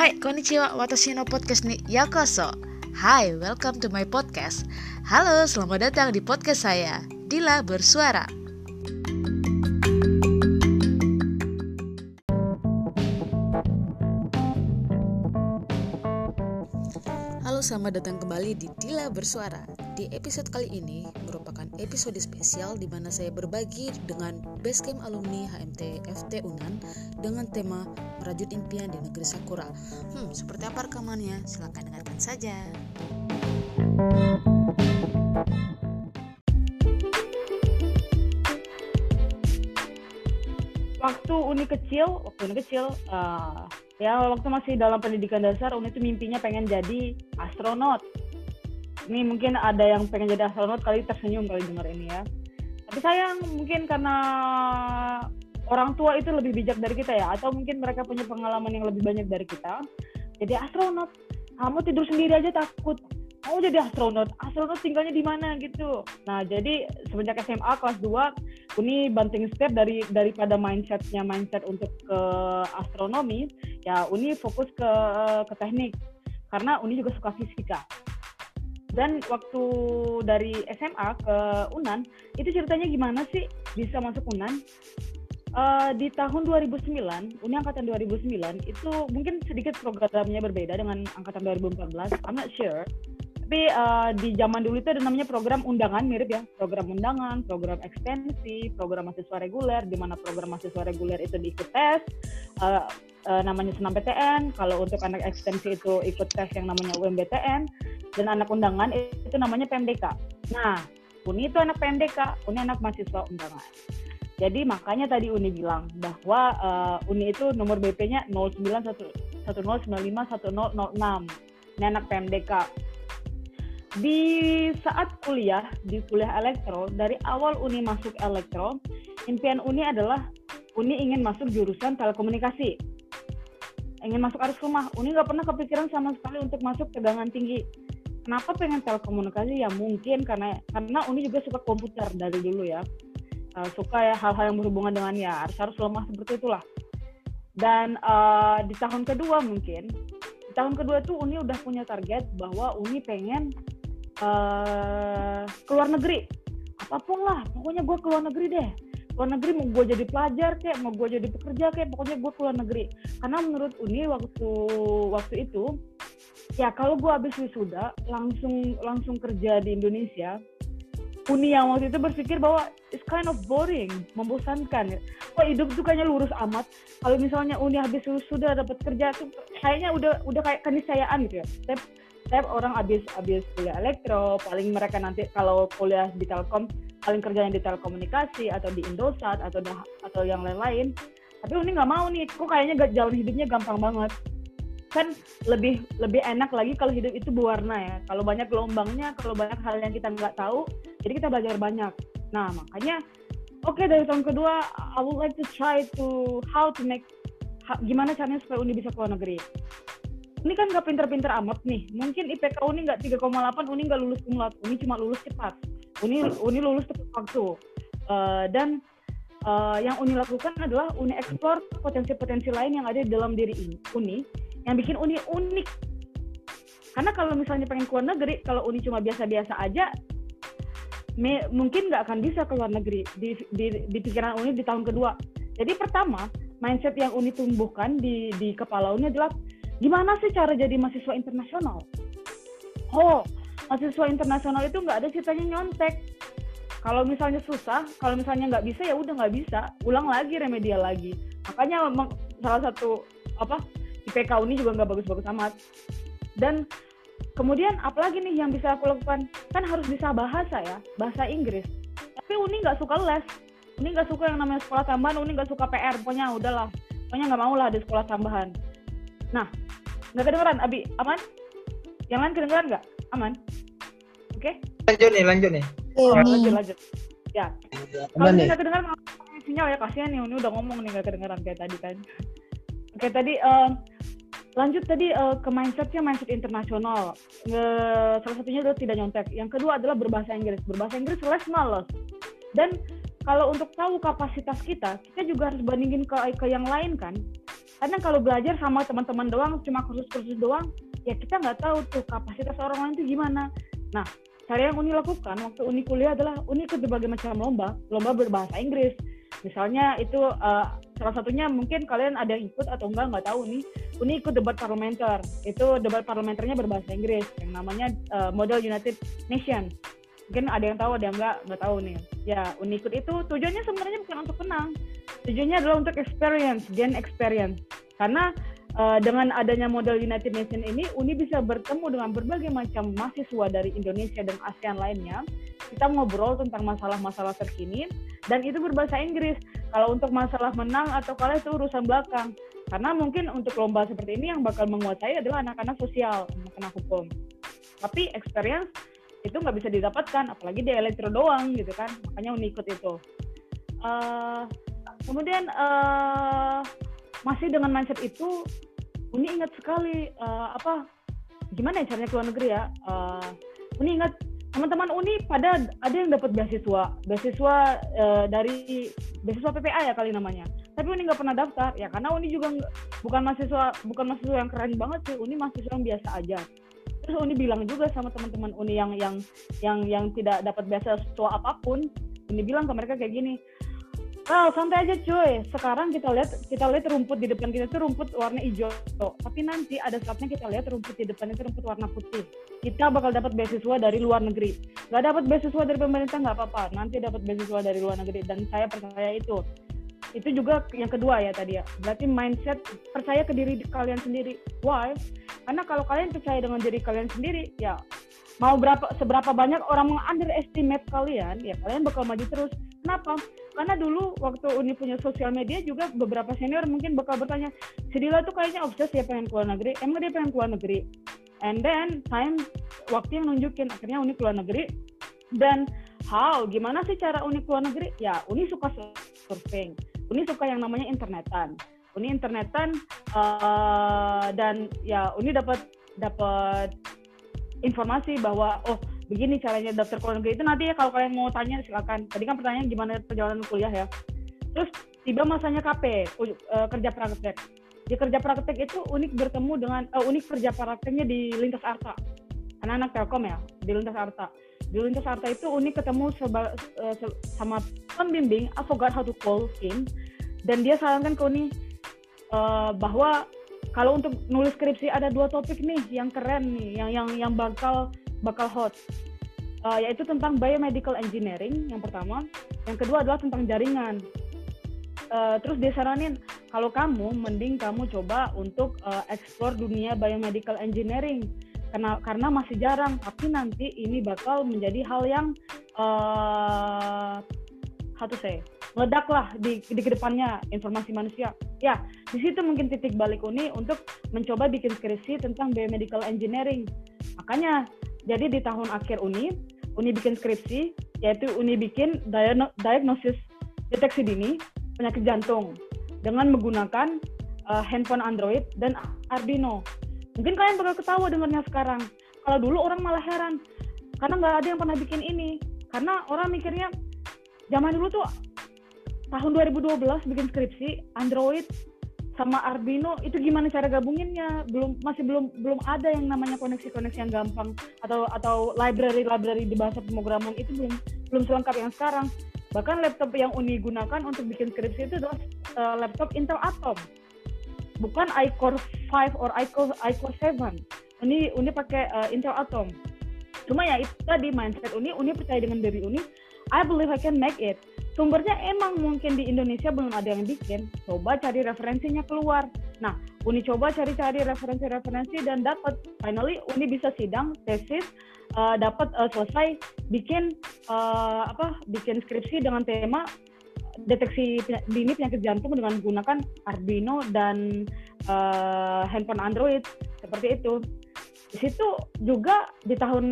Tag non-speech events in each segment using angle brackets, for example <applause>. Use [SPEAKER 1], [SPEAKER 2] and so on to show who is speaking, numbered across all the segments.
[SPEAKER 1] Hai, konnichiwa, watashi no podcast ni yakoso. Hai, welcome to my podcast. Halo, selamat datang di podcast saya, Dila Bersuara. Halo, selamat datang kembali di Dila Bersuara. Di episode kali ini merupakan episode spesial di mana saya berbagi dengan Basecamp alumni HMT FT Unan dengan tema Merajut Impian di Negeri Sakura. Hmm, seperti apa rekamannya? Silahkan dengarkan saja.
[SPEAKER 2] waktu Uni kecil, waktu Uni kecil, uh, ya waktu masih dalam pendidikan dasar, Uni itu mimpinya pengen jadi astronot. Ini mungkin ada yang pengen jadi astronot kali tersenyum kali dengar ini ya. Tapi sayang mungkin karena orang tua itu lebih bijak dari kita ya, atau mungkin mereka punya pengalaman yang lebih banyak dari kita. Jadi astronot, kamu tidur sendiri aja takut mau jadi astronot astronot tinggalnya di mana gitu nah jadi semenjak SMA kelas 2 Uni banting step dari daripada mindsetnya mindset untuk ke astronomi ya Uni fokus ke ke teknik karena Uni juga suka fisika dan waktu dari SMA ke Unan itu ceritanya gimana sih bisa masuk Unan? Uh, di tahun 2009, Uni Angkatan 2009 itu mungkin sedikit programnya berbeda dengan Angkatan 2014, I'm not sure tapi uh, di zaman dulu itu ada namanya program undangan mirip ya. Program undangan program ekstensi program mahasiswa reguler di mana program mahasiswa reguler itu diikut tes uh, uh, namanya senam PTN kalau untuk anak ekstensi itu ikut tes yang namanya UMBTN dan anak undangan itu namanya PMDK nah Uni itu anak PMDK Uni anak mahasiswa undangan. Jadi makanya tadi Uni bilang bahwa uh, Uni itu nomor BP-nya 0910951006 ini anak PMDK di saat kuliah di kuliah elektro dari awal Uni masuk elektro impian Uni adalah Uni ingin masuk jurusan telekomunikasi. Ingin masuk arus rumah. Uni nggak pernah kepikiran sama sekali untuk masuk tegangan tinggi. Kenapa pengen telekomunikasi? Ya mungkin karena karena Uni juga suka komputer dari dulu ya. Uh, suka ya hal-hal yang berhubungan dengan ya harus harus lemah seperti itulah. Dan uh, di tahun kedua mungkin di tahun kedua tuh Uni udah punya target bahwa Uni pengen uh, keluar negeri apa pun lah pokoknya gue keluar negeri deh keluar negeri mau gue jadi pelajar kayak mau gue jadi pekerja kayak pokoknya gue keluar negeri karena menurut Uni waktu waktu itu ya kalau gue habis wisuda langsung langsung kerja di Indonesia Uni yang waktu itu berpikir bahwa it's kind of boring, membosankan. Kok hidup tuh kayaknya lurus amat. Kalau misalnya Uni habis wisuda dapat kerja tuh kayaknya udah udah kayak keniscayaan gitu ya. Tapi setiap orang habis habis kuliah elektro paling mereka nanti kalau kuliah di Telkom paling kerjanya di telekomunikasi atau di Indosat atau atau yang lain-lain. Tapi Uni nggak mau nih kok kayaknya jalan hidupnya gampang banget. Kan lebih lebih enak lagi kalau hidup itu berwarna ya. Kalau banyak gelombangnya kalau banyak hal yang kita nggak tahu jadi kita belajar banyak. Nah makanya oke okay, dari tahun kedua I would like to try to how to make gimana caranya supaya Uni bisa keluar negeri ini kan nggak pinter-pinter amat nih. Mungkin IPK Uni nggak 3,8, Uni nggak lulus kumlat. Uni cuma lulus cepat. Uni Uni lulus tepat waktu. Uh, dan uh, yang Uni lakukan adalah Uni eksplor potensi-potensi lain yang ada di dalam diri ini, Uni yang bikin Uni unik. Karena kalau misalnya pengen keluar negeri, kalau Uni cuma biasa-biasa aja, me, mungkin nggak akan bisa keluar negeri di, di, di pikiran Uni di tahun kedua. Jadi pertama, mindset yang Uni tumbuhkan di, di kepala Uni adalah gimana sih cara jadi mahasiswa internasional? Oh, mahasiswa internasional itu nggak ada ceritanya nyontek. Kalau misalnya susah, kalau misalnya nggak bisa ya udah nggak bisa, ulang lagi remedial lagi. Makanya salah satu apa IPK Uni juga nggak bagus-bagus amat. Dan kemudian apalagi nih yang bisa aku lakukan? Kan harus bisa bahasa ya, bahasa Inggris. Tapi Uni nggak suka les. Uni nggak suka yang namanya sekolah tambahan, Uni nggak suka PR. Pokoknya udahlah, pokoknya nggak mau lah ada sekolah tambahan. Nah, nggak kedengeran, Abi? Aman? Yang lain kedengeran nggak? Aman? Oke? Okay?
[SPEAKER 3] Lanjut nih, lanjut nih.
[SPEAKER 2] Oh, lanjut, lanjut. Ya. Kalau nggak kedengeran, sinyal ya kasihan nih. Ini udah ngomong nih nggak kedengeran kayak tadi kan. Oke, okay, tadi uh, lanjut tadi uh, ke mindsetnya mindset internasional. Uh, salah satunya adalah tidak nyontek. Yang kedua adalah berbahasa Inggris. Berbahasa Inggris les males. Dan kalau untuk tahu kapasitas kita, kita juga harus bandingin ke ke yang lain kan karena kalau belajar sama teman-teman doang cuma kursus-kursus doang ya kita nggak tahu tuh kapasitas orang lain itu gimana. Nah cara yang Uni lakukan waktu Uni kuliah adalah Uni ikut berbagai macam lomba lomba berbahasa Inggris. Misalnya itu uh, salah satunya mungkin kalian ada yang ikut atau enggak nggak tahu nih. Uni ikut debat parlementer. Itu debat parlementernya berbahasa Inggris yang namanya uh, Model United Nation mungkin ada yang tahu ada yang enggak nggak tahu nih. Ya Uni ikut itu tujuannya sebenarnya bukan untuk menang. Tujuannya adalah untuk experience gain experience. Karena uh, dengan adanya model United Nation ini Uni bisa bertemu dengan berbagai macam mahasiswa dari Indonesia dan ASEAN lainnya. Kita ngobrol tentang masalah-masalah terkini dan itu berbahasa Inggris. Kalau untuk masalah menang atau kalah itu urusan belakang. Karena mungkin untuk lomba seperti ini yang bakal menguasai adalah anak-anak sosial anak-anak hukum. Tapi experience itu nggak bisa didapatkan apalagi di elektro doang gitu kan makanya Uni ikut itu. Uh, kemudian uh, masih dengan mindset itu Uni ingat sekali uh, apa gimana ya caranya keluar negeri ya? Uh, Uni ingat teman-teman Uni pada ada yang dapat beasiswa beasiswa uh, dari beasiswa PPA ya kali namanya. Tapi Uni nggak pernah daftar ya karena Uni juga bukan mahasiswa bukan mahasiswa yang keren banget sih Uni mahasiswa yang biasa aja terus Uni bilang juga sama teman-teman Uni yang yang yang yang tidak dapat beasiswa apa pun Uni bilang ke mereka kayak gini Well, santai aja cuy. Sekarang kita lihat kita lihat rumput di depan kita itu rumput warna hijau. Tapi nanti ada saatnya kita lihat rumput di depan itu rumput warna putih. Kita bakal dapat beasiswa dari luar negeri. Gak dapat beasiswa dari pemerintah nggak apa-apa. Nanti dapat beasiswa dari luar negeri dan saya percaya itu. Itu juga yang kedua ya tadi ya. Berarti mindset percaya ke diri kalian sendiri. Why? Karena kalau kalian percaya dengan diri kalian sendiri, ya mau berapa seberapa banyak orang meng-underestimate kalian, ya kalian bakal maju terus. Kenapa? karena dulu waktu Uni punya sosial media juga beberapa senior mungkin bakal bertanya Sedila tuh kayaknya obses ya pengen keluar negeri emang dia pengen keluar negeri and then time waktu yang nunjukin akhirnya Uni keluar negeri dan how gimana sih cara Uni keluar negeri ya Uni suka surfing Uni suka yang namanya internetan. Uni internetan uh, dan ya Uni dapat dapat informasi bahwa oh begini caranya daftar negeri. Itu nanti ya kalau kalian mau tanya silakan. Tadi kan pertanyaan gimana perjalanan kuliah ya. Terus tiba masanya KP uh, eh, kerja praktek. Di kerja praktek itu unik bertemu dengan uh, unik kerja prakteknya di lintas arta. Anak-anak telkom ya di lintas arta di lintas arta itu unik ketemu seba, uh, sama pembimbing I forgot how to call him. Dan dia sarankan ke Uni uh, bahwa kalau untuk nulis skripsi ada dua topik nih yang keren nih yang yang yang bakal bakal hot. Uh, yaitu tentang biomedical engineering yang pertama. Yang kedua adalah tentang jaringan. Uh, terus dia saranin kalau kamu mending kamu coba untuk uh, explore dunia biomedical engineering karena karena masih jarang tapi nanti ini bakal menjadi hal yang uh, how to say meledak lah di di ke depannya informasi manusia ya di situ mungkin titik balik Uni untuk mencoba bikin skripsi tentang biomedical engineering makanya jadi di tahun akhir Uni, Uni bikin skripsi, yaitu Uni bikin diagnosis deteksi dini penyakit jantung dengan menggunakan uh, handphone Android dan Arduino. Mungkin kalian bakal ketawa dengarnya sekarang. Kalau dulu orang malah heran karena nggak ada yang pernah bikin ini. Karena orang mikirnya zaman dulu tuh tahun 2012 bikin skripsi Android sama Arduino itu gimana cara gabunginnya belum masih belum belum ada yang namanya koneksi-koneksi yang gampang atau atau library library di bahasa pemrograman itu belum belum selengkap yang sekarang bahkan laptop yang Uni gunakan untuk bikin skripsi itu adalah uh, laptop Intel Atom bukan iCore 5 or iCore iCore 7 Uni Uni pakai uh, Intel Atom. Cuma ya itu tadi mindset Uni Uni percaya dengan diri Uni. I believe I can make it. Sumbernya emang mungkin di Indonesia belum ada yang bikin. Coba cari referensinya keluar. Nah Uni coba cari-cari referensi-referensi dan dapat. Finally Uni bisa sidang tesis uh, dapat uh, selesai bikin uh, apa bikin skripsi dengan tema deteksi dini penyakit jantung dengan menggunakan Arduino dan uh, handphone Android seperti itu. Di situ juga di tahun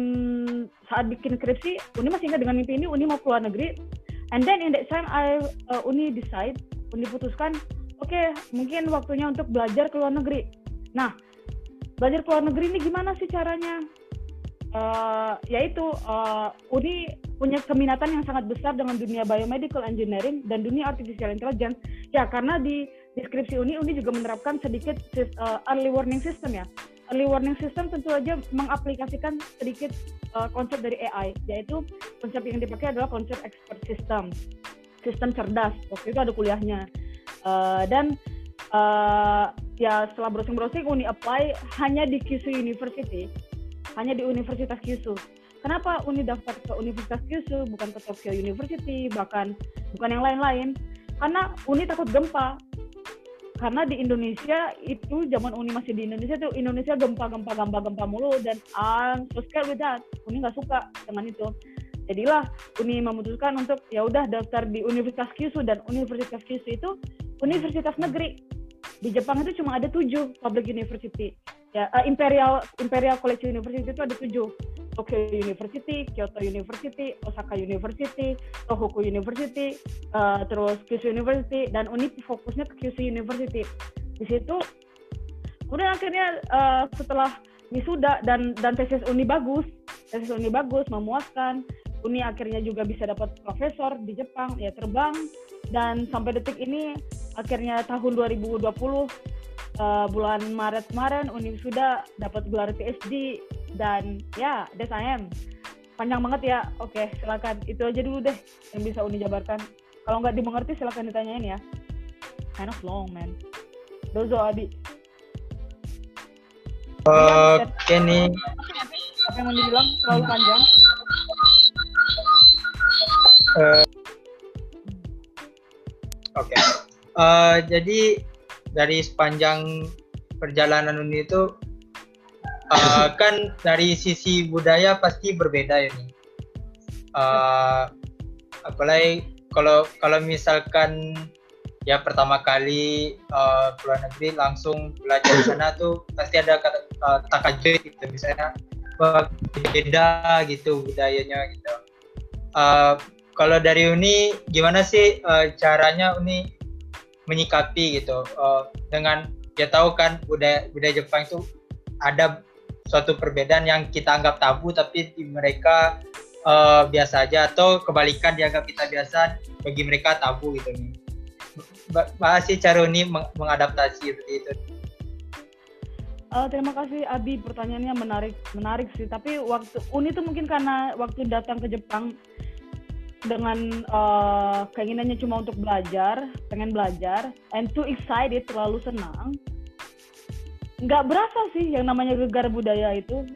[SPEAKER 2] saat bikin skripsi Uni masih ingat dengan mimpi ini Uni mau keluar negeri. And then in that time I uh, Uni decide Uni putuskan oke okay, mungkin waktunya untuk belajar ke luar negeri. Nah belajar ke luar negeri ini gimana sih caranya uh, yaitu uh, Uni punya keminatan yang sangat besar dengan dunia biomedical engineering dan dunia artificial intelligence ya karena di deskripsi Uni, Uni juga menerapkan sedikit uh, early warning system ya. Early warning system tentu aja mengaplikasikan sedikit uh, konsep dari AI, yaitu konsep yang dipakai adalah konsep expert system, sistem cerdas. Waktu itu ada kuliahnya. Uh, dan uh, ya setelah browsing-browsing Uni apply hanya di Kyushu University, hanya di Universitas Kyushu. Kenapa Uni daftar ke Universitas Kyushu bukan ke Tokyo University bahkan bukan yang lain-lain? Karena Uni takut gempa karena di Indonesia itu zaman Uni masih di Indonesia tuh Indonesia gempa gempa gempa gempa mulu dan I'm so scared with that Uni nggak suka dengan itu jadilah Uni memutuskan untuk ya udah daftar di Universitas Kyushu dan Universitas Kyushu itu universitas negeri di Jepang itu cuma ada tujuh public university. Ya uh, Imperial Imperial College University itu ada tujuh. Tokyo University, Kyoto University, Osaka University, Tohoku University, uh, terus Kyushu University, dan Uni fokusnya ke Kyushu University. Di situ, kemudian akhirnya uh, setelah wisuda dan dan tesis Uni bagus, tesis Uni bagus, memuaskan, Uni akhirnya juga bisa dapat profesor di Jepang, ya terbang, dan sampai detik ini akhirnya tahun 2020 uh, bulan Maret kemarin Uni sudah dapat gelar PhD dan ya that's I am. Panjang banget ya. Oke silakan. Itu aja dulu deh yang bisa Uni jabarkan. Kalau nggak dimengerti silakan ditanyain ya. Kind of long man. Dozo Abi.
[SPEAKER 3] Oke okay, nih
[SPEAKER 2] apa yang mau dibilang? Terlalu panjang.
[SPEAKER 3] Uh, oke. okay. Uh, jadi dari sepanjang perjalanan Uni itu uh, kan dari sisi budaya pasti berbeda ini. Uh, apalagi kalau kalau misalkan ya pertama kali uh, luar negeri langsung belajar di sana tuh pasti ada kata uh, takajui gitu misalnya beda gitu budayanya gitu. Uh, kalau dari Uni gimana sih uh, caranya Uni menyikapi gitu. Uh, dengan ya tahu kan budaya budaya Jepang itu ada suatu perbedaan yang kita anggap tabu tapi di mereka uh, biasa aja atau kebalikan dianggap kita biasa bagi mereka tabu gitu. Nih bahas sih cara ini meng mengadaptasi seperti itu.
[SPEAKER 2] Uh, terima kasih Abi. Pertanyaannya menarik menarik sih. Tapi waktu Uni tuh mungkin karena waktu datang ke Jepang dengan uh, keinginannya cuma untuk belajar pengen belajar and too excited terlalu senang nggak berasa sih yang namanya gegar budaya itu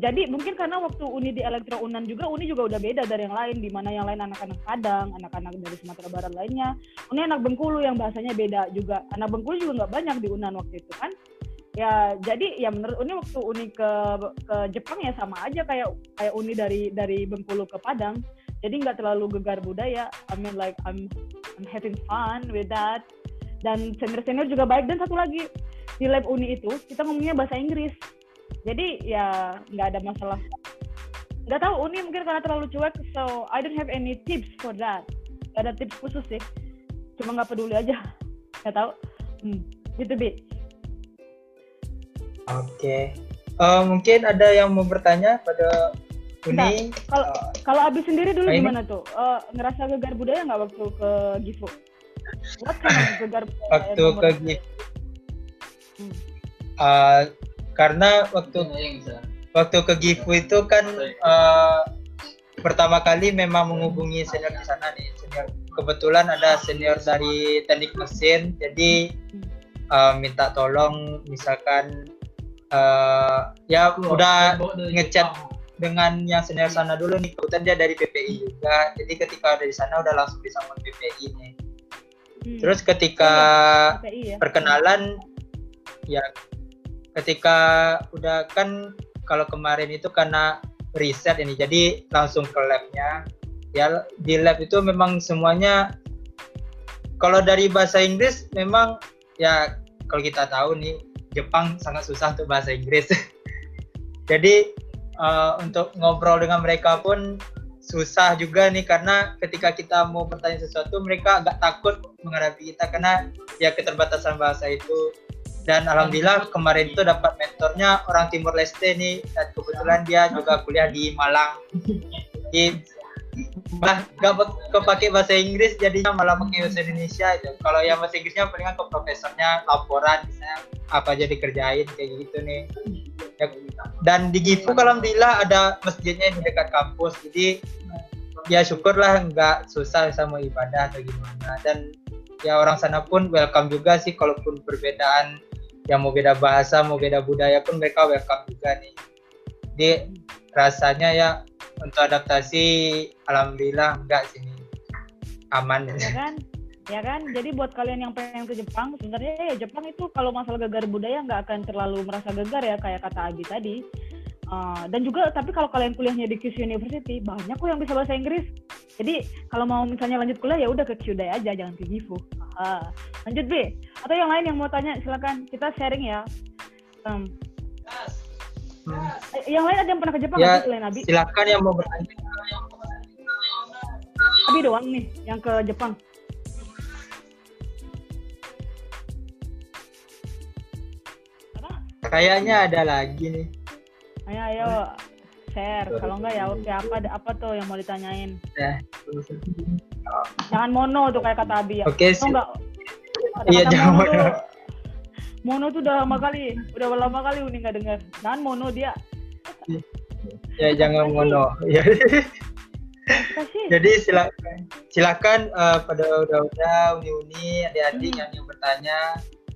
[SPEAKER 2] jadi mungkin karena waktu Uni di Elektro Unan juga Uni juga udah beda dari yang lain di mana yang lain anak-anak Padang, anak-anak dari Sumatera Barat lainnya. Uni anak Bengkulu yang bahasanya beda juga. Anak Bengkulu juga nggak banyak di Unan waktu itu kan. Ya jadi ya menurut Uni waktu Uni ke ke Jepang ya sama aja kayak kayak Uni dari dari Bengkulu ke Padang. Jadi nggak terlalu gegar budaya. I mean like I'm I'm having fun with that. Dan senior-senior juga baik. Dan satu lagi di lab uni itu kita ngomongnya bahasa Inggris. Jadi ya nggak ada masalah. Nggak tahu uni mungkin karena terlalu cuek so I don't have any tips for that. Gak ada tips khusus sih. Cuma nggak peduli aja. Nggak tahu. Hmm, gitu bi.
[SPEAKER 3] Oke. Okay. uh, eh, mungkin ada yang mau bertanya pada Uni
[SPEAKER 2] kalau uh, kalau Abi sendiri dulu gimana tuh? Uh, ngerasa gegar budaya nggak waktu ke Gifu? What kind of gegar
[SPEAKER 3] waktu ke Gifu Uh, karena waktu waktu ke Gifu itu kan uh, pertama kali memang menghubungi senior di sana nih. Senior kebetulan ada senior dari teknik mesin jadi uh, minta tolong misalkan uh, ya udah ngechat dengan yang senior sana dulu nih kebetulan dia dari PPI juga jadi ketika ada di sana udah langsung disambut PPI nih hmm. terus ketika PPI, ya? perkenalan ya ketika udah kan kalau kemarin itu karena riset ini jadi langsung ke labnya ya di lab itu memang semuanya kalau dari bahasa Inggris memang ya kalau kita tahu nih Jepang sangat susah untuk bahasa Inggris <laughs> jadi uh, untuk ngobrol dengan mereka pun susah juga nih karena ketika kita mau bertanya sesuatu mereka agak takut menghadapi kita karena ya keterbatasan bahasa itu. Dan alhamdulillah kemarin itu dapat mentornya orang Timur Leste nih. Dan kebetulan dia juga kuliah di Malang. <laughs> Jadi bah gak kepake bahasa Inggris jadinya malah pakai bahasa Indonesia itu kalau yang bahasa Inggrisnya palingan ke profesornya laporan misalnya apa aja dikerjain kayak gitu nih. Ya, dan di Gifu kalau alhamdulillah ada masjidnya di dekat kampus. Jadi ya syukurlah nggak susah sama ibadah atau gimana. Dan ya orang sana pun welcome juga sih kalaupun perbedaan yang mau beda bahasa mau beda budaya pun mereka welcome juga nih jadi rasanya ya untuk adaptasi alhamdulillah enggak sini aman.
[SPEAKER 2] Ya kan? Ya kan? Jadi buat kalian yang pengen ke Jepang sebenarnya ya Jepang itu kalau masalah gegar budaya nggak akan terlalu merasa gegar ya kayak kata Abi tadi. Uh, dan juga tapi kalau kalian kuliahnya di Kyushu University banyak kok yang bisa bahasa Inggris. Jadi kalau mau misalnya lanjut kuliah ya udah ke Kyudai aja jangan ke Gifu. Uh, lanjut B atau yang lain yang mau tanya silakan. Kita sharing ya. Um, Hmm. Yang lain ada yang pernah ke Jepang
[SPEAKER 3] ya,
[SPEAKER 2] selain Abi?
[SPEAKER 3] Silakan yang mau bertanya.
[SPEAKER 2] Abi doang nih yang ke Jepang.
[SPEAKER 3] Kayaknya ada lagi nih.
[SPEAKER 2] Ayo ayo share. Kalau enggak ya oke apa apa tuh yang mau ditanyain?
[SPEAKER 3] Ya.
[SPEAKER 2] Jangan mono tuh kayak kata Abi ya.
[SPEAKER 3] Oke. Okay,
[SPEAKER 2] enggak?
[SPEAKER 3] Iya jangan mono.
[SPEAKER 2] Mono tuh udah lama kali, udah lama kali Uni nggak dengar. Jangan Mono dia.
[SPEAKER 3] Ya jangan Mono. Ya. Jadi silakan, silakan uh, pada udah-udah uni-uni adik-adik hmm. yang yang bertanya.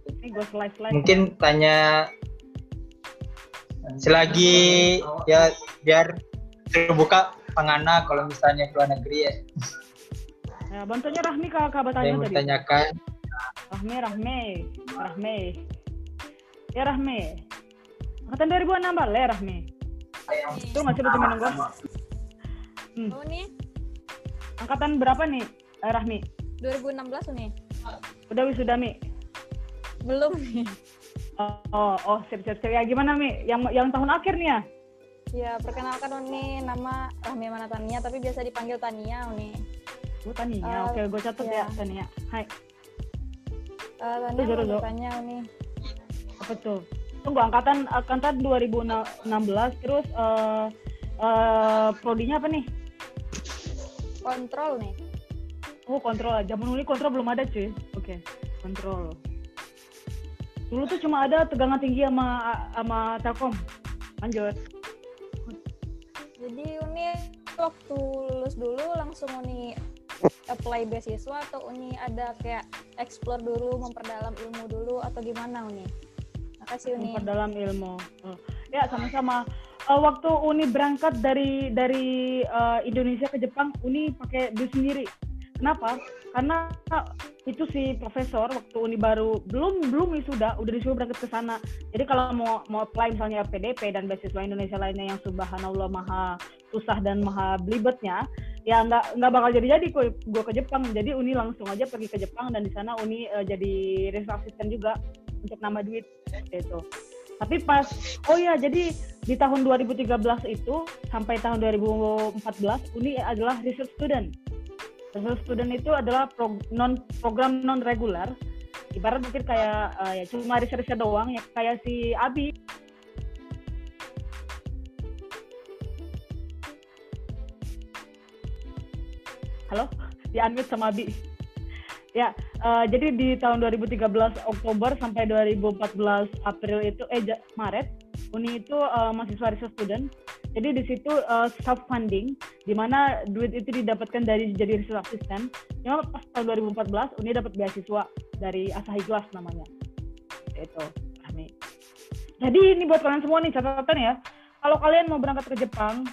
[SPEAKER 2] Ini gue slide slide.
[SPEAKER 3] Mungkin ya. tanya selagi ya biar terbuka pengana kalau misalnya ke luar negeri ya.
[SPEAKER 2] Ya, bantunya Rahmi ke tanya
[SPEAKER 3] tadi. Bertanyakan.
[SPEAKER 2] Rahmi, Rahmi, Rahmi. Ya Rahmi. Angkatan 2016 ya Rahmi. Itu masih betul minum gue.
[SPEAKER 4] Hmm. Oh nih.
[SPEAKER 2] Angkatan berapa nih eh, Rahmi?
[SPEAKER 4] 2016 nih.
[SPEAKER 2] Udah wisuda Mi?
[SPEAKER 4] Belum nih.
[SPEAKER 2] Oh, oh, oh siap, siap, siap. Ya gimana Mi? Yang yang tahun akhir nih ya?
[SPEAKER 4] Ya, perkenalkan Uni, nama Rahmi Manatania, tapi biasa dipanggil Tania Uni.
[SPEAKER 2] Oh, Tania. Uh, Oke, gue catat ya. ya Tania. Hai.
[SPEAKER 4] Uh, Tania mau tanya Uni
[SPEAKER 2] apa tuh? Tunggu angkatan angkatan 2016 terus uh, uh, prodinya apa nih?
[SPEAKER 4] Kontrol nih.
[SPEAKER 2] Oh kontrol zaman dulu kontrol belum ada cuy. Oke okay. kontrol. Dulu tuh cuma ada tegangan tinggi sama sama telkom. Lanjut.
[SPEAKER 4] Jadi uni waktu lulus dulu langsung uni apply beasiswa atau uni ada kayak explore dulu memperdalam ilmu dulu atau gimana uni
[SPEAKER 2] kasih Uni. Memperdalam ilmu. Oh. Ya sama-sama. Uh, waktu Uni berangkat dari dari uh, Indonesia ke Jepang, Uni pakai bus sendiri. Kenapa? Karena itu si profesor waktu Uni baru belum belum sudah udah disuruh berangkat ke sana. Jadi kalau mau mau apply misalnya PDP dan beasiswa Indonesia lainnya yang subhanallah maha susah dan maha belibetnya, ya nggak nggak bakal jadi jadi gue ke Jepang. Jadi Uni langsung aja pergi ke Jepang dan di sana Uni uh, jadi assistant juga untuk nama duit itu tapi pas oh ya jadi di tahun 2013 itu sampai tahun 2014 Uni adalah research student. Research student itu adalah pro, non program non regular ibarat mungkin kayak uh, ya cuma research doang ya kayak si Abi. Halo? Di unmute sama Abi Ya, uh, jadi di tahun 2013 Oktober sampai 2014 April itu eh Maret, Uni itu uh, mahasiswa research student. Jadi di situ uh, self funding, di mana duit itu didapatkan dari jadi research assistant. Cuma pas tahun 2014 Uni dapat beasiswa dari Asahi Glass namanya. Itu. Jadi ini buat kalian semua nih catatan ya. Kalau kalian mau berangkat ke Jepang,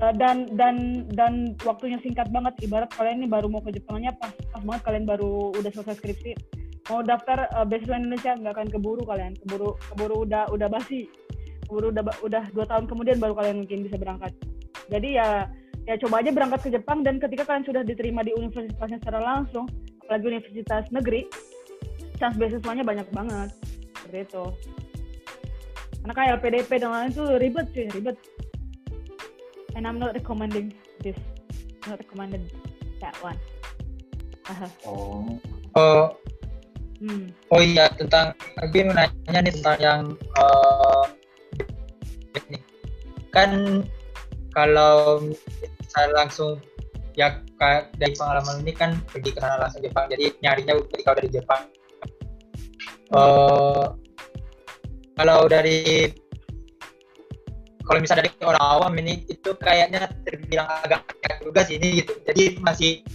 [SPEAKER 2] uh, dan dan dan waktunya singkat banget. Ibarat kalian ini baru mau ke Jepangnya pas pas banget kalian baru udah selesai skripsi. Mau daftar uh, beasiswa Indonesia nggak akan keburu kalian. Keburu keburu udah udah basi. Keburu udah udah dua tahun kemudian baru kalian mungkin bisa berangkat. Jadi ya ya coba aja berangkat ke Jepang. Dan ketika kalian sudah diterima di universitasnya secara langsung apalagi universitas negeri chance beasiswanya banyak banget. Seperti itu. Karena kayak LPDP dan lain itu ribet sih ribet and I'm not recommending this. Not recommended that one.
[SPEAKER 3] Uh-huh. oh. Oh. Hmm. oh iya tentang lagi menanya nih tentang yang uh, kan kalau saya langsung ya dari pengalaman ini kan pergi ke sana langsung Jepang. Jadi nyarinya ketika dari Jepang. Uh, kalau dari kalau misalnya dari orang awam ini itu kayaknya terbilang agak juga sih ini gitu jadi masih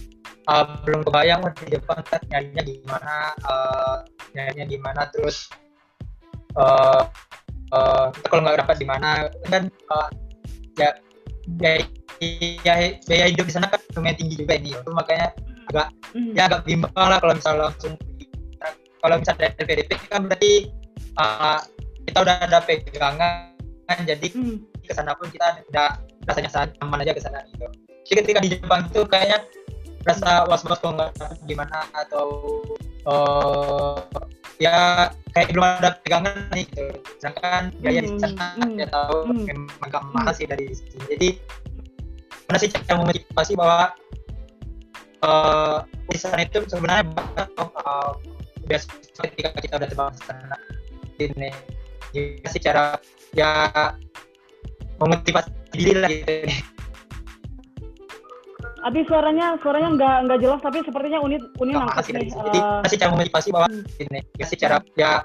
[SPEAKER 3] uh, belum kebayang di Jepang kan nyarinya gimana uh, nyarinya gimana terus uh, uh, kalau nggak dapat di mana kan uh, ya biaya, biaya hidup di sana kan lumayan tinggi juga ini itu makanya agak mm. ya agak bimbang lah kalau misalnya langsung kalau misalnya dari PDP kan berarti uh, kita udah ada pegangan jadi mm. ke sana pun kita udah rasanya aman aja ke sana gitu. Jadi ketika di Jepang itu kayaknya rasa was-was kalau nggak gimana atau uh, ya kayak belum ada pegangan nih gitu. Sedangkan biaya mm. di sana mm. ya tahu mm. memang gak mahal sih dari sini. Jadi mana sih cara memotivasi bahwa uh, di sana itu sebenarnya uh, biasa ketika kita udah terbang ke sana ini ya sih cara ya memotivasi diri lah gitu
[SPEAKER 2] Abi suaranya suaranya nggak nggak jelas tapi sepertinya unit unit
[SPEAKER 3] oh, nangkep nih. Jadi uh, masih cara memotivasi bahwa hmm. ini ya sih cara ya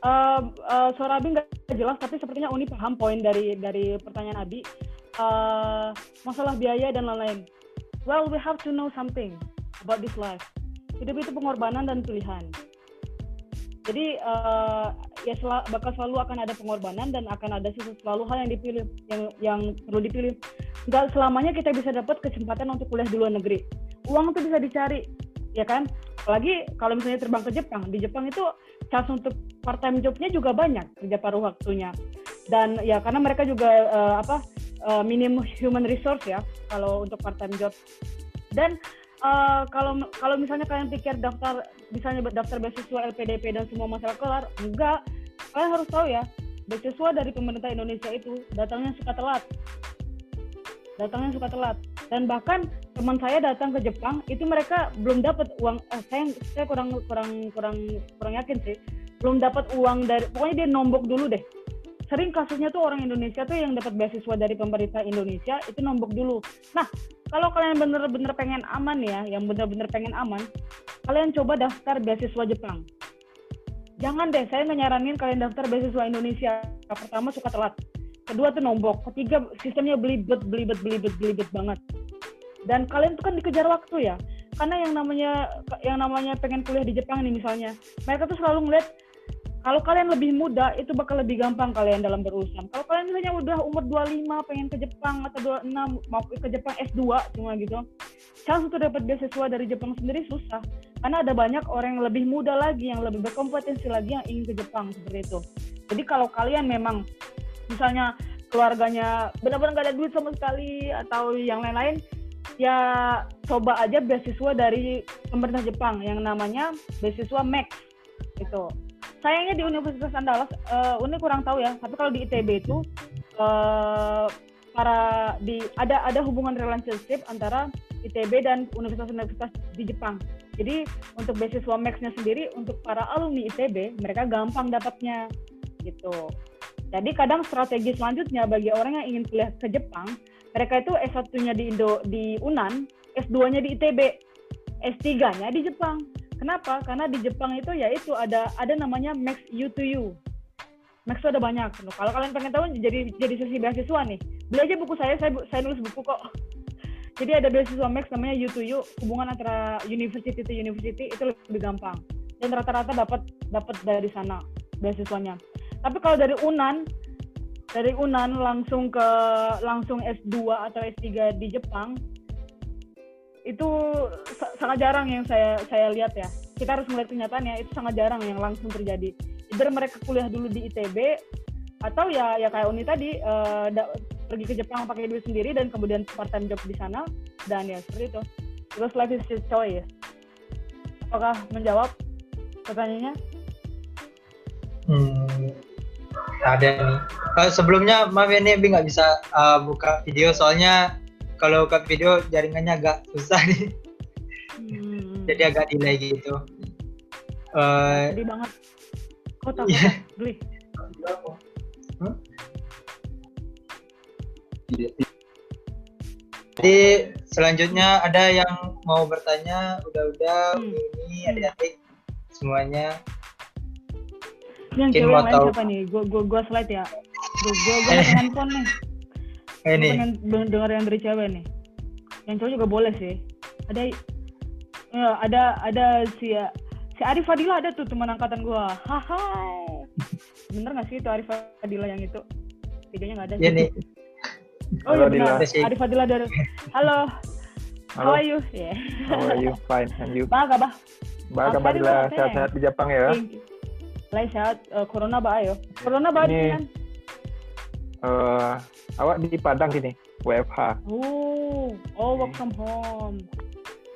[SPEAKER 2] Uh, uh, suara Abi nggak jelas tapi sepertinya Uni paham poin dari dari pertanyaan Abi uh, masalah biaya dan lain-lain. Well, we have to know something about this life. Hidup itu pengorbanan dan pilihan. Jadi uh, ya sel bakal selalu akan ada pengorbanan dan akan ada selalu hal yang dipilih yang yang perlu dipilih. Enggak selamanya kita bisa dapat kesempatan untuk kuliah di luar negeri. Uang itu bisa dicari, ya kan? Apalagi kalau misalnya terbang ke Jepang. Di Jepang itu chance untuk part time jobnya juga banyak kerja paruh waktunya. Dan ya karena mereka juga uh, apa uh, minim human resource ya kalau untuk part time job. Dan uh, kalau kalau misalnya kalian pikir daftar misalnya daftar beasiswa LPDP dan semua masalah kelar, enggak. Kalian harus tahu ya, beasiswa dari pemerintah Indonesia itu datangnya suka telat. Datangnya suka telat. Dan bahkan teman saya datang ke Jepang itu mereka belum dapat uang eh, saya saya kurang kurang kurang kurang yakin sih. Belum dapat uang dari pokoknya dia nombok dulu deh sering kasusnya tuh orang Indonesia tuh yang dapat beasiswa dari pemerintah Indonesia itu nombok dulu. Nah, kalau kalian bener-bener pengen aman ya, yang bener-bener pengen aman, kalian coba daftar beasiswa Jepang. Jangan deh, saya menyaranin kalian daftar beasiswa Indonesia. Pertama suka telat, kedua tuh nombok, ketiga sistemnya belibet, belibet, belibet, belibet banget. Dan kalian tuh kan dikejar waktu ya, karena yang namanya yang namanya pengen kuliah di Jepang nih misalnya, mereka tuh selalu ngeliat kalau kalian lebih muda itu bakal lebih gampang kalian dalam berurusan. Kalau kalian misalnya udah umur 25 pengen ke Jepang atau 26 mau ke Jepang S2 cuma gitu. Chance untuk dapat beasiswa dari Jepang sendiri susah. Karena ada banyak orang yang lebih muda lagi yang lebih berkompetensi lagi yang ingin ke Jepang seperti itu. Jadi kalau kalian memang misalnya keluarganya benar-benar gak ada duit sama sekali atau yang lain-lain ya coba aja beasiswa dari pemerintah Jepang yang namanya beasiswa Max itu sayangnya di Universitas Andalas uh, Uni kurang tahu ya tapi kalau di ITB itu uh, para di ada ada hubungan relationship antara ITB dan universitas-universitas di Jepang. Jadi untuk beasiswa Max-nya sendiri untuk para alumni ITB mereka gampang dapatnya gitu. Jadi kadang strategi selanjutnya bagi orang yang ingin kuliah ke Jepang, mereka itu S1-nya di Indo di Unan, S2-nya di ITB, S3-nya di Jepang. Kenapa? Karena di Jepang itu ya itu ada ada namanya Max U to U. Max itu ada banyak. Nah, kalau kalian pengen tahu jadi jadi sesi beasiswa nih, beli aja buku saya, saya saya nulis buku kok. <laughs> Jadi ada beasiswa Max namanya U to U, hubungan antara university to university itu lebih gampang. Dan rata-rata dapat dapat dari sana beasiswanya. Tapi kalau dari Unan, dari Unan langsung ke langsung S2 atau S3 di Jepang itu sangat jarang yang saya saya lihat ya. Kita harus melihat kenyataannya itu sangat jarang yang langsung terjadi. Either mereka kuliah dulu di ITB atau ya ya kayak Uni tadi uh, pergi ke Jepang pakai duit sendiri dan kemudian part time job di sana dan ya seperti itu. Because life is just choice. Apakah menjawab pertanyaannya?
[SPEAKER 3] Hmm, ada nih. Uh, sebelumnya maaf ya nih nggak bisa uh, buka video soalnya kalau ke video jaringannya agak susah nih hmm. jadi agak delay gitu
[SPEAKER 2] uh, sedih banget kota kota yeah. beli
[SPEAKER 3] Jadi selanjutnya ada yang mau bertanya, udah-udah
[SPEAKER 2] Hmm.
[SPEAKER 3] ini adik-adik semuanya.
[SPEAKER 2] Yang
[SPEAKER 3] Mungkin
[SPEAKER 2] cewek
[SPEAKER 3] mau tahu.
[SPEAKER 2] siapa nih? Gue gue gue slide ya. Gue gue pakai handphone nih.
[SPEAKER 3] Eh, Ini
[SPEAKER 2] pengen denger yang dari cewek nih. Yang cowok juga boleh sih. Ada eh, ada ada si si Arif Fadila ada tuh teman angkatan gua. Hai. Bener gak sih itu Arif Fadila yang itu? Videonya nggak ada.
[SPEAKER 3] ya
[SPEAKER 2] sih.
[SPEAKER 3] nih.
[SPEAKER 2] Oh
[SPEAKER 5] Halo,
[SPEAKER 2] iya benar. Arif Fadila dari. Halo. How
[SPEAKER 5] Halo,
[SPEAKER 2] are you? Yeah.
[SPEAKER 5] how are you? Fine, and you?
[SPEAKER 2] Baga bah.
[SPEAKER 5] Baga
[SPEAKER 2] Apa
[SPEAKER 5] Badila,
[SPEAKER 2] nih,
[SPEAKER 5] sehat-sehat di Jepang ya.
[SPEAKER 2] Lain sehat. Eh, corona ba ayo. Corona ba
[SPEAKER 5] Ini-
[SPEAKER 2] di kan?
[SPEAKER 5] Eh, awak di Padang gini, WFH.
[SPEAKER 2] Oh, oh work from home.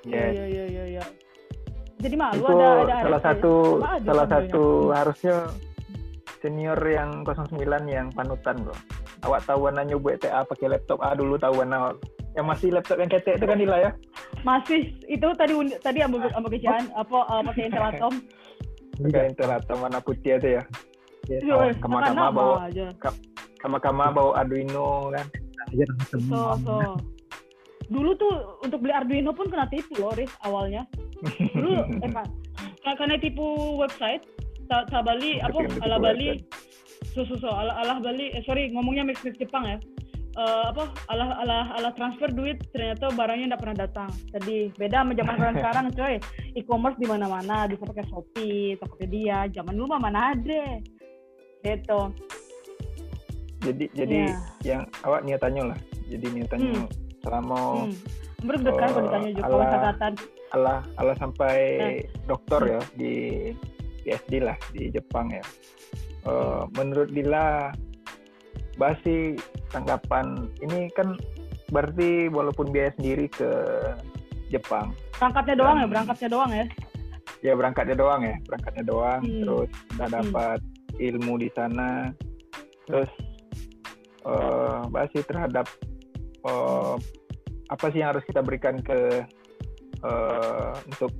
[SPEAKER 2] Iya
[SPEAKER 5] Yes.
[SPEAKER 2] iya iya iya. iya. Jadi malu
[SPEAKER 5] Itu
[SPEAKER 2] ada ada
[SPEAKER 5] salah
[SPEAKER 2] ada-
[SPEAKER 5] satu
[SPEAKER 2] aja
[SPEAKER 5] salah satu harusnya senior yang 09 yang panutan bro. Awak tahu warna nyoba TA pakai laptop A dulu tahu warna yang masih laptop yang ketek itu kan Dila ya?
[SPEAKER 2] masih itu tadi tadi ambil ambil kecian apa eh, pakai <laughs> Intel Atom.
[SPEAKER 5] Pakai Intel atau warna putih itu ya. Kama-kama
[SPEAKER 2] nama
[SPEAKER 5] bawa
[SPEAKER 2] aja.
[SPEAKER 5] Kama-kama bawa Arduino kan.
[SPEAKER 2] So, so. Dulu tuh untuk beli Arduino pun kena tipu loh, Riz, awalnya. Dulu, <laughs> eh Pak, ka- karena tipu website, ta, ta Bali, apa, ala Bali, so, so, so, ala, ala Bali, eh, sorry, ngomongnya mix mix Jepang ya. Eh, apa, ala, ala, ala transfer duit, ternyata barangnya nggak pernah datang. Jadi, beda sama zaman sekarang, <laughs> sekarang coy. E-commerce di mana-mana, bisa pakai Shopee, Tokopedia, zaman dulu mah mana ada. Gitu.
[SPEAKER 5] Jadi jadi
[SPEAKER 2] Iya.
[SPEAKER 5] yang awak niatannya lah. Jadi niatannya selama
[SPEAKER 2] Hmm. Deg-degan kalau
[SPEAKER 5] Oh,
[SPEAKER 2] ditanya juga
[SPEAKER 5] ala-
[SPEAKER 2] catatan.
[SPEAKER 5] Allah Allah sampai
[SPEAKER 2] Eh.
[SPEAKER 5] doktor ya di PSD lah di Jepang ya. Eh, menurut Dila, basi tanggapan ini kan berarti walaupun biaya sendiri ke Jepang,
[SPEAKER 2] Berangkatnya doang ya, berangkatnya doang ya.
[SPEAKER 5] ya berangkatnya doang ya, berangkatnya doang,
[SPEAKER 2] Hmm.
[SPEAKER 5] terus udah
[SPEAKER 2] Hmm.
[SPEAKER 5] dapat ilmu di sana, terus eh basi terhadap eh, apa sih yang harus kita berikan ke eh, untuk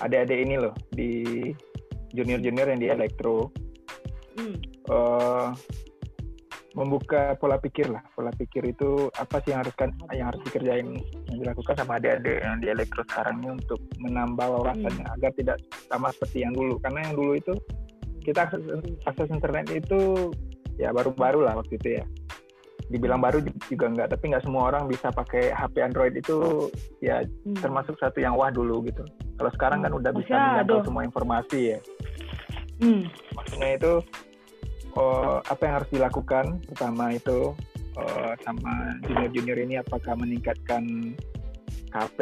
[SPEAKER 5] adik-adik ini loh di junior-junior yang di elektro?
[SPEAKER 2] Hmm.
[SPEAKER 5] eh, membuka pola pikir lah. Pola pikir itu apa sih yang harus kan yang harus dikerjain yang dilakukan sama adik-adik yang di elektro sekarang ini untuk menambah wawasannya agar tidak sama seperti yang dulu. Karena yang dulu itu kita akses, akses internet itu ya baru-baru lah waktu itu ya. Dibilang baru juga enggak tapi nggak semua orang bisa pakai HP Android itu ya
[SPEAKER 2] Hmm.
[SPEAKER 5] termasuk satu yang wah dulu gitu. Kalau sekarang kan udah bisa
[SPEAKER 2] Maksudnya,
[SPEAKER 5] menjangkau semua informasi ya.
[SPEAKER 2] Hmm.
[SPEAKER 5] maksudnya itu oh, apa yang harus dilakukan? Pertama itu oh, sama junior-junior ini apakah meningkatkan KP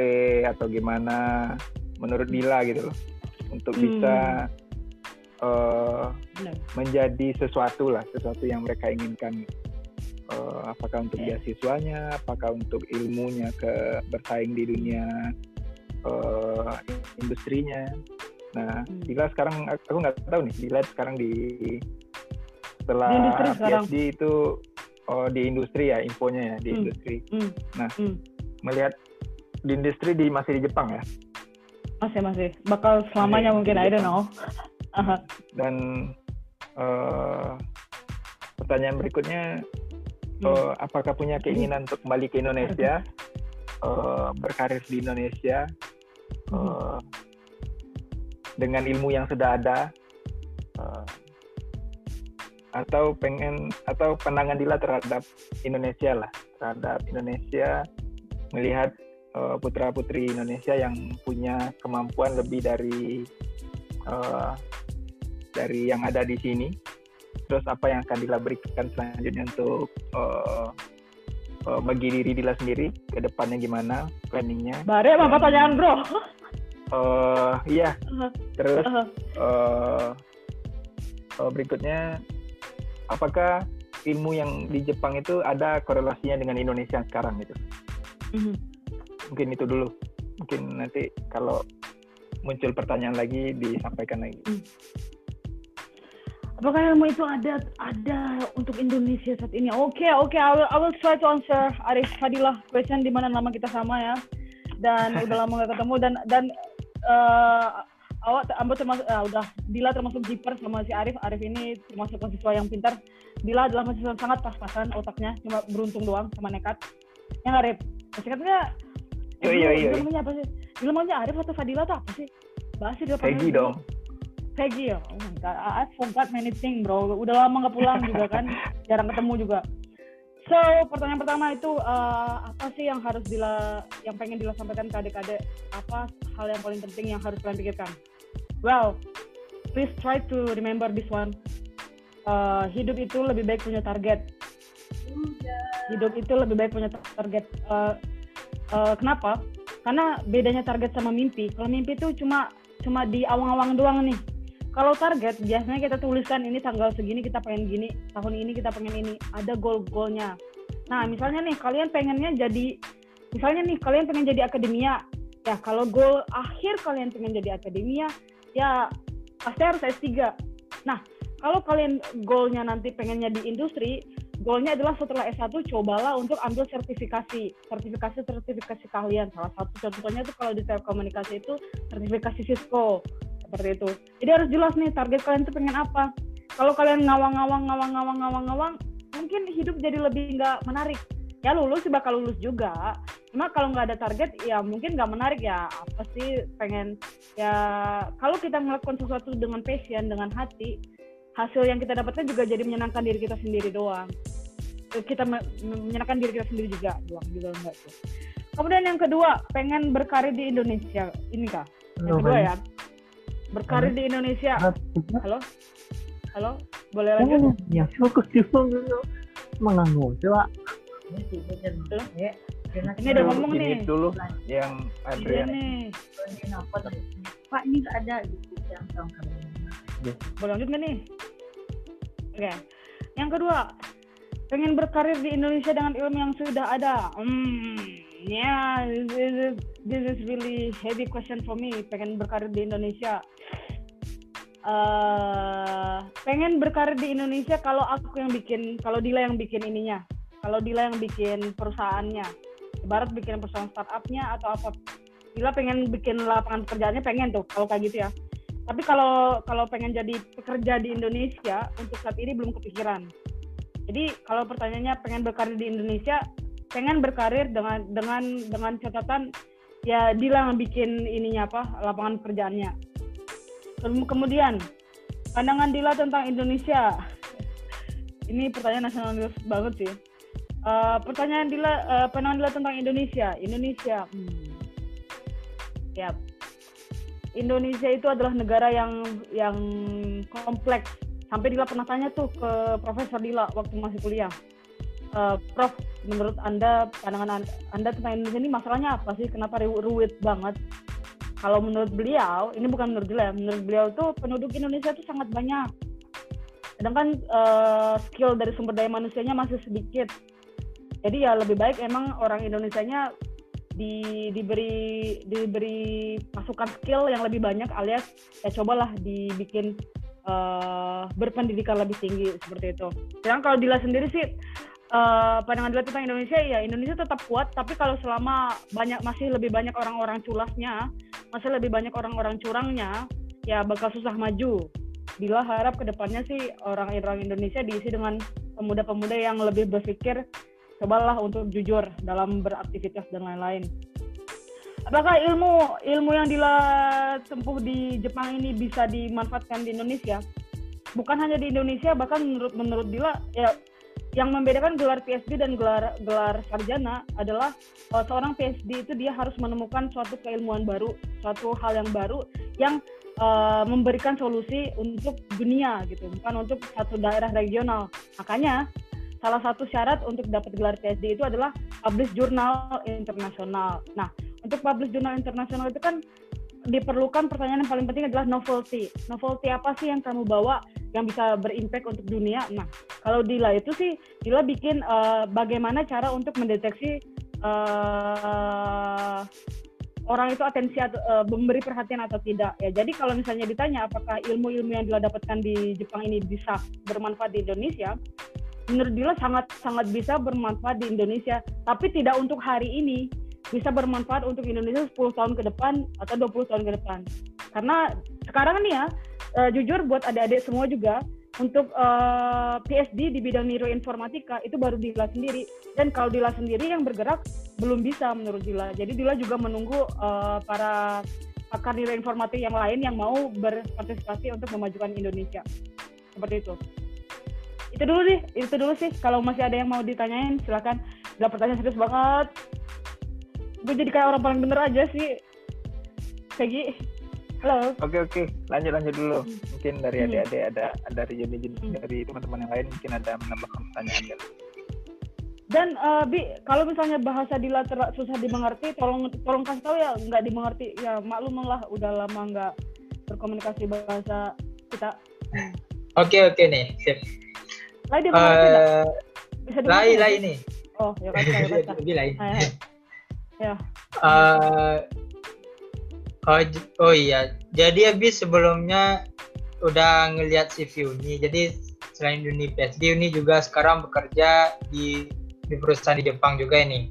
[SPEAKER 5] atau gimana? Menurut Dila gitu loh. Untuk
[SPEAKER 2] Hmm.
[SPEAKER 5] bisa eh,
[SPEAKER 2] Benar.
[SPEAKER 5] menjadi sesuatu lah sesuatu yang mereka inginkan Eh, apakah untuk
[SPEAKER 2] Ya.
[SPEAKER 5] beasiswanya apakah untuk ilmunya ke bersaing di dunia eh, industrinya nah
[SPEAKER 2] Hmm.
[SPEAKER 5] Dila sekarang aku nggak tahu nih Dila sekarang di setelah
[SPEAKER 2] Di industri sekarang.
[SPEAKER 5] PhD itu oh, di industri ya infonya ya di
[SPEAKER 2] Hmm.
[SPEAKER 5] industri
[SPEAKER 2] Hmm.
[SPEAKER 5] Nah.
[SPEAKER 2] Hmm.
[SPEAKER 5] melihat di industri di masih di Jepang ya
[SPEAKER 2] Masih masih. Bakal selamanya
[SPEAKER 5] Masih
[SPEAKER 2] mungkin I don't know.
[SPEAKER 5] Dan eh, pertanyaan berikutnya
[SPEAKER 2] Hmm.
[SPEAKER 5] eh, apakah punya keinginan untuk kembali ke Indonesia eh, berkarir di Indonesia eh, dengan ilmu yang sudah ada eh, atau pengen atau pandangan Dila terhadap Indonesia lah terhadap Indonesia melihat putra putri Indonesia yang punya kemampuan lebih dari eh, dari yang ada di sini. Terus apa yang akan Dila berikan selanjutnya untuk eh, eh, bagi diri Dila sendiri ke depannya gimana planningnya.
[SPEAKER 2] Bare apa pertanyaan bro?
[SPEAKER 5] eh iya.
[SPEAKER 2] Aha.
[SPEAKER 5] terus eh eh, berikutnya apakah ilmu yang di Jepang itu ada korelasinya dengan Indonesia sekarang gitu?
[SPEAKER 2] Mhm.
[SPEAKER 5] mungkin itu dulu. Mungkin nanti kalau muncul pertanyaan lagi disampaikan lagi
[SPEAKER 2] Apakah ilmu itu ada ada untuk Indonesia saat ini? Oke, oke, I will I will try to answer Arif Fadilah question di mana nama kita sama ya. Dan <laughs> udah lama gak ketemu dan dan eh, awak Ambo termasuk eh, udah Dila termasuk jiper sama si Arif. Arif ini termasuk mahasiswa yang pintar. Dila adalah mahasiswa yang sangat pas-pasan otaknya, cuma beruntung doang sama nekat. Ya nggak Arif? singkatnya
[SPEAKER 5] Yo, yo, yo.
[SPEAKER 2] Namanya apa sih? Namanya Arif atau Fadila tuh apa sih? Bahas sih dia
[SPEAKER 5] Peggy dong.
[SPEAKER 2] dulu. Peggy ya. Oh my god, I forgot many things bro. Udah lama nggak pulang <laughs> juga kan, jarang ketemu juga. So pertanyaan pertama itu eh, apa sih yang harus dila, yang pengen dila sampaikan ke adik-adik? Apa hal yang paling penting yang harus kalian pikirkan? Well, please try to remember this one. Eh, hidup itu lebih baik punya target. Hidup itu lebih baik punya target. Eh, eh, kenapa? Karena bedanya target sama mimpi. Kalau mimpi itu cuma cuma di awang-awang doang nih. Kalau target biasanya kita tuliskan ini tanggal segini kita pengen gini, tahun ini kita pengen ini, ada goal-goalnya. Nah, misalnya nih kalian pengennya jadi misalnya nih kalian pengen jadi akademia. Ya, kalau goal akhir kalian pengen jadi akademia, ya pasti harus S3. Nah, kalau kalian goalnya nanti pengennya di industri, goalnya adalah setelah S1 cobalah untuk ambil sertifikasi, sertifikasi-sertifikasi kalian. Salah satu contohnya tuh kalau di telekomunikasi itu sertifikasi Cisco seperti itu. Jadi harus jelas nih target kalian tuh pengen apa. Kalau kalian ngawang-ngawang, ngawang-ngawang, ngawang-ngawang, mungkin hidup jadi lebih nggak menarik. Ya lulus sih bakal lulus juga. Cuma kalau nggak ada target, ya mungkin nggak menarik ya. Apa sih pengen ya kalau kita melakukan sesuatu dengan passion, dengan hati, hasil yang kita dapatkan juga jadi menyenangkan diri kita sendiri doang. Eh, Kita me- menyenangkan diri kita sendiri juga doang juga enggak tuh. Kemudian yang kedua, pengen berkarir di Indonesia. Ini kah? Yang kedua ya berkarir Halo? di Indonesia. Halo? Halo? Boleh lanjut?
[SPEAKER 6] Ya, fokus dulu. Mengganggu, coba.
[SPEAKER 2] Ini ada ngomong nih.
[SPEAKER 5] Dulu yang Adrian.
[SPEAKER 2] Iya ini.
[SPEAKER 6] Pak, ini ada iya.
[SPEAKER 2] Boleh lanjut nggak nih? Oke. Yang kedua, pengen berkarir di Indonesia dengan ilmu yang sudah ada. Hmm ya, this is, this is really heavy question for me. Pengen berkarir di Indonesia. eh pengen berkarir di Indonesia kalau aku yang bikin, kalau Dila yang bikin ininya, kalau Dila yang bikin perusahaannya, ibarat bikin perusahaan startupnya atau apa. Dila pengen bikin lapangan pekerjaannya pengen tuh kalau kayak gitu ya. Tapi kalau kalau pengen jadi pekerja di Indonesia untuk saat ini belum kepikiran. Jadi kalau pertanyaannya pengen berkarir di Indonesia, pengen berkarir dengan dengan dengan catatan ya Dila bikin ininya apa lapangan pekerjaannya. Kem- Kemudian pandangan Dila tentang Indonesia. Ini pertanyaan nasionalis banget sih. Eh, pertanyaan Dila, eh, pandangan Dila tentang Indonesia. Indonesia, hmm. ya Indonesia itu adalah negara yang yang kompleks. Sampai Dila pernah tanya tuh ke Profesor Dila waktu masih kuliah. Eh, Prof, menurut Anda pandangan An- Anda tentang Indonesia ini masalahnya apa sih? Kenapa ru- ruwet banget? Kalau menurut beliau, ini bukan menurut ya, menurut beliau tuh penduduk Indonesia tuh sangat banyak. Sedangkan eh, skill dari sumber daya manusianya masih sedikit. Jadi ya lebih baik emang orang Indonesianya di, diberi diberi masukan skill yang lebih banyak alias ya cobalah dibikin eh, berpendidikan lebih tinggi seperti itu. Sedangkan kalau Dila sendiri sih eh, pandangan Dila tentang Indonesia ya Indonesia tetap kuat tapi kalau selama banyak masih lebih banyak orang-orang culasnya, masih lebih banyak orang-orang curangnya ya bakal susah maju. Dila harap ke depannya sih orang-orang Indonesia diisi dengan pemuda-pemuda yang lebih berpikir cobalah untuk jujur dalam beraktivitas dan lain-lain. Apakah ilmu ilmu yang Dila tempuh di Jepang ini bisa dimanfaatkan di Indonesia? Bukan hanya di Indonesia, bahkan menurut menurut Dila ya yang membedakan gelar PhD dan gelar gelar sarjana adalah eh, seorang PhD itu dia harus menemukan suatu keilmuan baru, suatu hal yang baru yang eh, memberikan solusi untuk dunia gitu, bukan untuk satu daerah regional. Makanya salah satu syarat untuk dapat gelar PhD itu adalah publish jurnal internasional. Nah, untuk publish jurnal internasional itu kan diperlukan pertanyaan yang paling penting adalah novelty. Novelty apa sih yang kamu bawa yang bisa berimpact untuk dunia? Nah, kalau Dila itu sih Dila bikin eh, bagaimana cara untuk mendeteksi eh, orang itu atensi atau eh, memberi perhatian atau tidak ya. Jadi kalau misalnya ditanya apakah ilmu-ilmu yang Dila dapatkan di Jepang ini bisa bermanfaat di Indonesia, menurut Dila sangat sangat bisa bermanfaat di Indonesia, tapi tidak untuk hari ini. Bisa bermanfaat untuk Indonesia 10 tahun ke depan atau 20 tahun ke depan. Karena sekarang nih ya, eh, jujur buat adik-adik semua juga untuk eh, PhD di bidang neuroinformatika itu baru Dila sendiri dan kalau Dila sendiri yang bergerak belum bisa menurut Dila. Jadi Dila juga menunggu uh, para pakar nilai informatif yang lain yang mau berpartisipasi untuk memajukan Indonesia. Seperti itu. Itu dulu sih, itu dulu sih. Kalau masih ada yang mau ditanyain, silakan. Gak pertanyaan serius banget. Gue jadi kayak orang paling bener aja sih. Segi. Halo.
[SPEAKER 5] Oke oke, lanjut lanjut dulu. Mungkin dari
[SPEAKER 2] Hmm.
[SPEAKER 5] adik-adik ada dari Joni
[SPEAKER 2] Hmm.
[SPEAKER 5] dari teman-teman yang lain mungkin ada menambahkan pertanyaan kan?
[SPEAKER 2] Dan eh, Bi, kalau misalnya bahasa Dila ter- susah dimengerti, tolong tolong kasih tahu ya nggak dimengerti. Ya maklum lah, udah lama nggak berkomunikasi bahasa kita.
[SPEAKER 3] Oke oke nih, sip.
[SPEAKER 2] Lai dia mengerti nggak?
[SPEAKER 3] Eh,
[SPEAKER 2] Bisa dimengerti
[SPEAKER 3] Lai
[SPEAKER 2] nggak
[SPEAKER 3] lai
[SPEAKER 2] sih?
[SPEAKER 3] nih.
[SPEAKER 2] Oh, ya. <laughs>
[SPEAKER 3] Lebih lain.
[SPEAKER 2] Ya.
[SPEAKER 3] Eh, oh, oh iya, jadi habis sebelumnya udah ngelihat CV Uni. Jadi selain Uni PSD, Uni juga sekarang bekerja di di perusahaan di Jepang juga ini.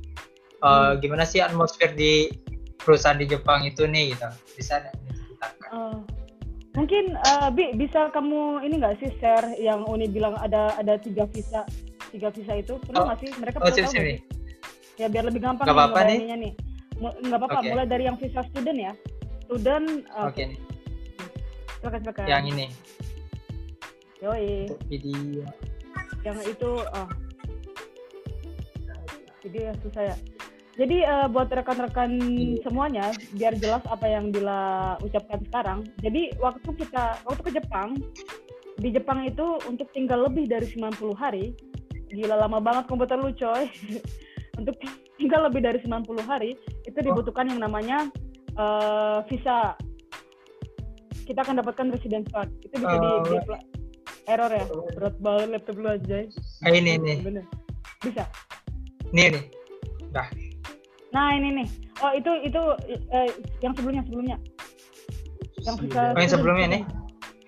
[SPEAKER 3] Eh,
[SPEAKER 2] Hmm.
[SPEAKER 3] Gimana sih atmosfer di perusahaan di Jepang itu nih gitu? Bisa nggak diceritakan?
[SPEAKER 2] Eh, mungkin eh, Bi bisa kamu ini nggak sih share yang Uni bilang ada ada tiga visa tiga visa itu perlu
[SPEAKER 3] Oh.
[SPEAKER 2] nggak sih mereka
[SPEAKER 3] Oh
[SPEAKER 2] perlu
[SPEAKER 3] sip
[SPEAKER 2] tahu ya biar lebih gampang
[SPEAKER 3] Nggak
[SPEAKER 2] nih
[SPEAKER 3] apa-apa nih.
[SPEAKER 2] nggak apa-apa
[SPEAKER 3] Oke.
[SPEAKER 2] mulai dari yang visa student ya student eh,
[SPEAKER 3] Oke nih,
[SPEAKER 2] silakan silakan
[SPEAKER 3] yang ini
[SPEAKER 2] Yoi.
[SPEAKER 3] video.
[SPEAKER 2] yang itu oh. jadi ya susah ya jadi eh, buat rekan-rekan semuanya biar jelas apa yang Dila ucapkan sekarang jadi waktu kita waktu ke Jepang di Jepang itu untuk tinggal lebih dari 90 hari gila lama banget komputer lu coy <laughs> untuk tinggal lebih dari 90 hari itu dibutuhkan yang namanya eh, visa. Kita akan dapatkan residence card. Itu bisa di,
[SPEAKER 3] Oh.
[SPEAKER 2] di- error ya? Berat banget laptop lu aja
[SPEAKER 3] Ah, ini nih,
[SPEAKER 2] bener. Bisa?
[SPEAKER 3] Nih nih. Dah.
[SPEAKER 2] nah ini nih oh itu itu eh, yang sebelumnya sebelumnya. Yang visa
[SPEAKER 3] Oh, yang sebelumnya nih?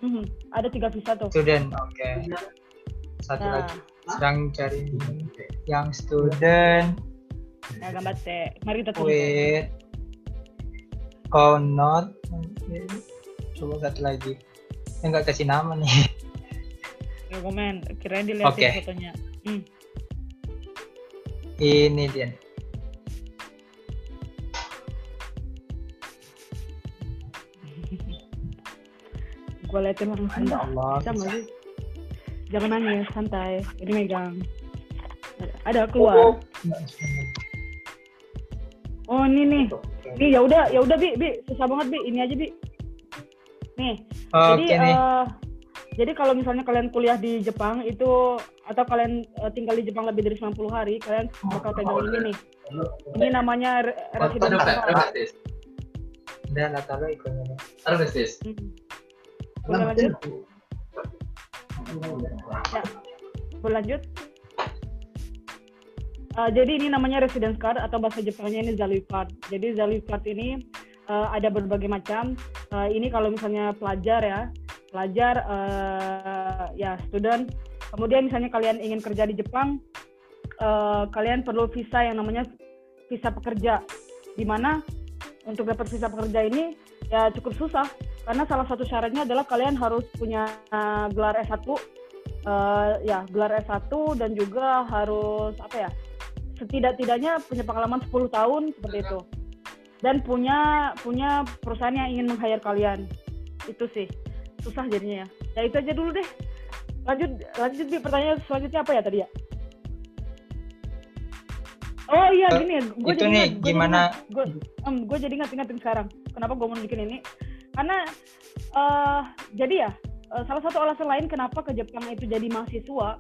[SPEAKER 2] Mhm, ada tiga visa tuh.
[SPEAKER 3] Student, oke. Satu
[SPEAKER 2] nah.
[SPEAKER 3] lagi. Sedang cari yang student.
[SPEAKER 2] nah gambar teh mari kita tulis
[SPEAKER 3] Wait. Oh not. Coba satu lagi. Enggak kasih nama nih.
[SPEAKER 2] komen kirain dilihatin
[SPEAKER 3] Oke.
[SPEAKER 2] fotonya hmm.
[SPEAKER 3] Ini dia. <laughs>
[SPEAKER 2] gue liatin langsung
[SPEAKER 3] Ya Allah.
[SPEAKER 2] bisa nggak sih jangan nangis santai. Ini megang. Ada keluar. Oh ini nih. Nih ya udah ya udah bi. Bi susah banget bi. Ini aja bi. Nih.
[SPEAKER 3] Oke
[SPEAKER 2] jadi
[SPEAKER 3] nih.
[SPEAKER 2] eh, jadi kalau misalnya kalian kuliah di Jepang itu atau kalian eh, tinggal di Jepang lebih dari 90 hari kalian bakal pegang ini nih. Ini namanya re- resident.
[SPEAKER 3] Dan.
[SPEAKER 2] Hmm. boleh lanjut ya boleh lanjut Eh, jadi ini namanya residence card atau bahasa Jepangnya ini Zalui card. Jadi Zalui card ini eh, ada berbagai macam. Eh, ini kalau misalnya pelajar ya, pelajar eh, ya student. Kemudian misalnya kalian ingin kerja di Jepang, eh, kalian perlu visa yang namanya visa pekerja. Di mana untuk dapat visa pekerja ini ya cukup susah karena salah satu syaratnya adalah kalian harus punya eh, gelar S1 eh, ya gelar S1 dan juga harus apa ya setidak-tidaknya punya pengalaman 10 tahun seperti itu. Dan punya punya perusahaan yang ingin meng-hire kalian. Itu sih. Susah jadinya ya. Ya itu aja dulu deh. Lanjut lanjut Bi. pertanyaan selanjutnya apa ya tadi ya? Oh iya
[SPEAKER 3] Eh,
[SPEAKER 2] gini. Gue jadi
[SPEAKER 3] nih,
[SPEAKER 2] ingat- gua jadi
[SPEAKER 3] gimana-
[SPEAKER 2] ingat. gue gue jadi ingat-ingatin sekarang. Kenapa gue mau bikin ini karena eh jadi ya eh, salah satu alasan lain kenapa ke Jepang itu jadi mahasiswa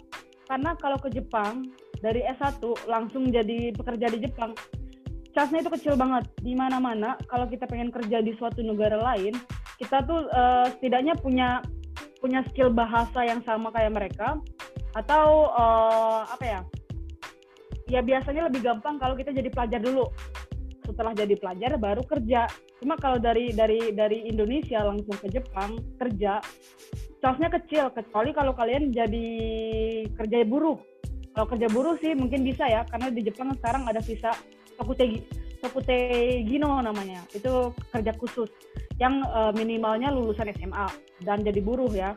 [SPEAKER 2] karena kalau ke Jepang dari S1 langsung jadi pekerja di Jepang chance-nya itu kecil banget. Di mana-mana kalau kita pengen kerja di suatu negara lain kita tuh eh, setidaknya punya punya skill bahasa yang sama kayak mereka atau eh, apa ya ya biasanya lebih gampang kalau kita jadi pelajar dulu setelah jadi pelajar baru kerja. Cuma kalau dari dari dari Indonesia langsung ke Jepang kerja chance-nya kecil. Kecuali kalau kalian jadi kerja buruh. Kalau kerja buruh sih mungkin bisa ya karena di Jepang sekarang ada visa Tokutegi Tokutegino namanya. Itu kerja khusus yang eh, minimalnya lulusan SMA dan jadi buruh ya.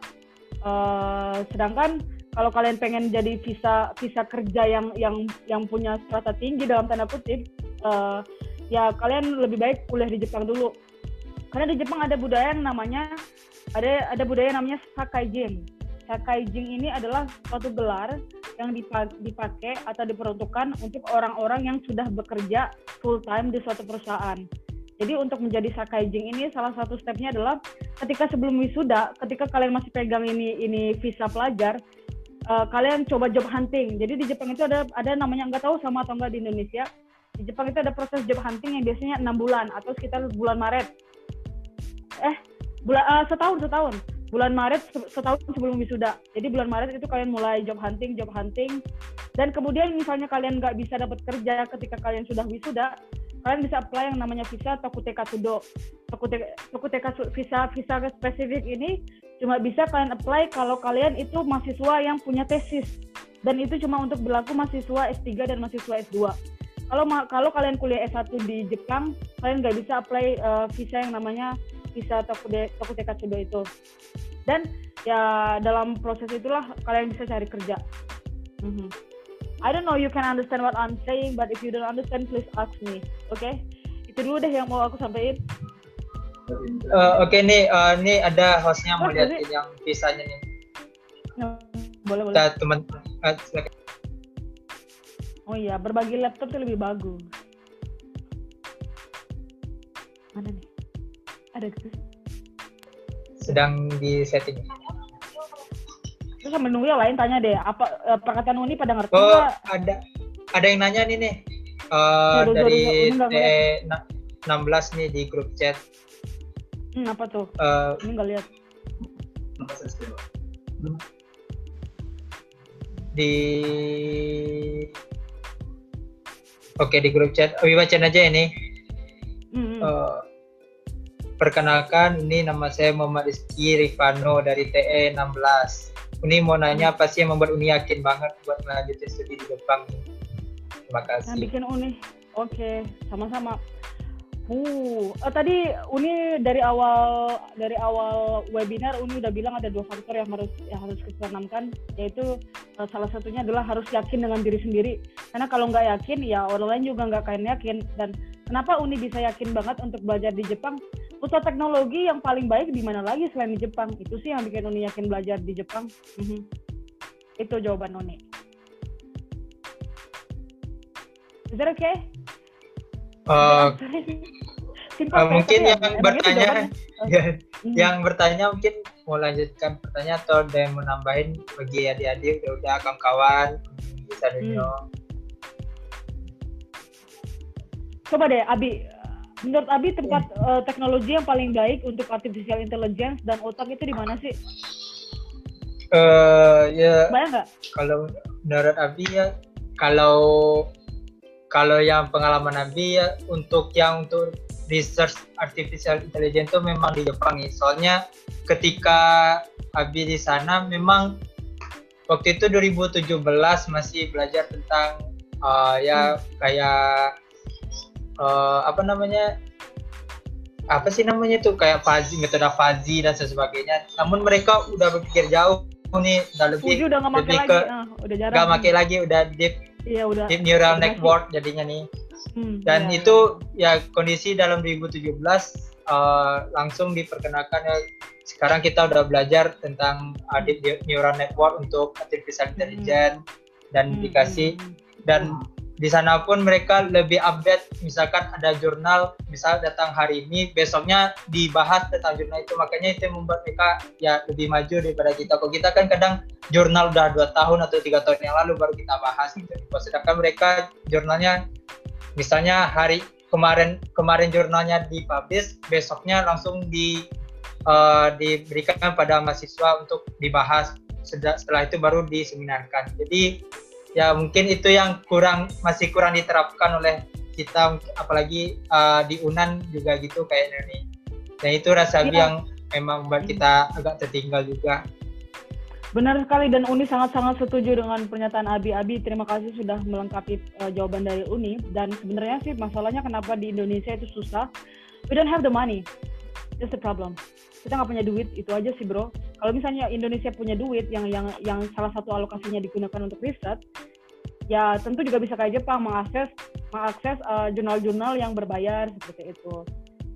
[SPEAKER 2] Eh, sedangkan kalau kalian pengen jadi visa visa kerja yang yang yang punya strata tinggi dalam tanda kutip eh, ya kalian lebih baik kuliah di Jepang dulu karena di Jepang ada budaya yang namanya ada ada budaya namanya sakaijin sakaijin ini adalah suatu gelar yang dipa- dipakai atau diperuntukkan untuk orang-orang yang sudah bekerja full time di suatu perusahaan jadi untuk menjadi sakaijin ini salah satu stepnya adalah ketika sebelum wisuda ketika kalian masih pegang ini ini visa pelajar eh, kalian coba job hunting. Jadi di Jepang itu ada ada namanya nggak tahu sama atau enggak di Indonesia. Di Jepang itu ada proses job hunting yang biasanya enam bulan atau sekitar bulan Maret. Eh, bulan eh, setahun setahun. Bulan Maret se- setahun sebelum wisuda. Jadi bulan Maret itu kalian mulai job hunting, job hunting. Dan kemudian misalnya kalian nggak bisa dapat kerja ketika kalian sudah wisuda, kalian bisa apply yang namanya visa Tokuteka Tudo. Tokuteka, Tokuteka su- visa visa spesifik ini cuma bisa kalian apply kalau kalian itu mahasiswa yang punya tesis dan itu cuma untuk berlaku mahasiswa S3 dan mahasiswa S2. Kalau kalau kalian kuliah S1 di Jepang, kalian nggak bisa apply uh, visa yang namanya visa Tokude, Tokuteka Tsudo itu. Dan ya dalam proses itulah kalian bisa cari kerja. Mhm. I don't know you can understand what I'm saying, but if you don't understand, please ask me. Oke? Itu dulu deh yang mau aku sampaikan.
[SPEAKER 3] Eh, Oke nih, eh, nih ada hostnya mau
[SPEAKER 2] jadi-
[SPEAKER 3] yang visanya nih.
[SPEAKER 2] Nah, boleh boleh.
[SPEAKER 3] Kita teman silakan.
[SPEAKER 2] Oh iya, berbagi laptop tuh lebih bagus. Mana nih? Ada gitu.
[SPEAKER 3] sedang di setting.
[SPEAKER 2] Terus sambil nunggu yang lain tanya deh, apa eh, perkataan Uni pada ngerti
[SPEAKER 3] Oh,
[SPEAKER 2] nggak?
[SPEAKER 3] ada ada yang nanya nih nih.
[SPEAKER 2] Sorry, sorry,
[SPEAKER 3] dari
[SPEAKER 2] Uni nggak
[SPEAKER 3] TE na- 16 nih di grup chat.
[SPEAKER 2] Hmm, apa tuh?
[SPEAKER 3] Eh,
[SPEAKER 2] Ini nggak lihat.
[SPEAKER 3] di Oke di grup chat, Abi bacain aja ini.
[SPEAKER 2] Hmm, hmm.
[SPEAKER 3] Eh, perkenalkan, ini nama saya Muhammad Rizky Rifano dari TE 16. Uni mau nanya apa sih yang membuat Uni yakin banget buat melanjutkan studi di Jepang? Terima
[SPEAKER 2] Yang
[SPEAKER 3] kasih.
[SPEAKER 2] bikin Uni. Oke, sama-sama. Uh, eh, tadi Uni dari awal dari awal webinar Uni udah bilang ada dua faktor yang harus yang harus kita tanamkan yaitu eh, salah satunya adalah harus yakin dengan diri sendiri. Karena kalau nggak yakin ya orang lain juga nggak akan yakin. Dan kenapa Uni bisa yakin banget untuk belajar di Jepang? Pusat teknologi yang paling baik di mana lagi selain di Jepang? Itu sih yang bikin Uni yakin belajar di Jepang. Mhm. itu jawaban Uni. Is that okay?
[SPEAKER 3] Eh, <laughs>
[SPEAKER 2] kan?
[SPEAKER 3] mungkin
[SPEAKER 2] ya,
[SPEAKER 3] yang
[SPEAKER 2] itu
[SPEAKER 3] bertanya, <laughs> ya,
[SPEAKER 2] Mhm.
[SPEAKER 3] yang bertanya mungkin mau lanjutkan pertanyaan atau ada yang mau nambahin bagi adik-adik udah udah kawan-kawan bisa
[SPEAKER 2] Hmm.
[SPEAKER 3] dulu.
[SPEAKER 2] Coba deh, Abi. Menurut Abi tempat eh, teknologi yang paling baik untuk artificial intelligence dan otak itu di mana sih?
[SPEAKER 3] Eh ya
[SPEAKER 2] Bayang nggak?
[SPEAKER 3] kalau menurut Abi ya kalau kalau yang pengalaman Abi ya untuk yang untuk research artificial intelligence itu memang di Jepang ya. Soalnya ketika Abi di sana memang waktu itu 2017 masih belajar tentang uh, ya kayak uh, apa namanya apa sih namanya tuh kayak fuzzy metode fuzzy dan sebagainya. Namun mereka udah berpikir jauh nih, udah lebih
[SPEAKER 2] udah pakai
[SPEAKER 3] lebih
[SPEAKER 2] lagi,
[SPEAKER 3] ke
[SPEAKER 2] ah, udah jarang.
[SPEAKER 3] nggak pakai lagi udah deep
[SPEAKER 2] Iya udah.
[SPEAKER 3] deep neural
[SPEAKER 2] Udah
[SPEAKER 3] network jadinya nih.
[SPEAKER 2] Hmm,
[SPEAKER 3] dan
[SPEAKER 2] iya,
[SPEAKER 3] itu ya kondisi dalam 2017 eh, langsung diperkenalkan ya. Sekarang kita udah belajar tentang uh, deep neural network untuk artificial intelligence dan
[SPEAKER 2] Hmm,
[SPEAKER 3] dikasih.
[SPEAKER 2] Hmm, hmm.
[SPEAKER 3] Di sana pun mereka lebih update. Misalkan ada jurnal misal datang hari ini besoknya dibahas tentang jurnal itu. Makanya itu membuat mereka ya lebih maju daripada kita. Kalau kita kan kadang jurnal udah dua tahun atau tiga tahun yang lalu baru kita bahas gitu. Sedangkan mereka jurnalnya misalnya hari kemarin kemarin jurnalnya dipublish besoknya langsung di eh, diberikan pada mahasiswa untuk dibahas. Setelah itu baru diseminarkan. Jadi ya mungkin itu yang kurang masih kurang diterapkan oleh kita apalagi uh, di Unan juga gitu kayaknya nih dan itu rasa
[SPEAKER 2] Iya.
[SPEAKER 3] yang memang membuat kita agak tertinggal juga
[SPEAKER 2] Benar sekali dan Uni sangat-sangat setuju dengan pernyataan Abi. Abi terima kasih sudah melengkapi uh, jawaban dari Uni dan sebenarnya sih masalahnya kenapa di Indonesia itu susah. We don't have the money. That's the problem. Kita nggak punya duit itu aja sih bro. Kalau misalnya Indonesia punya duit yang yang yang salah satu alokasinya digunakan untuk riset, ya tentu juga bisa kayak Jepang mengakses mengakses uh, jurnal-jurnal yang berbayar seperti itu.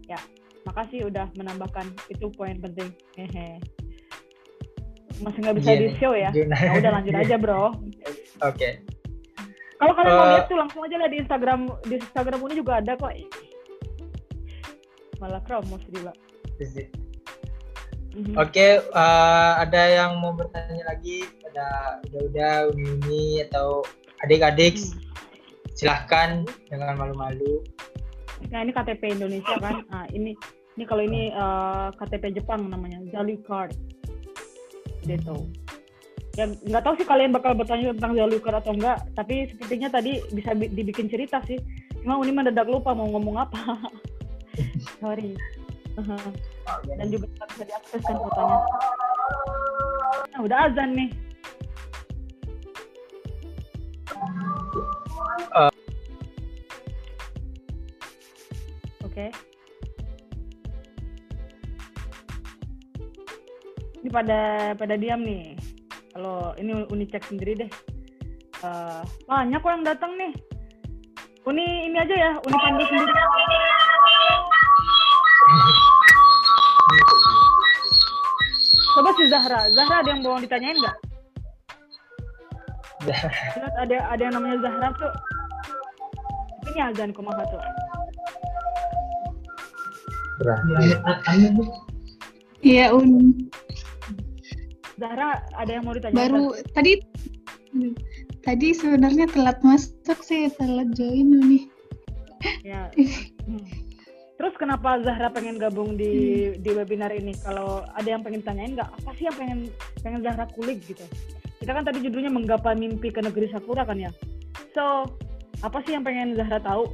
[SPEAKER 2] Ya, makasih udah menambahkan itu poin penting. Hehe. Masih nggak bisa
[SPEAKER 3] Iya
[SPEAKER 2] di show ya?
[SPEAKER 3] jurnal.
[SPEAKER 2] Ya udah lanjut aja bro.
[SPEAKER 3] Oke.
[SPEAKER 2] Kalau kalian mau
[SPEAKER 3] Eh,
[SPEAKER 2] lihat tuh langsung aja lah di Instagram di Instagram ini juga ada kok. Malah promos gila. Mhm.
[SPEAKER 3] Oke, eh, ada yang mau bertanya lagi? Ada udah-udah Uni atau adik-adik?
[SPEAKER 2] Hmm.
[SPEAKER 3] Silahkan jangan malu-malu.
[SPEAKER 2] Nah ini KTP Indonesia kan. Nah ini ini kalau ini eh, KTP Jepang namanya Jalu Card. Gitu. Ya nggak tahu sih kalian bakal bertanya tentang Jalu Card atau enggak. Tapi sepertinya tadi bisa bi- dibikin cerita sih. Cuma Uni mendadak lupa mau ngomong apa. <laughs> Sorry. Uh-huh. Dan juga nggak bisa diakses kan fotonya. Nah, udah azan nih.
[SPEAKER 3] Eh.
[SPEAKER 2] Oke. Ini pada pada diam nih. Kalau ini Uni cek sendiri deh. Eh, banyak kok yang datang nih. Uni ini aja ya, Uni pandu sendiri. Coba si Zahra, Zahra ada yang mau ditanyain nggak? Lihat ada ada yang namanya Zahra tuh. Ini azan kumaha tuh.
[SPEAKER 7] Iya, Un.
[SPEAKER 2] Zahra ada yang mau ditanyain?
[SPEAKER 7] Baru
[SPEAKER 2] nggak?
[SPEAKER 7] tadi tadi sebenarnya telat masuk sih, telat join nih.
[SPEAKER 2] Ya. <laughs> Hmm. Kenapa Zahra pengen gabung di di webinar ini? Kalau ada yang pengen tanyain nggak? Apa sih yang pengen pengen Zahra kulik gitu? Kita kan tadi judulnya menggapai mimpi ke negeri Sakura kan ya. So apa sih yang pengen Zahra tahu?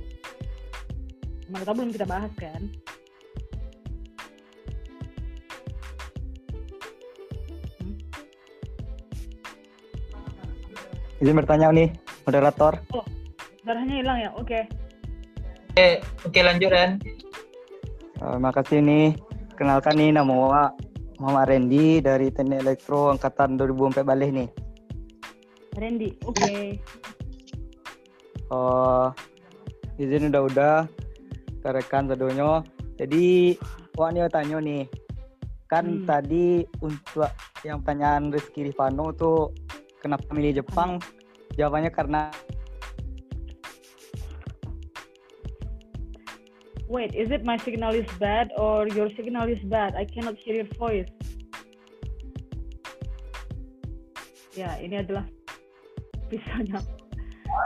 [SPEAKER 2] Mana tahu belum kita bahas kan?
[SPEAKER 8] Izin bertanya nih, moderator.
[SPEAKER 2] Zahranya hilang ya? Oke.
[SPEAKER 3] Oke, oke lanjut Ren.
[SPEAKER 8] Eh, makasih nih. Kenalkan nih nama Muhammad Randy dari Teknik Elektro angkatan 2004 balik nih.
[SPEAKER 2] Randy. Oke.
[SPEAKER 8] Eh, izin udah-udah ke rekan sadonyo. Jadi, wak nih tanya nih. Kan
[SPEAKER 2] Hmm.
[SPEAKER 8] tadi untuk yang pertanyaan Rizky Rifano tuh kenapa milih Jepang? Jawabannya karena
[SPEAKER 2] Wait, is it my signal is bad or your signal is bad? I cannot hear your voice. Ya, ini adalah visanya.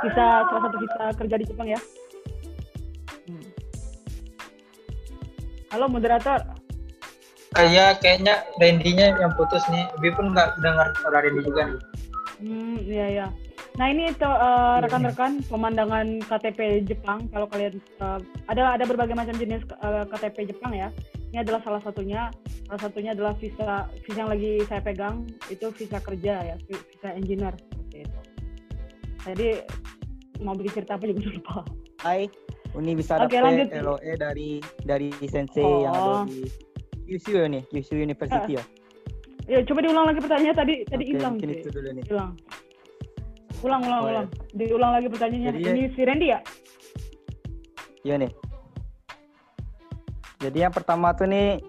[SPEAKER 2] Visa salah satu visa kerja di Jepang ya. Hmm. Halo moderator.
[SPEAKER 3] Kayak kayaknya Randy-nya yang putus nih. Lebih pun nggak dengar suara Randy juga nih.
[SPEAKER 2] Hmm, iya ya. Nah ini tuh eh, rekan-rekan pemandangan KTP Jepang. Kalau kalian eh, ada ada berbagai macam jenis eh, KTP Jepang ya. Ini adalah salah satunya. Salah satunya adalah visa visa yang lagi saya pegang itu visa kerja ya, vi- visa engineer seperti itu. Jadi mau bikin cerita apa juga <laughs> lupa.
[SPEAKER 8] Hai, Uni bisa dapet
[SPEAKER 2] lanjut.
[SPEAKER 8] LOE dari dari sensei yang ada
[SPEAKER 2] Oh.
[SPEAKER 8] di Kyushu ya nih, Kyushu University ya. <laughs>
[SPEAKER 2] Ya coba diulang lagi pertanyaannya tadi tadi hilang
[SPEAKER 8] itu dulu nih.
[SPEAKER 2] Hilang. Ulang ulang
[SPEAKER 8] Oh, ya.
[SPEAKER 2] ulang. Diulang lagi pertanyaannya.
[SPEAKER 8] Jadi-
[SPEAKER 2] Ini si Randy ya?
[SPEAKER 8] Iya nih. Jadi yang pertama tuh nih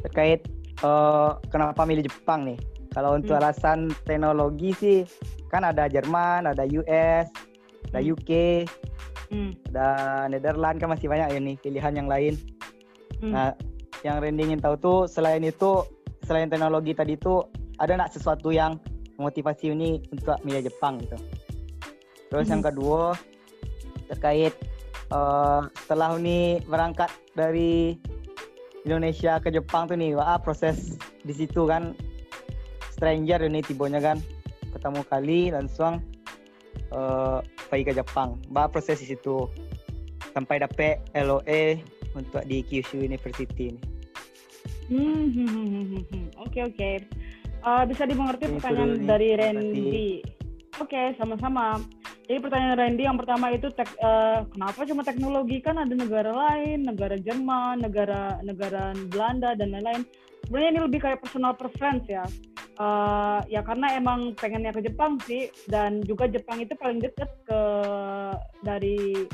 [SPEAKER 8] terkait eh, kenapa milih Jepang nih. Kalau untuk
[SPEAKER 2] Hmm.
[SPEAKER 8] alasan teknologi sih kan ada Jerman, ada US, ada
[SPEAKER 2] Hmm.
[SPEAKER 8] UK,
[SPEAKER 2] Hmm.
[SPEAKER 8] ada Netherlands kan masih banyak ya nih pilihan yang lain.
[SPEAKER 2] Hmm.
[SPEAKER 8] Nah, yang Randy ingin tahu tuh selain itu selain teknologi tadi tuh ada nggak sesuatu yang memotivasi ini untuk milih Jepang gitu. Terus yang
[SPEAKER 2] Mhm.
[SPEAKER 8] kedua terkait eh, setelah Uni berangkat dari Indonesia ke Jepang tuh nih, wah proses di situ kan stranger ini tibonya kan ketemu kali langsung eh pergi ke Jepang. Bah proses di situ sampai dapet LOE untuk di Kyushu University ini.
[SPEAKER 2] Hmm, hmm, hmm, hmm, hmm, Eh, bisa dimengerti pertanyaan
[SPEAKER 8] nih,
[SPEAKER 2] dari Randy. Oke, sama-sama. Jadi pertanyaan Randy yang pertama itu tek- eh, kenapa cuma teknologi kan ada negara lain, negara Jerman, negara negara Belanda dan lain-lain. Sebenarnya ini lebih kayak personal preference ya. Eh, ya karena emang pengennya ke Jepang sih dan juga Jepang itu paling deket ke dari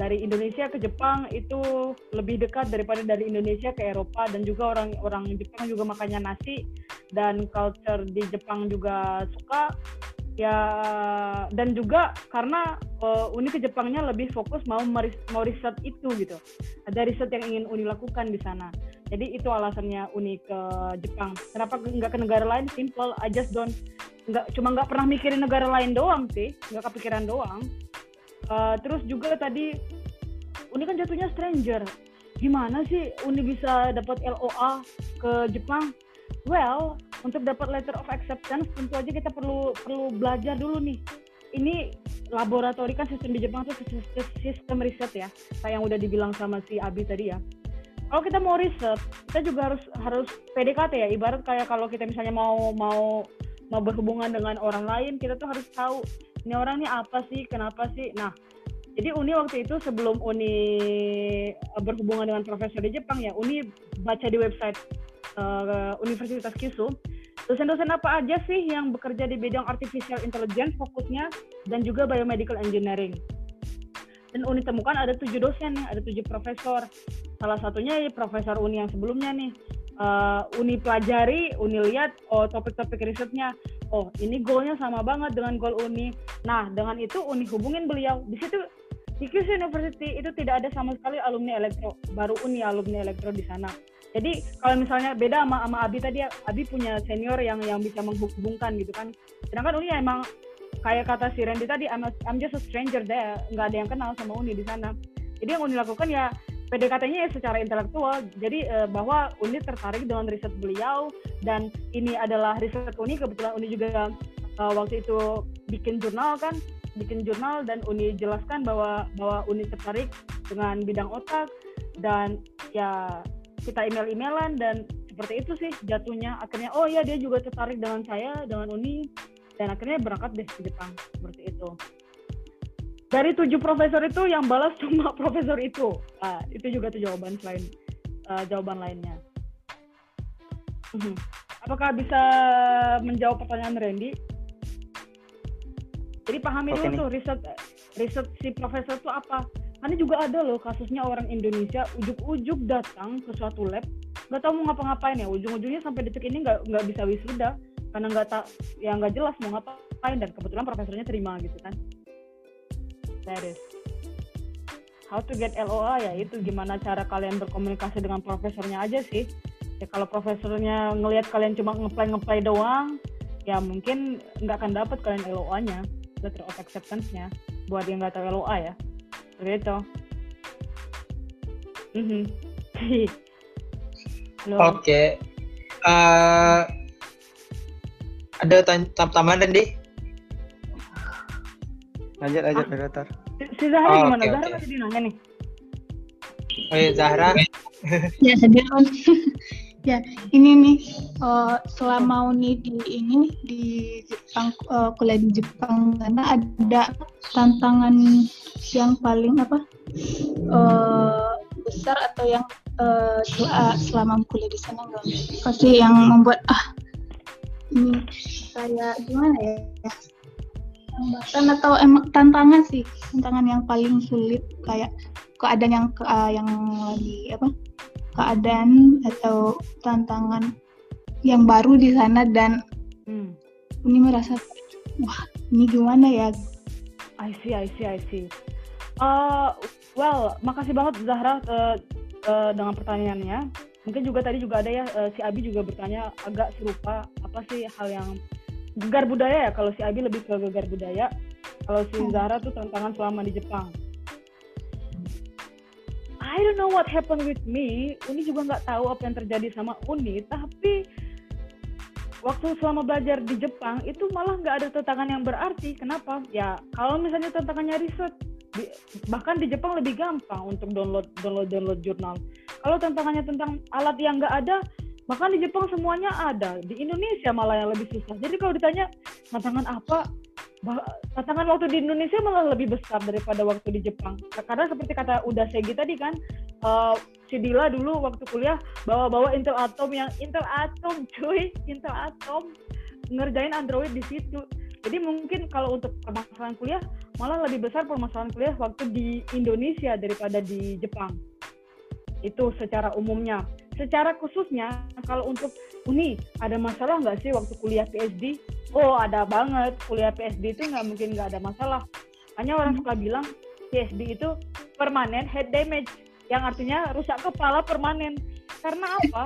[SPEAKER 2] dari Indonesia ke Jepang itu lebih dekat daripada dari Indonesia ke Eropa dan juga orang orang Jepang juga makannya nasi dan culture di Jepang juga suka ya dan juga karena uh, Uni ke Jepangnya lebih fokus mau meris mau riset itu gitu. Ada riset yang ingin Uni lakukan di sana. Jadi itu alasannya Uni ke Jepang. Kenapa nggak ke negara lain? Simple I just don't nggak cuma nggak pernah mikirin negara lain doang sih. Nggak kepikiran doang. Uh, terus juga tadi Uni kan jatuhnya stranger. Gimana sih Uni bisa dapat LOA ke Jepang well untuk dapat letter of acceptance tentu aja kita perlu perlu belajar dulu nih. Ini laboratori kan sistem di Jepang itu sistem riset ya kayak yang udah dibilang sama si Abi tadi ya. Kalau kita mau riset kita juga harus harus PDKT ya. Ibarat kayak kalau kita misalnya mau mau mau berhubungan dengan orang lain kita tuh harus tahu ini orang ini apa sih? Kenapa sih? Nah jadi Uni waktu itu sebelum Uni eh, berhubungan dengan profesor di Jepang ya Uni baca di website uh, Universitas Kyushu dosen-dosen apa aja sih yang bekerja di bidang artificial intelligence fokusnya dan juga biomedical engineering dan Uni temukan ada tujuh dosen ada tujuh profesor. Salah satunya ya profesor Uni yang sebelumnya nih. Uh, uni pelajari, Uni lihat, oh topik-topik risetnya, oh ini goalnya sama banget dengan goal Uni. Nah dengan itu Uni hubungin beliau. Di situ di Kyushu University itu tidak ada sama sekali alumni elektro, baru Uni alumni elektro di sana. Jadi kalau misalnya beda sama sama Abi tadi, Abi punya senior yang yang bisa menghubungkan gitu kan. Sedangkan Uni ya emang kayak kata si Randy tadi, I'm, a, I'm just a stranger there, nggak ada yang kenal sama Uni di sana. Jadi yang Uni lakukan ya PDKT-nya ya secara intelektual. Jadi uh, bahwa Uni tertarik dengan riset beliau dan ini adalah riset Uni. Kebetulan Uni juga uh, waktu itu bikin jurnal kan, bikin jurnal dan Uni jelaskan bahwa bahwa Uni tertarik dengan bidang otak dan ya kita email-emailan dan seperti itu sih jatuhnya. Akhirnya oh ya dia juga tertarik dengan saya dengan Uni. Dan akhirnya berangkat deh ke Jepang seperti itu. Dari tujuh profesor itu yang balas cuma <laughs> profesor itu. Nah, itu juga tuh jawaban selain uh, jawaban lainnya. Mhm. apakah bisa menjawab pertanyaan Randy? Jadi pahami dulu tuh riset riset si profesor itu apa karena juga ada loh kasusnya orang Indonesia ujuk-ujuk datang ke suatu lab nggak tahu mau ngapa-ngapain ya. Ujung-ujungnya sampai detik ini nggak nggak bisa wisuda karena nggak tak ya nggak jelas mau ngapain dan kebetulan profesornya terima gitu kan. That is how to get LOA ya itu gimana cara kalian berkomunikasi dengan profesornya aja sih. Ya kalau profesornya ngelihat kalian cuma ngeplay ngeplay doang ya mungkin nggak akan dapat kalian LOA-nya letter of acceptance-nya buat yang nggak tahu LOA ya itu mm -hmm.
[SPEAKER 3] Oke. Okay. Uh, ada tambahan Randy?
[SPEAKER 8] Lanjut lanjut ah. Dokter.
[SPEAKER 2] Si Zahra oh, gimana? Okay, Zahra okay. masih nanya nih.
[SPEAKER 3] Oh iya Zahra.
[SPEAKER 7] ya hadir <laughs> ya ini nih uh, selama uni di ini di Jepang uh, kuliah di Jepang karena ada tantangan yang paling apa uh, besar atau yang uh, selama kuliah di sana enggak pasti yang membuat ah ini kayak gimana ya hambatan atau emang tantangan sih tantangan yang paling sulit kayak keadaan yang uh, yang lagi apa keadaan atau tantangan yang baru di sana dan hmm. ini merasa wah ini gimana ya?
[SPEAKER 2] I see I see I see. Uh, well makasih banget Zahra uh, uh, dengan pertanyaannya. Mungkin juga tadi juga ada ya uh, si Abi juga bertanya agak serupa apa sih hal yang gegar budaya ya? Kalau si Abi lebih ke gegar budaya. Kalau si hmm. Zahra tuh tantangan selama di Jepang I don't know what happened with me. Uni juga nggak tahu apa yang terjadi sama Uni, tapi waktu selama belajar di Jepang itu malah nggak ada tantangan yang berarti. Kenapa? Ya kalau misalnya tantangannya riset, di, bahkan di Jepang lebih gampang untuk download download download jurnal. Kalau tantangannya tentang alat yang nggak ada, bahkan di Jepang semuanya ada. Di Indonesia malah yang lebih susah. Jadi kalau ditanya tantangan apa, tantangan waktu di Indonesia malah lebih besar daripada waktu di Jepang. Karena seperti kata udah Segi tadi kan, uh, si Dila dulu waktu kuliah bawa-bawa Intel Atom yang Intel Atom <laughs> cuy. Intel Atom. Ngerjain Android di situ. Jadi mungkin kalau untuk permasalahan kuliah malah lebih besar permasalahan kuliah waktu di Indonesia daripada di Jepang. Itu secara umumnya. Secara khususnya kalau untuk uni ada masalah nggak sih waktu kuliah PhD oh ada banget kuliah PhD itu nggak mungkin nggak ada masalah hanya orang suka bilang PhD itu permanen head damage yang artinya rusak kepala permanen. Karena apa?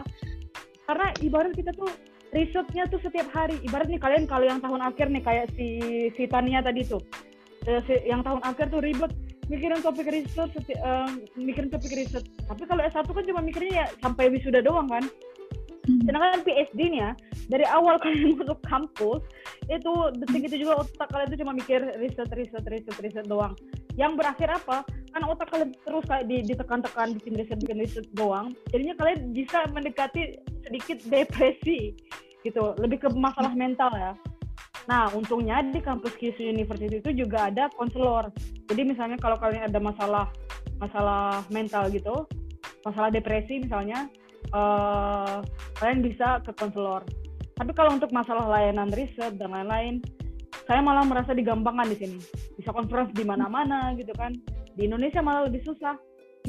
[SPEAKER 2] Karena ibarat kita tuh risetnya tuh setiap hari. Ibarat nih kalian kalau yang tahun akhir nih kayak si si Tania tadi tuh, eh, si, yang tahun akhir tuh ribet mikirin topik riset, seti, uh, mikirin topik riset. Tapi kalau S1 kan cuma mikirnya ya sampai wisuda doang kan. Hmm. Sedangkan PhD nih ya, dari awal <laughs> kalian masuk kampus, itu detik itu juga otak kalian itu cuma mikir riset, riset, riset, riset doang. Yang berakhir apa? Karena otak kalian terus kayak ditekan-tekan, bikin riset, bikin riset doang. Jadinya kalian bisa mendekati sedikit depresi gitu, lebih ke masalah mental ya. Nah, untungnya di kampus KISU University itu juga ada konselor. Jadi misalnya kalau kalian ada masalah masalah mental gitu, masalah depresi misalnya, uh, kalian bisa ke konselor. Tapi kalau untuk masalah layanan riset dan lain-lain, saya malah merasa digampangkan di sini. Bisa conference di mana-mana gitu kan. Di Indonesia malah lebih susah.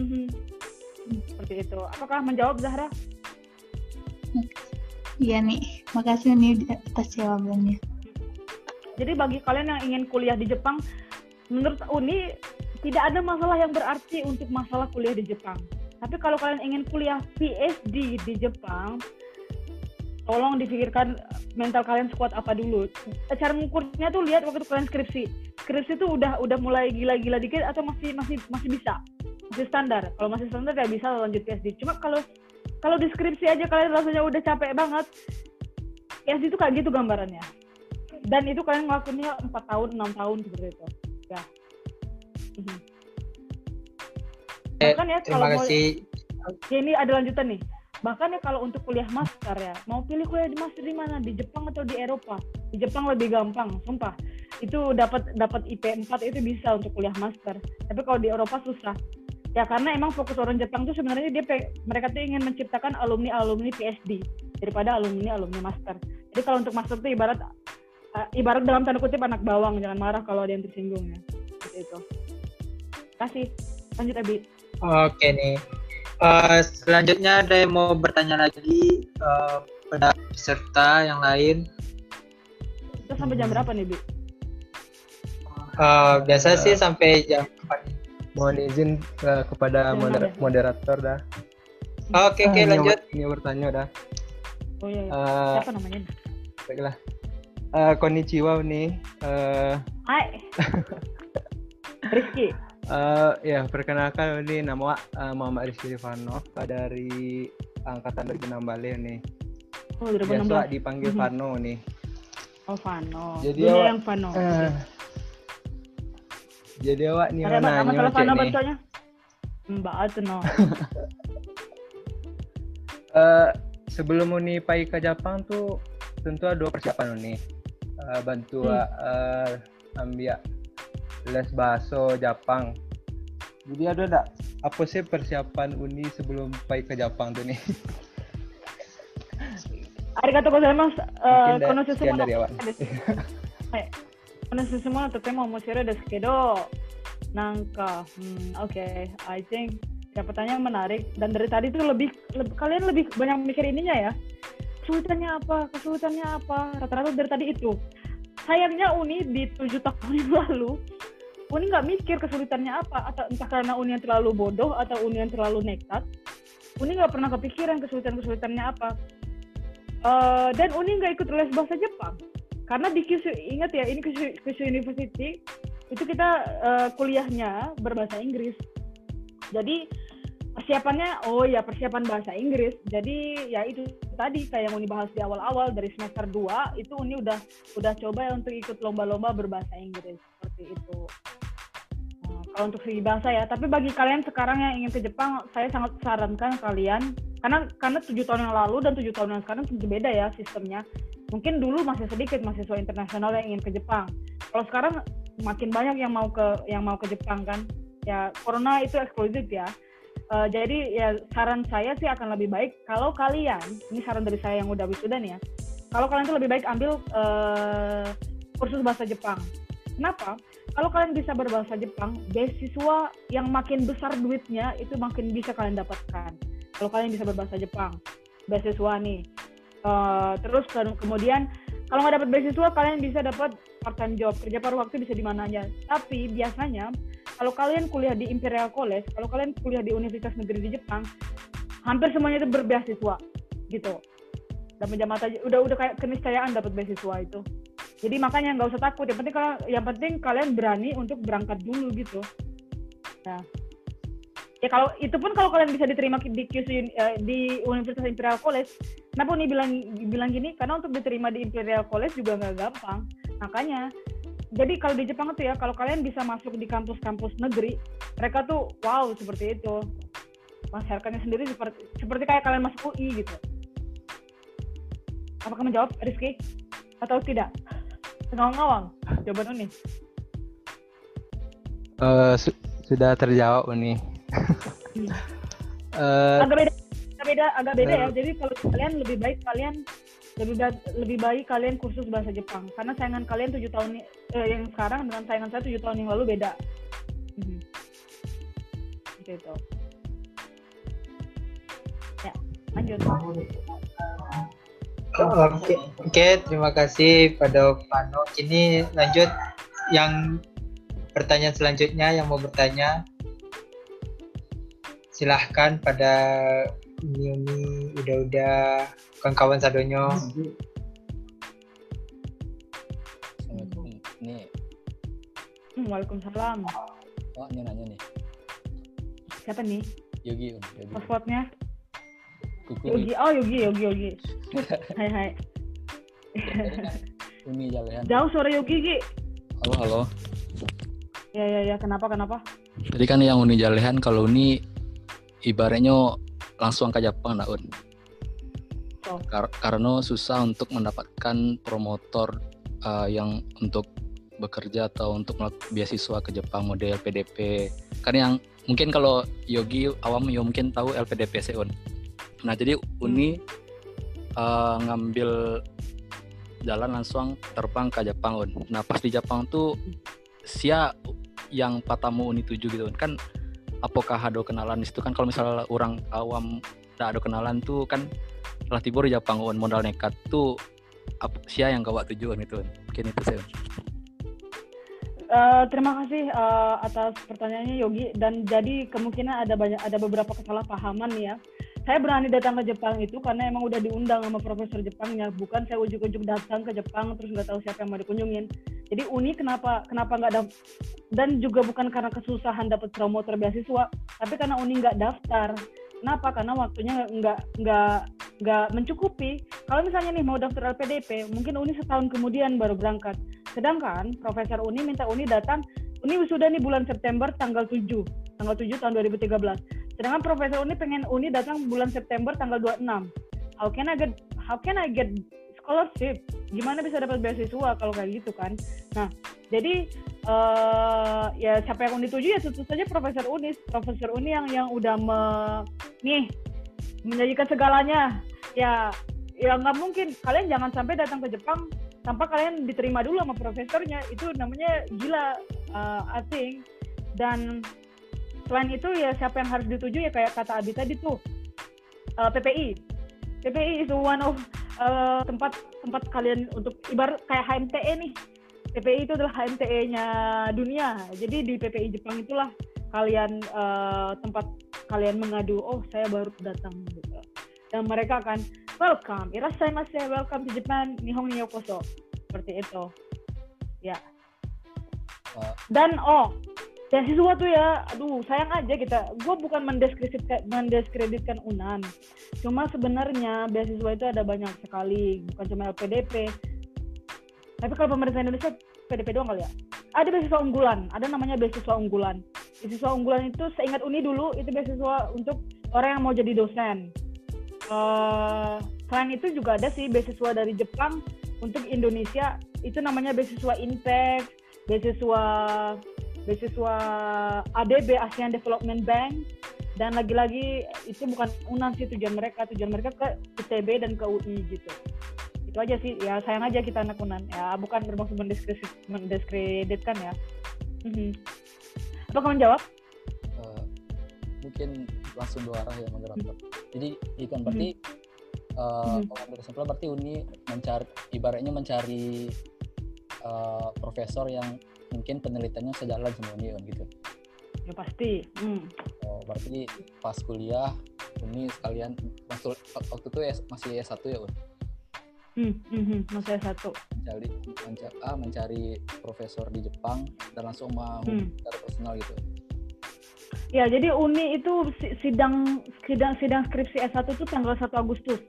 [SPEAKER 2] Mhm. Seperti itu. Apakah menjawab Zahra?
[SPEAKER 7] Iya nih, makasih nih atas jawabannya.
[SPEAKER 2] Jadi bagi kalian yang ingin kuliah di Jepang, menurut Uni tidak ada masalah yang berarti untuk masalah kuliah di Jepang. Tapi kalau kalian ingin kuliah PhD di Jepang, tolong dipikirkan mental kalian sekuat apa dulu. Cara mengukurnya tuh lihat waktu kalian skripsi. Skripsi tuh udah udah mulai gila-gila dikit atau masih masih masih bisa? Masih standar. Kalau masih standar ya bisa lanjut PhD. Cuma kalau kalau di skripsi aja kalian rasanya udah capek banget. PhD itu kayak gitu gambarannya. Dan itu kalian ngelakuinnya 4 tahun, 6 tahun seperti itu. Ya. Mhm. Bahkan ya kalau mau ini ada lanjutan nih. Bahkan ya kalau untuk kuliah master ya mau pilih kuliah di master di mana? Di Jepang atau di Eropa? Di Jepang lebih gampang sumpah. Itu dapat dapat IP 4 itu bisa untuk kuliah master. Tapi kalau di Eropa susah. Ya karena emang fokus orang Jepang tuh sebenarnya dia mereka tuh ingin menciptakan alumni alumni PhD daripada alumni alumni master. Jadi kalau untuk master tuh ibarat uh, ibarat dalam tanda kutip anak bawang jangan marah kalau ada yang tersinggung ya. Seperti itu. Kasih. Lanjut Abi
[SPEAKER 3] oke nih Uh, selanjutnya ada yang mau bertanya lagi uh, pada peserta yang lain.
[SPEAKER 2] Kita sampai jam berapa nih, Bi?
[SPEAKER 3] Uh, biasa uh, sih sampai jam 4.
[SPEAKER 9] Mohon izin uh, kepada moder moderator dah.
[SPEAKER 3] Oke, okay, oke, okay, lanjut.
[SPEAKER 9] Ini, ini bertanya dah.
[SPEAKER 2] Oh iya, iya. Uh, Siapa namanya?
[SPEAKER 9] Baiklah. Uh, konnichiwa nih. Uh,
[SPEAKER 2] Hai. <laughs> Rizky.
[SPEAKER 9] Uh, ya, perkenalkan ini nama uh, Muhammad Rizky Rifano dari angkatan 2016 nih.
[SPEAKER 2] Oh, 2016.
[SPEAKER 9] Biasa dipanggil mm -hmm. Fano nih.
[SPEAKER 2] Oh, Fano.
[SPEAKER 9] Jadi
[SPEAKER 2] Dunia
[SPEAKER 9] awak,
[SPEAKER 2] yang Fano.
[SPEAKER 9] Uh, jadi awak nih
[SPEAKER 2] Ada
[SPEAKER 9] nanya
[SPEAKER 2] masalah Fano bacanya? Mbak Atno.
[SPEAKER 9] uh, <laughs> sebelum Uni pai ke Jepang tuh tentu ada persiapan Uni. Uh, bantu hmm. uh, ambil les bahasa Jepang. Jadi ada enggak? Apa sih persiapan Uni sebelum pergi ke Jepang tuh nih? <laughs>
[SPEAKER 2] Arigato gozaimasu. Eh, kono sesumo. <laughs> Kono semua, no mau omoshiroi desu kedo, nangka, hmm, oke, okay. I think siapa tanya menarik dan dari tadi tuh lebih, lebih kalian lebih banyak mikir ininya ya. Kesulitannya apa? Kesulitannya apa? Rata-rata dari tadi itu sayangnya Uni di tujuh tahun yang lalu Uni nggak mikir kesulitannya apa. Atau entah karena Uni yang terlalu bodoh atau Uni yang terlalu nekat. Uni nggak pernah kepikiran kesulitan-kesulitannya apa. Uh, dan Uni nggak ikut les bahasa Jepang. Karena di Kyushu ingat ya ini Kyushu, Kyushu University itu kita uh, kuliahnya berbahasa Inggris. Jadi persiapannya oh ya persiapan bahasa Inggris. Jadi ya itu tadi kayak yang Uni bahas di awal-awal dari semester 2 itu Uni udah udah coba untuk ikut lomba-lomba berbahasa Inggris seperti itu kalau untuk segi bahasa ya tapi bagi kalian sekarang yang ingin ke Jepang saya sangat sarankan kalian karena karena tujuh tahun yang lalu dan tujuh tahun yang sekarang beda ya sistemnya mungkin dulu masih sedikit mahasiswa internasional yang ingin ke Jepang kalau sekarang makin banyak yang mau ke yang mau ke Jepang kan ya corona itu eksklusif ya Eh, jadi ya saran saya sih akan lebih baik kalau kalian, ini saran dari saya yang udah wisuda nih ya, kalau kalian tuh lebih baik ambil eh, kursus bahasa Jepang. Kenapa? Kalau kalian bisa berbahasa Jepang, beasiswa yang makin besar duitnya itu makin bisa kalian dapatkan. Kalau kalian bisa berbahasa Jepang, beasiswa nih. Eh, terus ke- kemudian kalau nggak dapat beasiswa, kalian bisa dapat part time job, kerja paruh waktu bisa di mana aja. Tapi biasanya kalau kalian kuliah di Imperial College, kalau kalian kuliah di Universitas Negeri di Jepang, hampir semuanya itu berbeasiswa gitu. Dan penjamat aja udah udah kayak keniscayaan dapat beasiswa itu. Jadi makanya nggak usah takut. Yang penting kalau yang penting kalian berani untuk berangkat dulu gitu. Nah, ya kalau itu pun kalau kalian bisa diterima di QC eh, di Universitas Imperial College, kenapa nih bilang bilang gini? Karena untuk diterima di Imperial College juga nggak gampang. Makanya jadi kalau di Jepang tuh ya, kalau kalian bisa masuk di kampus-kampus negeri, mereka tuh wow seperti itu. Masyarakatnya sendiri seperti seperti kayak kalian masuk UI gitu. Apakah menjawab Rizky atau tidak? Ngawang-ngawang jawaban ini.
[SPEAKER 9] Eh, su- sudah terjawab nih. <laughs>
[SPEAKER 2] Hmm.
[SPEAKER 9] Eh,
[SPEAKER 2] Agak beda, agak beda, agak beda ya.
[SPEAKER 9] Eh.
[SPEAKER 2] Jadi kalau kalian lebih baik kalian lebih baik, lebih baik kalian kursus bahasa Jepang karena saingan kalian tujuh tahun eh, yang sekarang dengan saingan saya tujuh tahun yang lalu beda. Mhm. Gitu. Ya, lanjut.
[SPEAKER 3] Oke, oke, terima kasih pada Pano. Ini lanjut yang pertanyaan selanjutnya yang mau bertanya. Silahkan pada Uni-uni udah-udah kawan-kawan sadonyo.
[SPEAKER 10] Nih,
[SPEAKER 2] Waalaikumsalam.
[SPEAKER 10] oh ini nanya nih.
[SPEAKER 2] Siapa nih?
[SPEAKER 10] Yogi, Om. Yogi.
[SPEAKER 2] Passwordnya? Yogi. Oh Yogi, Yogi, Yogi. <laughs> Hai hai.
[SPEAKER 10] Uni Jalehan.
[SPEAKER 2] Jauh suara Yogi, Gi.
[SPEAKER 10] Halo, halo.
[SPEAKER 2] Ya ya ya. Kenapa kenapa?
[SPEAKER 10] Jadi kan yang Uni Jalehan kalau Uni ibaratnya langsung ke Jepang nak Un.
[SPEAKER 2] Oh.
[SPEAKER 10] Kar- karena susah untuk mendapatkan promotor uh, yang untuk bekerja atau untuk beasiswa ke Jepang model PDP. Kan yang mungkin kalau Yogi awam ya mungkin tahu LPDP Un. Nah jadi Uni uh, ngambil jalan langsung terbang ke Jepang Un. Nah pas di Jepang tuh sia yang patamu Uni tuju gitu Un. kan apakah ada kenalan di situ kan kalau misalnya orang awam tidak ada kenalan tuh kan lah tibur di Jepang Un modal nekat tuh sia yang gawat tujuan itu Un. mungkin itu sih Un.
[SPEAKER 2] Eh, terima kasih eh, atas pertanyaannya Yogi dan jadi kemungkinan ada banyak ada beberapa kesalahpahaman nih ya. Saya berani datang ke Jepang itu karena emang udah diundang sama profesor Jepangnya, bukan saya ujuk-ujuk datang ke Jepang terus nggak tahu siapa yang mau dikunjungin. Jadi Uni kenapa kenapa nggak daftar dan juga bukan karena kesusahan dapat promotor beasiswa, tapi karena Uni nggak daftar. Kenapa? Karena waktunya nggak nggak nggak mencukupi. Kalau misalnya nih mau daftar LPDP, mungkin Uni setahun kemudian baru berangkat. Sedangkan Profesor Uni minta Uni datang, Uni wisuda nih bulan September tanggal 7, tanggal 7 tahun 2013. Sedangkan Profesor Uni pengen Uni datang bulan September tanggal 26. How can I get how can I get scholarship? Gimana bisa dapat beasiswa kalau kayak gitu kan? Nah, jadi eh ya siapa yang Uni tuju ya tentu saja Profesor Uni, Profesor Uni yang yang udah me, nih menyajikan segalanya. Ya ya nggak mungkin kalian jangan sampai datang ke Jepang tanpa kalian diterima dulu sama profesornya itu namanya gila uh, I think dan selain itu ya siapa yang harus dituju ya kayak kata Abi tadi tuh uh, PPI PPI is one of uh, tempat tempat kalian untuk ibarat kayak HMTE nih. PPI itu adalah HMTE-nya dunia. Jadi di PPI Jepang itulah kalian uh, tempat kalian mengadu oh saya baru datang. Gitu dan mereka akan welcome irasaimase welcome to Japan nihon ni yokoso. Seperti itu. Ya. Dan oh beasiswa tuh ya. Aduh sayang aja kita. Gue bukan mendiskreditkan mendiskreditkan unan. Cuma sebenarnya beasiswa itu ada banyak sekali. Bukan cuma LPDP tapi kalau pemerintah Indonesia PDP doang kali ya? Ada beasiswa unggulan. Ada namanya beasiswa unggulan. Beasiswa unggulan itu seingat Uni dulu itu beasiswa untuk orang yang mau jadi dosen. Eh, selain itu juga ada sih beasiswa dari Jepang untuk Indonesia. Itu namanya beasiswa Impact, beasiswa beasiswa ADB ASEAN Development Bank. dan lagi-lagi itu bukan unan sih tujuan mereka tujuan mereka ke ITB dan ke UI gitu itu aja sih ya sayang aja kita anak unan ya bukan bermaksud mendiskredit- mendiskreditkan ya Mhm. apa kamu jawab
[SPEAKER 10] Eh, mungkin langsung dua arah ya moderator. Jadi itu kan berarti eh,
[SPEAKER 2] Mhm.
[SPEAKER 10] kalau kesimpulan berarti Uni mencari ibaratnya mencari eh, profesor yang mungkin penelitiannya sejalan sama Uni kan gitu.
[SPEAKER 2] ya pasti hmm.
[SPEAKER 10] Oh, berarti pas kuliah Uni sekalian masuk waktu itu masih S1 ya Un?
[SPEAKER 2] Hmm, hmm, hmm. masih ada satu
[SPEAKER 10] mencari mencari, ah, mencari profesor di Jepang dan langsung mau
[SPEAKER 2] Hmm.
[SPEAKER 10] secara personal gitu.
[SPEAKER 2] Ya, jadi Uni itu si- sidang sidang sidang skripsi S1 itu tanggal 1 Agustus.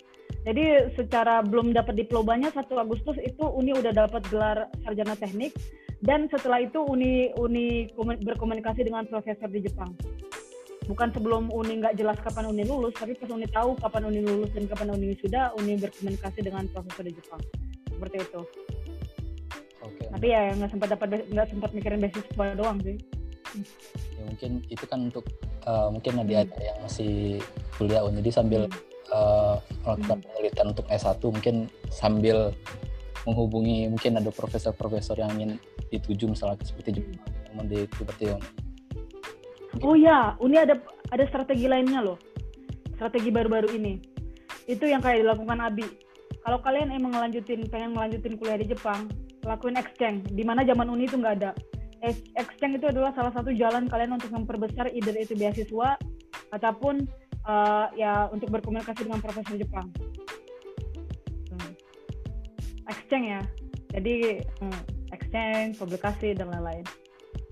[SPEAKER 2] Jadi secara belum dapat diplomanya 1 Agustus itu Uni udah dapat gelar sarjana teknik dan setelah itu Uni Uni komu- berkomunikasi dengan profesor di Jepang. Bukan sebelum Uni nggak jelas kapan Uni lulus, tapi pas Uni tahu kapan Uni lulus dan kapan Uni sudah, Uni berkomunikasi dengan profesor di Jepang. Seperti itu.
[SPEAKER 10] Oke.
[SPEAKER 2] Tapi ya nggak sempat dapat nggak sempat mikirin beasiswa doang sih.
[SPEAKER 10] ya mungkin itu kan untuk uh, mungkin adik-adik yang masih kuliah Un. jadi sambil uh, melakukan penelitian untuk S1 mungkin sambil menghubungi mungkin ada profesor-profesor yang ingin dituju misalnya seperti Jepang yang di seperti yang
[SPEAKER 2] Oh ya, Uni ada ada strategi lainnya loh. Strategi baru-baru ini. Itu yang kayak dilakukan Abi. Kalau kalian emang ngelanjutin pengen ngelanjutin kuliah di Jepang, lakuin exchange. Di mana zaman Uni itu nggak ada. Ex- Exchange itu adalah salah satu jalan kalian untuk memperbesar either itu beasiswa ataupun eh, ya untuk berkomunikasi dengan profesor Jepang. Hmm. Exchange ya. Jadi hmm, exchange, publikasi dan lain-lain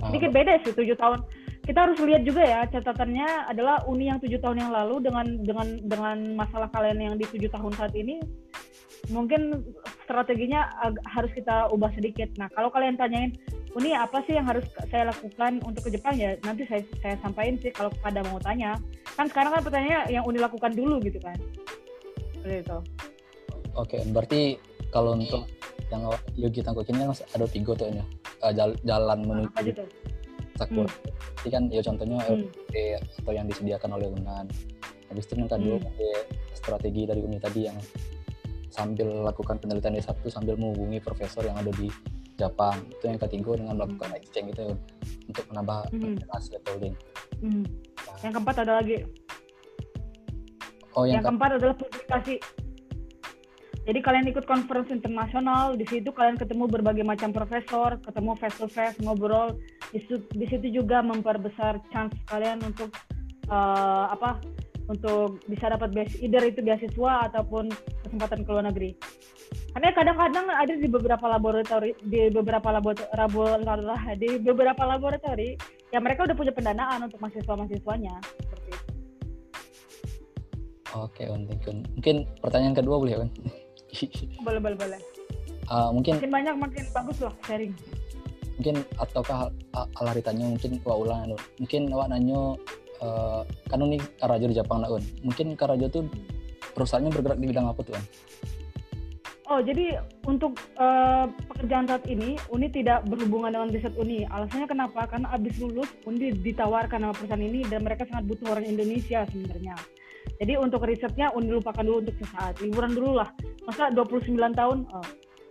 [SPEAKER 10] Ah,
[SPEAKER 2] sedikit beda sih tujuh tahun kita harus lihat juga ya catatannya adalah uni yang tujuh tahun yang lalu dengan dengan dengan masalah kalian yang di tujuh tahun saat ini mungkin strateginya harus kita ubah sedikit nah kalau kalian tanyain uni apa sih yang harus saya lakukan untuk ke Jepang ya nanti saya saya sampaikan sih kalau pada mau tanya kan sekarang kan pertanyaannya yang uni lakukan dulu gitu kan seperti itu
[SPEAKER 10] oke berarti kalau untuk yang Yogi Tangkuk ini kan ada tiga tuh ya uh, jal- jalan menuju
[SPEAKER 2] apa gitu
[SPEAKER 10] Sakura. Jadi kan ya contohnya
[SPEAKER 2] Hmm.
[SPEAKER 10] LPD atau yang disediakan oleh Unan. Habis itu yang kedua
[SPEAKER 2] Hmm.
[SPEAKER 10] strategi dari Uni tadi yang sambil lakukan penelitian di satu sambil menghubungi profesor yang ada di Jepang. Itu yang ketiga dengan melakukan exchange itu untuk menambah relasi atau link.
[SPEAKER 2] Hmm. yang keempat ada lagi
[SPEAKER 10] Oh
[SPEAKER 2] yang,
[SPEAKER 10] yang, ke-
[SPEAKER 2] keempat adalah publikasi. Jadi kalian ikut conference internasional, di situ kalian ketemu berbagai macam profesor, ketemu face to face, ngobrol. Di situ, di situ juga memperbesar chance kalian untuk eh, apa? Untuk bisa dapat beas- either itu beasiswa ataupun kesempatan ke luar negeri. Karena kadang-kadang ada di beberapa laboratori, di beberapa laboratori, di beberapa laboratori, ya mereka udah punya pendanaan untuk mahasiswa-mahasiswanya. Seperti itu.
[SPEAKER 10] Oke, Un. Mungkin pertanyaan kedua boleh, Un? <laughs>
[SPEAKER 2] Boleh, boleh, boleh.
[SPEAKER 10] Uh, mungkin
[SPEAKER 2] makin banyak makin bagus lah sharing
[SPEAKER 10] mungkin ataukah a- ala ditanya mungkin wa ulang mungkin awak nanyo eh, kan ini karajo di Jepang Un. mungkin karajo tuh perusahaannya bergerak di bidang apa tuh Un?
[SPEAKER 2] oh jadi untuk eh, pekerjaan saat ini Uni tidak berhubungan dengan riset Uni. Alasannya kenapa? Karena abis lulus Uni ditawarkan sama perusahaan ini dan mereka sangat butuh orang Indonesia sebenarnya. Jadi untuk risetnya Uni lupakan dulu untuk sesaat. Liburan dulu lah. Masa 29 tahun? Oh,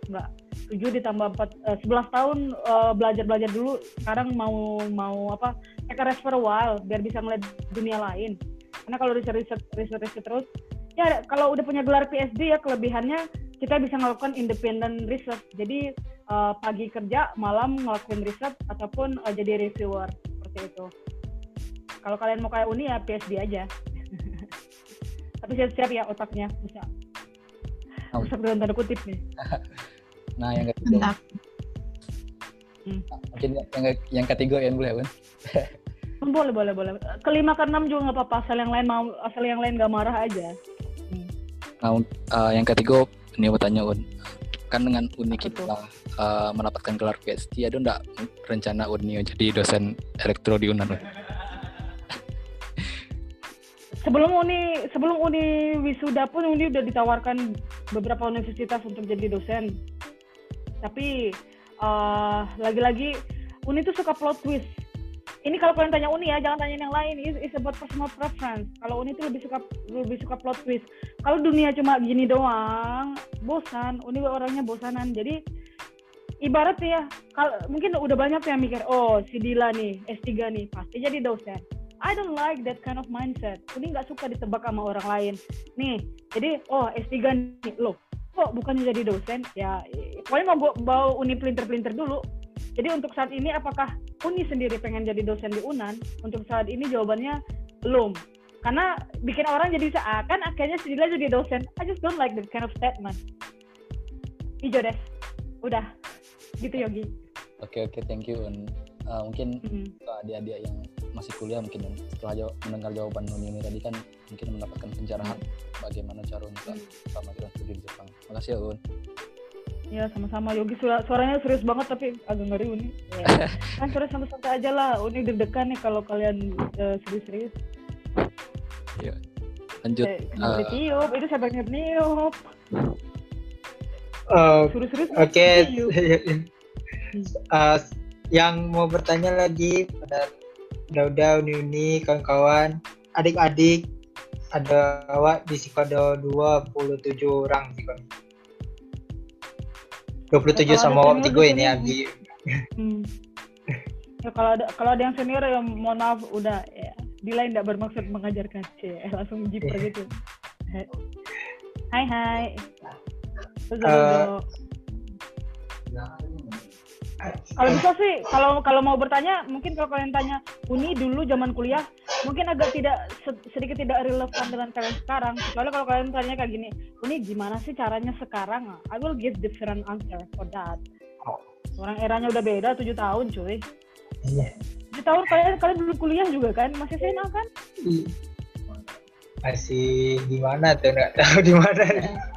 [SPEAKER 2] enggak 7 ditambah 4, eh, 11 tahun eh, belajar-belajar dulu. Sekarang mau mau apa take a rest for a while biar bisa ngeliat dunia lain. Karena kalau riset riset riset riset terus ya kalau udah punya gelar PhD ya kelebihannya kita bisa melakukan independent research. Jadi eh, pagi kerja malam ngelakuin riset ataupun eh, jadi reviewer seperti itu. Kalau kalian mau kayak Uni ya PhD aja. <laughs> Tapi siap-siap ya otaknya. Bisa.
[SPEAKER 10] Oh.
[SPEAKER 2] rusak dalam tanda kutip nih <laughs>
[SPEAKER 10] nah yang ketiga
[SPEAKER 7] Mantap.
[SPEAKER 2] Hmm.
[SPEAKER 10] mungkin yang yang ketiga yang boleh Un?
[SPEAKER 2] boleh boleh boleh kelima ke enam juga nggak apa-apa asal yang lain mau asal yang lain gak marah aja
[SPEAKER 10] Nah, un- uh, yang ketiga ini mau tanya Un. Kan dengan Uni kita uh, mendapatkan gelar PhD, ada enggak rencana Uni jadi dosen elektro di Unan? Un?
[SPEAKER 2] sebelum uni sebelum uni wisuda pun uni udah ditawarkan beberapa universitas untuk jadi dosen tapi eh, lagi-lagi uni tuh suka plot twist ini kalau kalian tanya Uni ya, jangan tanya yang lain. It's, it's about personal preference. Kalau Uni itu lebih suka lebih suka plot twist. Kalau dunia cuma gini doang, bosan. Uni orangnya bosanan. Jadi ibarat ya, kalau mungkin udah banyak yang mikir, oh si Dila nih S3 nih pasti jadi dosen. I don't like that kind of mindset. Uni nggak suka ditebak sama orang lain. Nih, jadi oh S3 nih, loh kok bukannya jadi dosen? Ya, pokoknya mau bawa Uni pelinter-pelinter dulu. Jadi untuk saat ini apakah Uni sendiri pengen jadi dosen di Unan, untuk saat ini jawabannya belum. Karena bikin orang jadi seakan akhirnya Sidila jadi dosen. I just don't like that kind of statement. Ijo deh. Udah. Gitu Yogi.
[SPEAKER 10] Oke oke thank you Un. Uh, mungkin
[SPEAKER 2] Mhm.
[SPEAKER 10] adik-adik yang masih kuliah mungkin Un, setelah jaw- mendengar jawaban Uni ini tadi kan mungkin mendapatkan pencerahan bagaimana cara untuk sama kita studi di Jepang. Makasih ya Un.
[SPEAKER 2] Ya sama-sama Yogi suara, suaranya serius banget tapi agak ngeri Uni. Ya. <laughs> kan suara santai-santai aja lah. Uni deg-degan nih kalau kalian eh, serius-serius.
[SPEAKER 10] Iya. Lanjut.
[SPEAKER 2] Eh,
[SPEAKER 10] uh,
[SPEAKER 2] boleh tiup, itu siapa yang niup? <laughs>
[SPEAKER 3] Eh,
[SPEAKER 2] Suruh-serius
[SPEAKER 3] Oke,
[SPEAKER 2] tiup.
[SPEAKER 3] Eh, yang mau bertanya lagi pada udah-udah uni-uni kawan-kawan, adik-adik, ada awak di Sikodo 27 orang Sikodo. 27
[SPEAKER 2] Ya, kalau
[SPEAKER 3] sama awak tiga
[SPEAKER 2] di
[SPEAKER 3] ini. Abi.
[SPEAKER 2] Hmm. Ya kalau ada kalau ada yang senior ya mohon maaf udah ya. Dila tidak bermaksud mengajarkan C, langsung jiper gitu. Hai hai. Terus
[SPEAKER 3] Eh,
[SPEAKER 2] kalau bisa sih kalau kalau mau bertanya mungkin kalau kalian tanya uni dulu zaman kuliah mungkin agak tidak se- sedikit tidak relevan dengan kalian sekarang. Soalnya kalau kalian tanya kayak gini uni gimana sih caranya sekarang? I will give different answer for that. Orang eranya udah beda tujuh tahun cuy.
[SPEAKER 3] Iya.
[SPEAKER 2] tujuh tahun kalian kalian belum kuliah juga kan? Masih SMA kan?
[SPEAKER 3] Masih di mana tuh? Nggak tahu di mana. <laughs>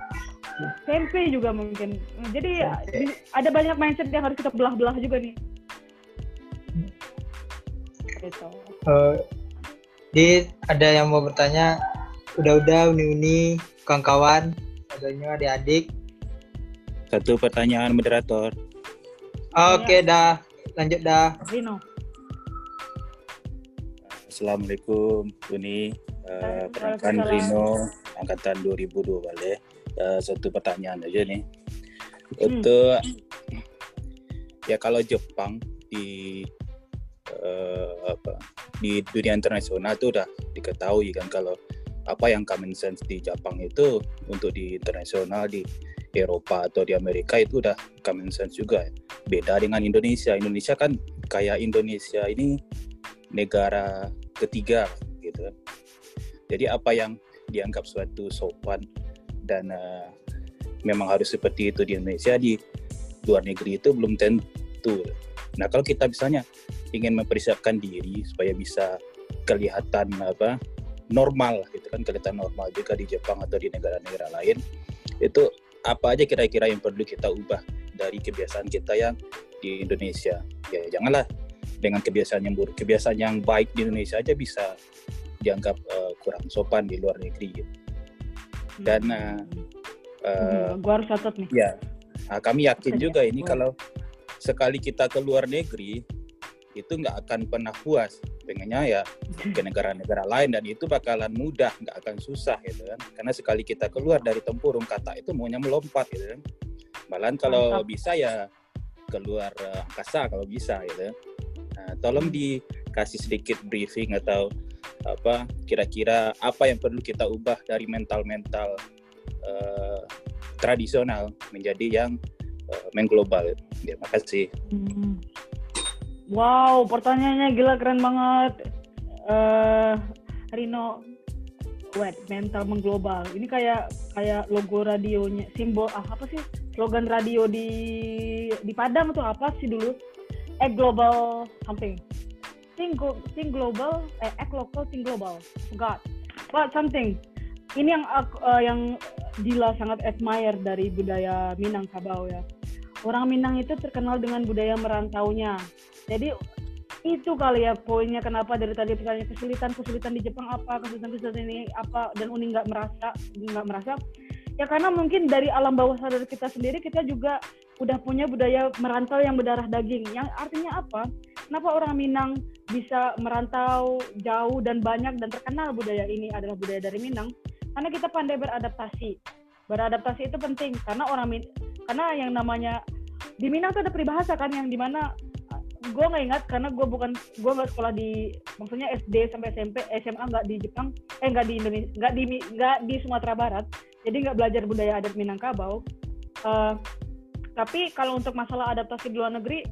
[SPEAKER 2] SMP juga mungkin jadi di- ada banyak mindset yang harus kita belah-belah juga nih gitu
[SPEAKER 3] Eh, di ada yang mau bertanya, udah-udah uni-uni, kawan-kawan, adanya adik-adik.
[SPEAKER 11] Satu pertanyaan moderator.
[SPEAKER 3] Oke dah, lanjut dah.
[SPEAKER 2] Rino
[SPEAKER 11] Assalamualaikum Uni. Uh, perkenalkan
[SPEAKER 2] Waalaikumsalam.
[SPEAKER 11] Rino angkatan 2002 balik. Uh, satu pertanyaan aja nih.
[SPEAKER 2] Hmm.
[SPEAKER 11] Untuk ya kalau Jepang di eh, apa di dunia internasional itu udah diketahui kan kalau apa yang common sense di Jepang itu untuk di internasional di Eropa atau di Amerika itu udah common sense juga beda dengan Indonesia Indonesia kan kayak Indonesia ini negara ketiga gitu kan jadi apa yang dianggap suatu sopan dan eh, memang harus seperti itu di Indonesia di luar negeri itu belum tentu. Nah kalau kita misalnya ingin mempersiapkan diri supaya bisa kelihatan apa normal gitu kan kelihatan normal juga di Jepang atau di negara-negara lain itu apa aja kira-kira yang perlu kita ubah dari kebiasaan kita yang di Indonesia ya janganlah dengan kebiasaan yang buruk kebiasaan yang baik di Indonesia aja bisa dianggap eh, kurang sopan di luar negeri gitu. Dan eh,
[SPEAKER 2] Hmm, gua harus catat nih.
[SPEAKER 11] Ya, nah, kami yakin juga ini
[SPEAKER 2] boleh.
[SPEAKER 11] kalau sekali kita ke luar negeri itu nggak akan pernah puas. Pengennya ya <laughs> ke negara-negara lain dan itu bakalan mudah nggak akan susah gitu kan. Karena sekali kita keluar dari tempurung kata itu maunya melompat gitu kan. Malahan kalau
[SPEAKER 2] Mantap.
[SPEAKER 11] bisa ya keluar eh, angkasa kalau bisa gitu nah, tolong dikasih sedikit briefing atau apa kira-kira apa yang perlu kita ubah dari mental-mental eh, tradisional menjadi yang eh, mengglobal. Ya, makasih.
[SPEAKER 2] Hmm. Wow, pertanyaannya gila keren banget. eh Rino, wait, mental mengglobal. Ini kayak kayak logo radionya, simbol ah, apa sih? Slogan radio di di Padang tuh apa sih dulu? Eh global something. Think, glo- think global, eh act local, think global. Forgot. But something. Ini yang aku, eh, yang Dila sangat admire dari budaya Minang Sabau ya. Orang Minang itu terkenal dengan budaya merantaunya. Jadi itu kali ya poinnya kenapa dari tadi pertanyaan kesulitan kesulitan di Jepang apa kesulitan kesulitan ini apa dan Uni nggak merasa nggak merasa ya karena mungkin dari alam bawah sadar kita sendiri kita juga udah punya budaya merantau yang berdarah daging. Yang artinya apa? Kenapa orang Minang bisa merantau jauh dan banyak dan terkenal budaya ini adalah budaya dari Minang? Karena kita pandai beradaptasi. Beradaptasi itu penting karena orang Min karena yang namanya di Minang tuh ada peribahasa kan yang di mana gue nggak ingat karena gue bukan gue nggak sekolah di maksudnya SD sampai SMP SMA nggak di Jepang eh nggak di Indonesia nggak di nggak di Sumatera Barat jadi nggak belajar budaya adat Minangkabau uh, tapi kalau untuk masalah adaptasi di luar negeri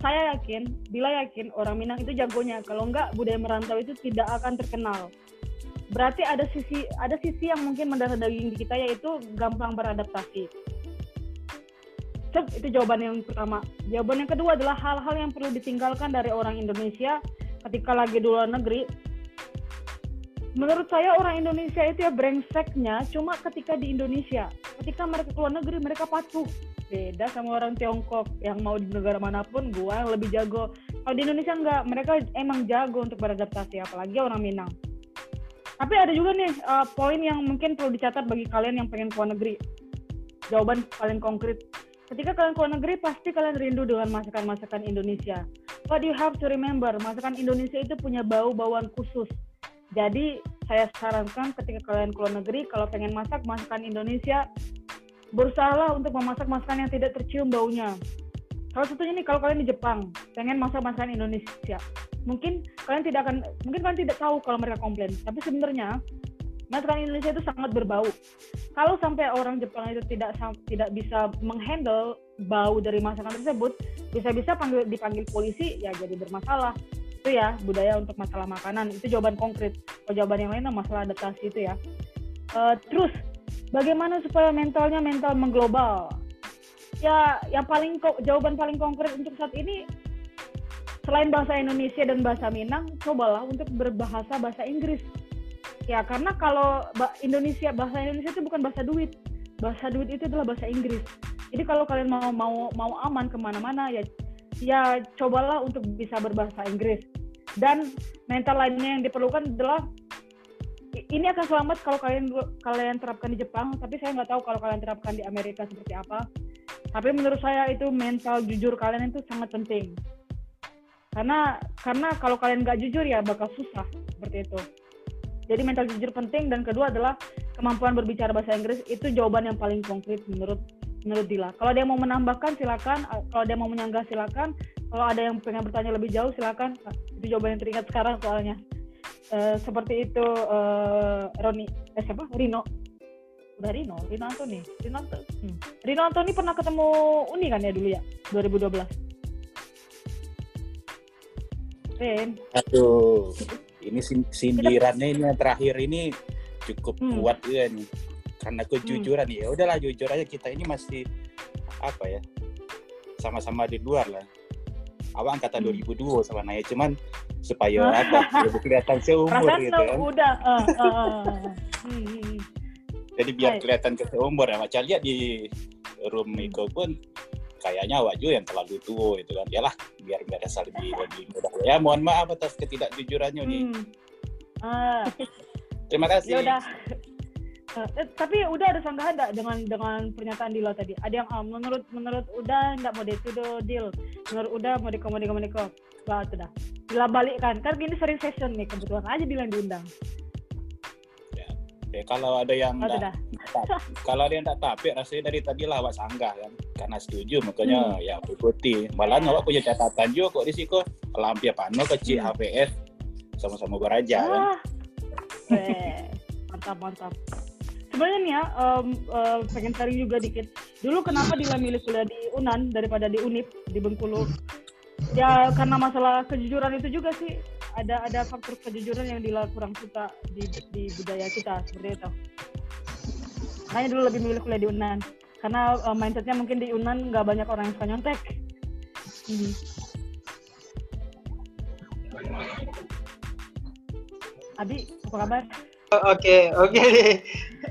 [SPEAKER 2] saya yakin bila yakin orang Minang itu jagonya kalau nggak budaya merantau itu tidak akan terkenal berarti ada sisi ada sisi yang mungkin mendarah daging di kita yaitu gampang beradaptasi Cep, itu jawaban yang pertama. Jawaban yang kedua adalah hal-hal yang perlu ditinggalkan dari orang Indonesia ketika lagi di luar negeri. Menurut saya orang Indonesia itu ya brengseknya cuma ketika di Indonesia. Ketika mereka keluar negeri mereka patuh. Beda sama orang Tiongkok yang mau di negara mana pun gua yang lebih jago. Kalau di Indonesia enggak, mereka emang jago untuk beradaptasi apalagi orang Minang. Tapi ada juga nih uh, poin yang mungkin perlu dicatat bagi kalian yang pengen keluar negeri. Jawaban paling konkret ketika kalian keluar negeri pasti kalian rindu dengan masakan-masakan Indonesia. But you have to remember, masakan Indonesia itu punya bau-bauan khusus. Jadi saya sarankan ketika kalian keluar negeri, kalau pengen masak masakan Indonesia, berusahalah untuk memasak masakan yang tidak tercium baunya. Salah satunya nih kalau kalian di Jepang, pengen masak masakan Indonesia, mungkin kalian tidak akan, mungkin kalian tidak tahu kalau mereka komplain. Tapi sebenarnya masakan Indonesia itu sangat berbau. Kalau sampai orang Jepang itu tidak tidak bisa menghandle bau dari masakan tersebut, bisa-bisa panggil dipanggil polisi ya jadi bermasalah. Itu ya budaya untuk masalah makanan. Itu jawaban konkret. Kalau jawaban yang lain masalah adaptasi itu ya. Uh, terus bagaimana supaya mentalnya mental mengglobal? Ya, yang paling jawaban paling konkret untuk saat ini selain bahasa Indonesia dan bahasa Minang, cobalah untuk berbahasa bahasa Inggris Ya karena kalau Indonesia bahasa Indonesia itu bukan bahasa duit, bahasa duit itu adalah bahasa Inggris. Jadi kalau kalian mau mau mau aman ke mana-mana ya ya cobalah untuk bisa berbahasa Inggris. Dan mental lainnya yang diperlukan adalah ini akan selamat kalau kalian kalian terapkan di Jepang, tapi saya nggak tahu kalau kalian terapkan di Amerika seperti apa. Tapi menurut saya itu mental jujur kalian itu sangat penting. Karena karena kalau kalian nggak jujur ya bakal susah seperti itu. Jadi mental jujur penting dan kedua adalah kemampuan berbicara bahasa Inggris itu jawaban yang paling konkret menurut menurut Dila. Kalau dia mau menambahkan silakan, kalau dia mau menyanggah silakan, kalau ada yang pengen bertanya lebih jauh silakan. Itu jawaban yang teringat sekarang soalnya. Uh, seperti itu uh, Roni, eh siapa? Rino. Udah Rino, Rino Antoni. Rino, hmm. Rino Antoni pernah ketemu Uni kan ya dulu ya, 2012. Ren.
[SPEAKER 11] Aduh ini sindirannya ini yang terakhir ini cukup hmm. kuat ya nih karena kejujuran hmm. ya udahlah jujur aja kita ini masih apa ya sama-sama di luar lah awal angkatan hmm. 2002 sama Naya cuman supaya <laughs> apa lebih kelihatan seumur Perasaan gitu kan
[SPEAKER 2] udah uh, uh. Hmm.
[SPEAKER 11] jadi biar kelihatan ke seumur ya macam lihat di room Miko pun kayaknya awak juga yang terlalu tua itu kan ya lah biar biar rasa lebih lebih mudah ya mohon maaf atas ketidakjujurannya nih hmm.
[SPEAKER 2] ah.
[SPEAKER 11] terima kasih
[SPEAKER 2] ya udah eh, tapi udah ada sanggah ada dengan dengan pernyataan Dila tadi? Ada yang ah, menurut menurut udah nggak mau itu deal menurut udah mau diko mau diko mau lah sudah Dila balik kan kan gini sering session nih kebetulan aja Dila diundang.
[SPEAKER 11] Ya, kalau ada yang oh, enggak, <laughs> kalau ada yang tak tapi rasanya dari tadi lah awak sanggah kan. Karena setuju makanya hmm. ya ikuti malah yeah. awak punya catatan juga kok di sini kok. Lampia pano kecil hmm. HPS sama-sama beraja
[SPEAKER 2] ah. <laughs> kan eh, mantap mantap sebenarnya ya um, uh, pengen sharing juga dikit. Dulu kenapa Dila milih kuliah di Unan daripada di Unip di Bengkulu? Ya karena masalah kejujuran itu juga sih. Ada ada faktor kejujuran yang Dila kurang suka di, di budaya kita seperti itu. Makanya dulu lebih memilih kuliah di Unan. Karena uh, mindsetnya mungkin di Unan nggak banyak orang yang suka nyontek. Hmm. Abi apa kabar?
[SPEAKER 3] Oke oke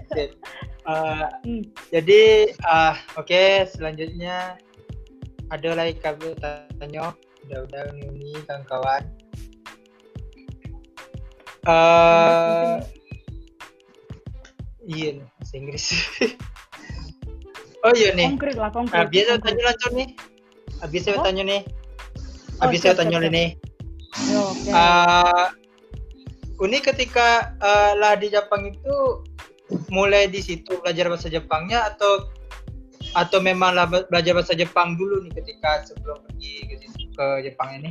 [SPEAKER 3] <laughs> uh, hmm. jadi uh, oke okay, selanjutnya ada lagi kabar tanya udah-udah ini kawan-kawan Uh, iya, bahasa Inggris. <laughs> oh iya nih.
[SPEAKER 2] Konkret lah, konkret.
[SPEAKER 3] Nah, biasa tanya langsung nih. Biasa oh? tanya nih.
[SPEAKER 2] Oh,
[SPEAKER 3] habis
[SPEAKER 2] siap,
[SPEAKER 3] saya tanya ini. Eh, Uni ketika eh, lah di Jepang itu mulai di situ belajar bahasa Jepangnya atau atau memang belajar bahasa Jepang dulu nih ketika sebelum pergi ke, Jepang ini?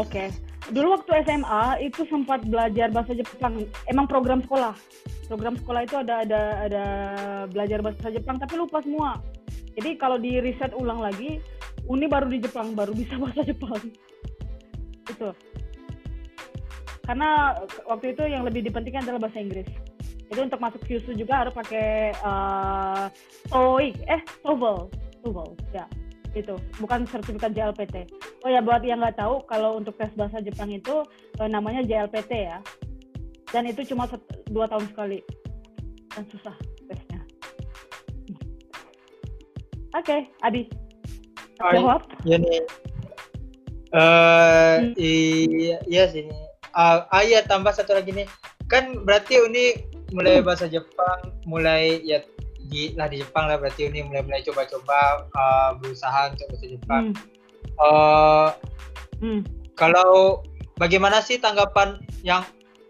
[SPEAKER 2] Oke. Dulu waktu SMA itu sempat belajar bahasa Jepang. Emang program sekolah. Program sekolah itu ada ada ada belajar bahasa Jepang tapi lupa semua. Jadi kalau di riset ulang lagi, Uni baru di Jepang baru bisa <laughs> bahasa Jepang. Itu. Karena waktu itu yang lebih dipentingkan adalah bahasa Inggris. Itu untuk masuk FUSU juga harus pakai uh, TOEIC, eh TOEFL, TOEFL, ya itu bukan sertifikat JLPT. Oh ya buat yang nggak tahu kalau untuk tes bahasa Jepang itu eh, namanya JLPT ya. Dan itu cuma set- dua tahun sekali dan susah tesnya. Oke, Adi. Jawab.
[SPEAKER 3] Ya nih. Eh iya, iya sih nih. Ah, iya tambah satu lagi nih. Kan berarti Uni mulai bahasa Jepang, mulai ya di lah di Jepang lah berarti Uni mulai mulai coba-coba ah, berusaha untuk bahasa Jepang. Eh,
[SPEAKER 2] Hmm.
[SPEAKER 3] kalau bagaimana sih tanggapan yang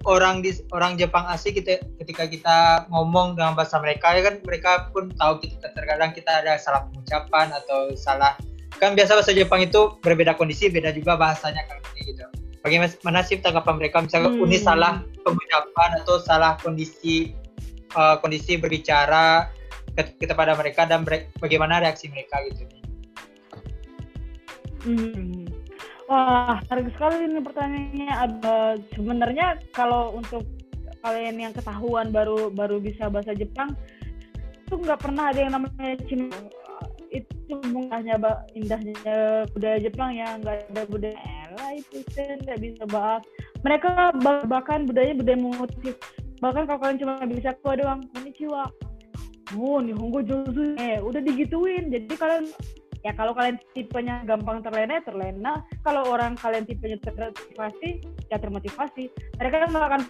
[SPEAKER 3] orang di orang Jepang asli kita ketika kita ngomong dengan bahasa mereka ya kan mereka pun tahu kita terkadang kita ada salah pengucapan atau salah kan biasa bahasa Jepang itu berbeda kondisi beda juga bahasanya kan gitu bagaimana sih tanggapan mereka misalnya
[SPEAKER 2] Hmm.
[SPEAKER 3] Uni salah pengucapan atau salah kondisi eh, kondisi berbicara ke- kepada mereka dan bre- bagaimana reaksi mereka gitu
[SPEAKER 2] Hmm. Wah, menarik sekali ini pertanyaannya. Ada- sebenarnya kalau untuk kalian yang ketahuan baru baru bisa bahasa Jepang, itu nggak pernah ada yang namanya Cina. Itu indahnya ba- indahnya budaya Jepang ya nggak ada budaya Elah itu nggak bisa bahas. Mereka bah- bahkan budaya budaya motif. Bahkan kalau kalian cuma bisa kuah doang, konnichiwa. Oh, Nihongo Jozu. Eh, udah digituin. Jadi kalian ya kalau kalian tipenya gampang terlena ya terlena kalau orang kalian tipenya termotivasi ya termotivasi mereka kan akan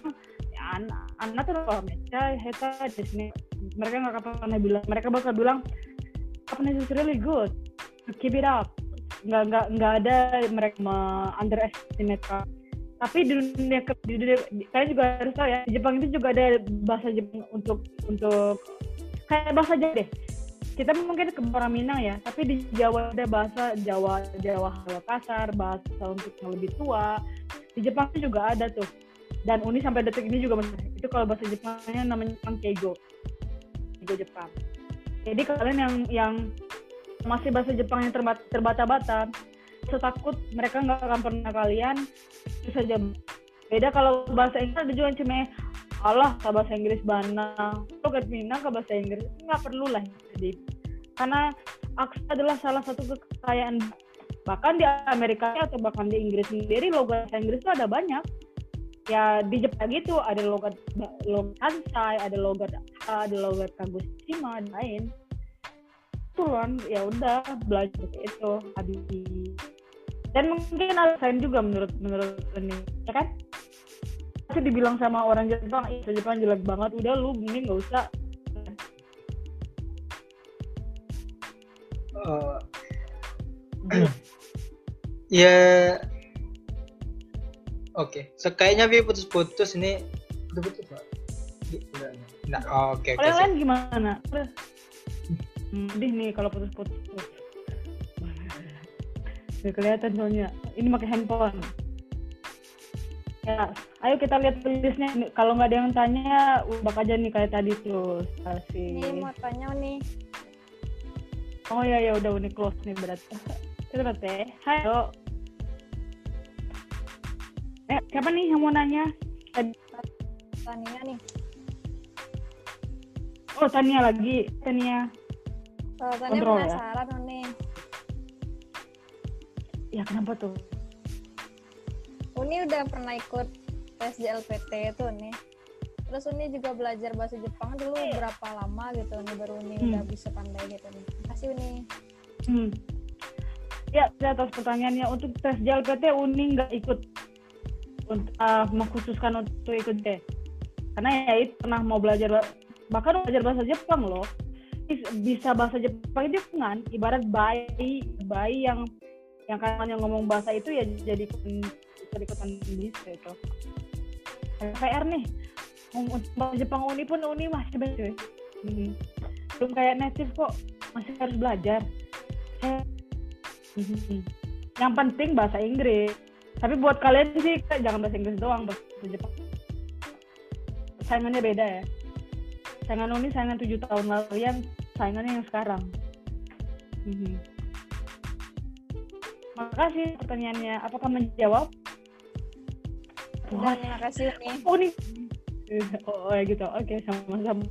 [SPEAKER 2] ya anak anak tuh kalau mecha heta di sini mereka nggak akan pernah bilang mereka bakal bilang Japanese is really good keep it up nggak nggak nggak ada mereka underestimate tapi di dunia di dunia kalian juga harus tahu ya di Jepang itu juga ada bahasa Jepang untuk untuk kayak bahasa Jawa deh kita mungkin ke orang Minang ya, tapi di Jawa ada bahasa Jawa Jawa Jawa kasar, bahasa untuk yang lebih tua. Di Jepang itu juga ada tuh. Dan Uni sampai detik ini juga masih itu kalau bahasa Jepangnya namanya Jepang Keigo. Keigo Jepang. Jadi kalian yang yang masih bahasa Jepang yang terbat, terbata-bata, setakut mereka nggak akan pernah kalian itu saja. Beda kalau bahasa Inggris ada juga cuma Allah ke bahasa Inggris bana lo ke Minang ke bahasa Inggris? Nggak perlu lah jadi karena aksa adalah salah satu kekayaan. Bahkan di Amerika atau bahkan di Inggris sendiri logat bahasa Inggris itu ada banyak ya di Jepang gitu ada logat logat Kansai ada logat ada logat Kagoshima dan lain. Itu kan ya udah belajar itu habis. Dan mungkin alasan juga menurut menurut ini ya kan? Pasti dibilang sama orang Jepang, ih Jepang jelek banget, udah lu mending nggak usah.
[SPEAKER 3] Eh, ya oke so, kayaknya bi putus-putus ini putus-putus Pak? Udah, nah oh, oke oke
[SPEAKER 2] Kalau yang lain gimana? Hmm, Sedih nih kalau putus-putus. Gak kelihatan soalnya. Ini pakai handphone. Ya, ayo kita lihat tulisnya. Kalau nggak ada yang tanya, ubah aja nih kayak tadi terus.
[SPEAKER 4] Ini
[SPEAKER 2] Kasih.
[SPEAKER 4] mau tanya nih.
[SPEAKER 2] Oh ya ya udah ini close nih berarti. <laughs> Kita teh. Halo. Eh, siapa nih yang mau nanya?
[SPEAKER 4] Tania nih.
[SPEAKER 2] Oh, Tania lagi. Tania.
[SPEAKER 4] Kalau Tania
[SPEAKER 2] Kontrol ya?
[SPEAKER 4] penasaran nih.
[SPEAKER 2] Ya, kenapa tuh?
[SPEAKER 4] Uni udah pernah ikut tes JLPT itu nih. Terus Uni juga belajar bahasa Jepang dulu berapa lama gitu Uni baru Uni
[SPEAKER 2] Hmm.
[SPEAKER 4] udah bisa pandai gitu nih. Kasih Uni.
[SPEAKER 2] Hmm. Ya, saya atas pertanyaannya untuk tes JLPT Uni nggak ikut uh, mengkhususkan untuk ikut deh. Karena ya itu pernah mau belajar ba- bahkan belajar bahasa Jepang loh. Bis- Bisa bahasa Jepang itu kan ibarat bayi bayi yang yang kan yang ngomong bahasa itu ya jadi ikutan bisa itu PR nih ngomong bahasa Jepang uni pun uni masih beda hmm. belum kayak native kok masih harus belajar hmm. yang penting bahasa Inggris tapi buat kalian sih jangan bahasa Inggris doang bahasa Jepang saingannya beda ya saingan uni saingan tujuh tahun lalu yang saingannya yang sekarang hmm. Makasih pertanyaannya. Apakah menjawab?
[SPEAKER 4] Terima kasih nih.
[SPEAKER 2] Oh. <laughs> Oh, oh ya gitu. Oke, sama-sama.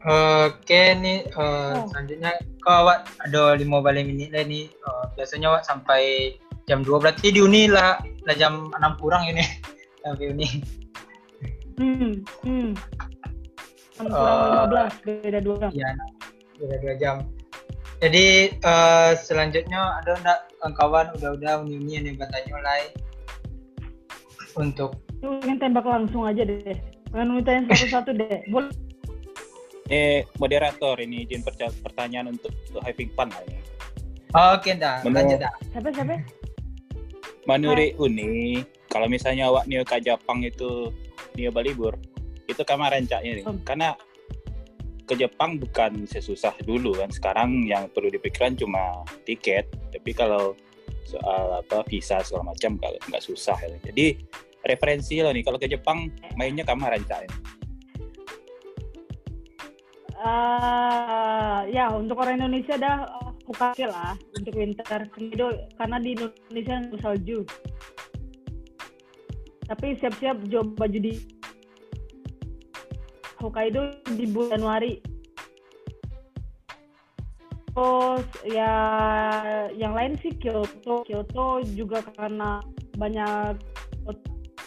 [SPEAKER 3] Oke nih uh, oh. selanjutnya. Kau awak ada lima balik menit lah nih. Uh, biasanya awak sampai jam 2 berarti di uni lah, lah jam 6 kurang ini. <laughs> Sampai uni.
[SPEAKER 2] Hmm hmm. 6 kurang uh, 15 beda 2 jam.
[SPEAKER 3] iya beda 2 jam. Jadi uh, selanjutnya ada enggak kawan udah-udah uni-uni yang bertanya lain untuk
[SPEAKER 2] ingin tembak langsung aja deh. Jangan yang satu-satu deh. Boleh
[SPEAKER 11] eh moderator ini izin pertanyaan untuk, untuk having fun lah ini
[SPEAKER 3] oke dah. Lanjut dah.
[SPEAKER 2] Siapa siapa?
[SPEAKER 11] Manuri Uni kalau misalnya awak nio ke Jepang itu nio balibur itu kamar rancaknya nih hmm. karena ke Jepang bukan sesusah dulu kan. Sekarang yang perlu dipikirkan cuma tiket. Tapi kalau soal apa visa segala macam kalau nggak susah ya. jadi referensi lo nih kalau ke Jepang mainnya kamu rancang
[SPEAKER 2] uh, ya untuk orang Indonesia dah oke lah untuk winter karena di Indonesia salju tapi siap-siap coba baju di Hokkaido di bulan Januari. Terus ya yang lain sih Kyoto. Kyoto juga karena banyak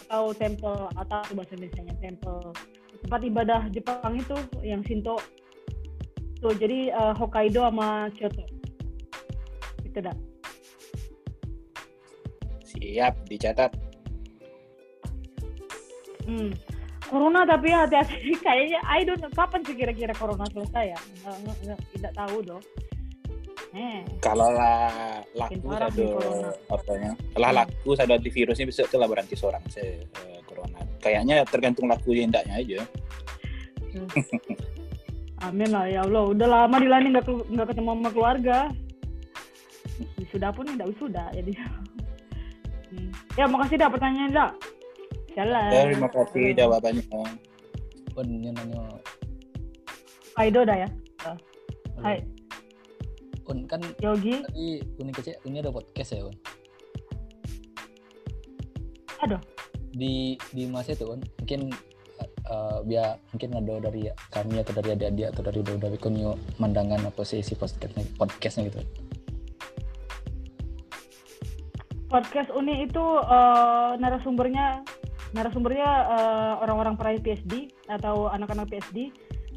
[SPEAKER 2] atau temple atau bahasa Indonesia temple tempat ibadah Jepang itu yang Shinto. Tuh jadi uh, Hokkaido sama Kyoto. Itu dah.
[SPEAKER 11] Siap, dicatat.
[SPEAKER 2] Hmm corona tapi hati-hati <laughs> kayaknya I don't know kapan sih kira-kira corona selesai ya nggak, nggak, tidak tahu dong
[SPEAKER 11] eh. kalau lah laku satu apanya lah laku satu antivirusnya bisa ke berhenti seorang se uh, corona kayaknya tergantung laku indaknya aja
[SPEAKER 2] hmm. <laughs> Amin lah ya Allah udah lama di Lani nggak nggak ketemu sama keluarga sudah pun tidak sudah jadi hmm. ya makasih dah pertanyaan dah
[SPEAKER 11] Jalan. Terima kasih jawabannya.
[SPEAKER 10] Pun nanya.
[SPEAKER 2] Kaido dah ya. Hai.
[SPEAKER 10] Un kan
[SPEAKER 2] Yogi.
[SPEAKER 10] Tadi Uni kecil, Uni ada podcast ya Un.
[SPEAKER 2] Ada.
[SPEAKER 10] Di di masa itu Un, mungkin uh, biar mungkin ada dari kami atau dari adik-adik atau dari dari kunyo mandangan apa sih si podcastnya podcastnya gitu.
[SPEAKER 2] Podcast Uni itu uh, narasumbernya narasumbernya uh, orang-orang peraih PhD atau anak-anak PhD.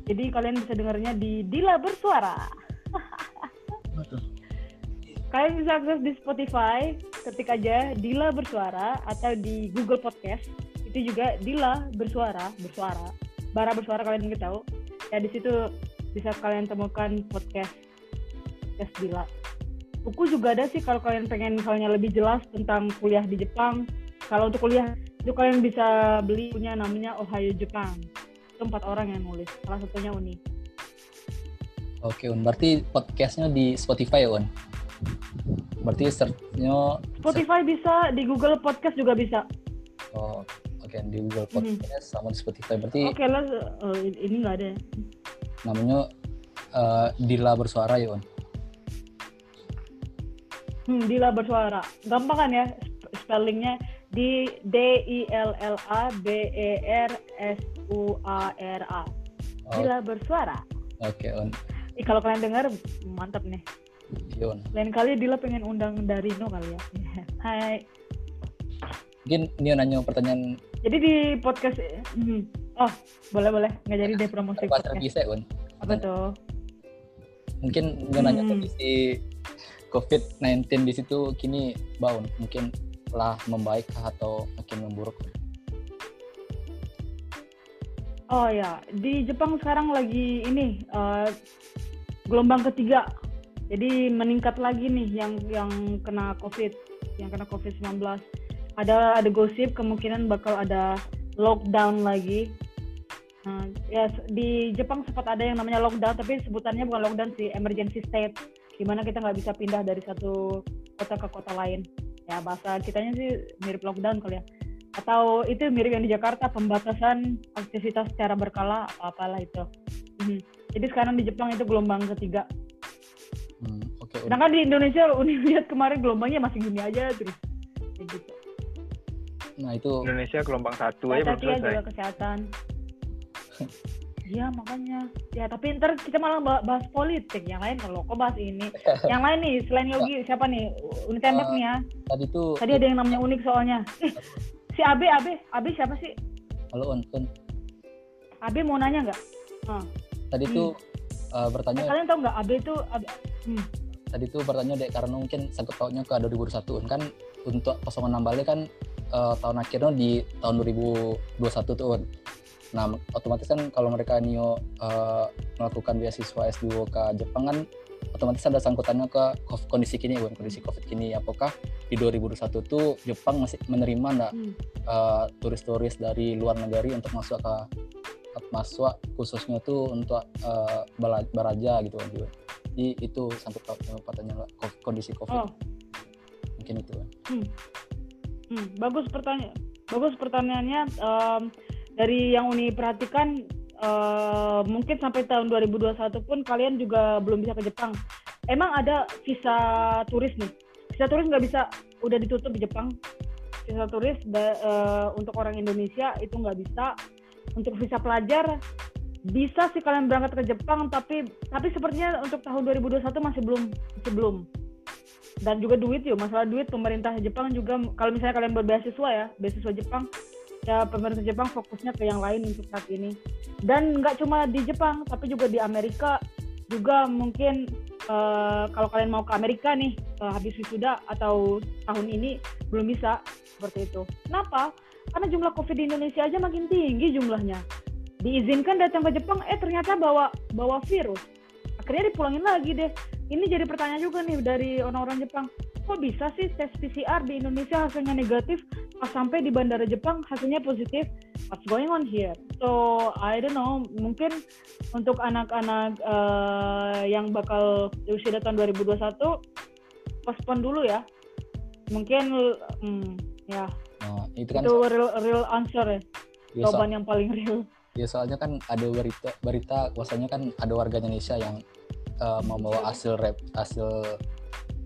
[SPEAKER 2] Jadi kalian bisa dengarnya di Dila Bersuara. kalian bisa akses di Spotify, ketik aja Dila Bersuara atau di Google Podcast. Itu juga Dila Bersuara, bersuara. Bara bersuara kalian ingin tahu. Ya di situ bisa kalian temukan podcast podcast Dila. Buku juga ada sih kalau kalian pengen misalnya lebih jelas tentang kuliah di Jepang. Kalau untuk kuliah itu kalian bisa beli punya namanya Ohio Jepang itu empat orang yang nulis salah satunya Uni
[SPEAKER 10] oke Un berarti podcastnya di Spotify ya Un berarti searchnya
[SPEAKER 2] Spotify bisa di Google Podcast juga bisa
[SPEAKER 10] oh okay. di Google mhm. Podcast mm -hmm. sama di Spotify berarti
[SPEAKER 2] oke okay, lah uh, ini nggak ada
[SPEAKER 10] namanya uh, Dila bersuara ya Un
[SPEAKER 2] hmm, Dila bersuara gampang kan ya spellingnya di D I L L A B E R S U A R A. Oh. bersuara.
[SPEAKER 10] Oke, okay, On.
[SPEAKER 2] Ih, kalau kalian dengar mantap nih.
[SPEAKER 10] Yon.
[SPEAKER 2] Lain kali Dila pengen undang dari No kali ya. <laughs> Hai.
[SPEAKER 10] Mungkin dia nanya pertanyaan.
[SPEAKER 2] Jadi di podcast hmm. Oh, boleh boleh. Nggak jadi deh promosi
[SPEAKER 10] podcast. Bisa, On.
[SPEAKER 2] Apa tuh?
[SPEAKER 10] Mungkin dia nanya hmm. kondisi COVID-19 di situ kini baun. Mungkin telah membaik atau makin memburuk?
[SPEAKER 2] Oh ya, di Jepang sekarang lagi ini uh, gelombang ketiga. Jadi meningkat lagi nih yang yang kena COVID, yang kena COVID-19. Ada ada gosip kemungkinan bakal ada lockdown lagi. Nah, ya di Jepang sempat ada yang namanya lockdown, tapi sebutannya bukan lockdown sih, emergency state. Gimana kita nggak bisa pindah dari satu kota ke kota lain. Ya bahasa kitanya sih mirip lockdown kali ya. Atau itu mirip yang di Jakarta, pembatasan aktivitas secara berkala, apa-apalah itu. Mhm. Jadi sekarang di Jepang itu gelombang ketiga.
[SPEAKER 10] Hmm, Un.
[SPEAKER 2] Sedangkan di Indonesia Uni <laughs> lihat kemarin gelombangnya masih gini aja terus. Kayak gitu.
[SPEAKER 10] Nah itu
[SPEAKER 5] Indonesia gelombang satu aja belum
[SPEAKER 2] ya
[SPEAKER 5] selesai.
[SPEAKER 2] jaga kesehatan. <laughs> Iya makanya. Ya tapi ntar kita malah bah- bahas politik. Yang lain kalau kok bahas ini. <laughs> Yang lain nih selain Yogi siapa nih? Uni tembak
[SPEAKER 10] Eh,
[SPEAKER 2] nih ya.
[SPEAKER 10] tadi tuh
[SPEAKER 2] Tadi ada yang namanya unik soalnya. Eh, <laughs> si Abe Abe Abe siapa sih?
[SPEAKER 10] halo Un, Un.
[SPEAKER 2] Abe mau nanya nggak?
[SPEAKER 10] Tadi
[SPEAKER 2] Hmm.
[SPEAKER 10] tuh eh,
[SPEAKER 2] Eh,
[SPEAKER 10] bertanya
[SPEAKER 2] kalian tahu nggak Abe itu Abe, hmm.
[SPEAKER 10] tadi tuh bertanya dek karena mungkin sangkut pautnya ke 2021 Un. kan untuk 06 Bali kan eh, tahun akhirnya di tahun 2021 tuh. Nah otomatis kan kalau mereka Nio eh, melakukan beasiswa S2 ke Jepang kan otomatis ada sangkutannya ke kondisi kini Un, kondisi COVID kini apakah di 2021 tuh Jepang masih menerima nggak
[SPEAKER 2] Hmm.
[SPEAKER 10] eh, turis-turis dari luar negeri untuk masuk ke masuk khususnya tuh untuk bala- baraja gitu kan. Jadi itu sampai pertanyaan kondisi COVID
[SPEAKER 2] Oh.
[SPEAKER 10] mungkin itu kan.
[SPEAKER 2] Hmm. Hmm, bagus pertanyaan. Bagus pertanyaannya Em, dari yang Uni perhatikan eh, mungkin sampai tahun 2021 pun kalian juga belum bisa ke Jepang. Emang ada visa turis nih. Visa turis nggak bisa udah ditutup di Jepang. Visa turis eh, untuk orang Indonesia itu nggak bisa. Untuk visa pelajar bisa sih kalian berangkat ke Jepang tapi tapi sepertinya untuk tahun 2021 masih belum masih belum dan juga duit yuk masalah duit pemerintah Jepang juga kalau misalnya kalian berbeasiswa ya beasiswa Jepang ya pemerintah Jepang fokusnya ke yang lain untuk saat ini. Dan nggak cuma di Jepang tapi juga di Amerika juga mungkin eh, kalau kalian mau ke Amerika nih eh, habis wisuda atau tahun ini belum bisa seperti itu. Kenapa? Karena jumlah COVID di Indonesia aja makin tinggi jumlahnya. Diizinkan datang ke Jepang eh ternyata bawa bawa virus. Akhirnya dipulangin lagi deh ini jadi pertanyaan juga nih dari orang-orang Jepang. Kok bisa sih tes PCR di Indonesia hasilnya negatif pas sampai di bandara Jepang hasilnya positif? What's going on here? So I don't know. Mungkin untuk anak-anak eh, yang bakal usia tahun 2021 postpone dulu ya. Mungkin hmm, ya.
[SPEAKER 10] Nah, itu kan
[SPEAKER 2] itu real, real answer ya.
[SPEAKER 10] Ya, so-
[SPEAKER 2] jawaban yang paling real.
[SPEAKER 10] Ya soalnya kan ada berita berita bahwasanya kan ada warga Indonesia yang eh, membawa hasil rep hasil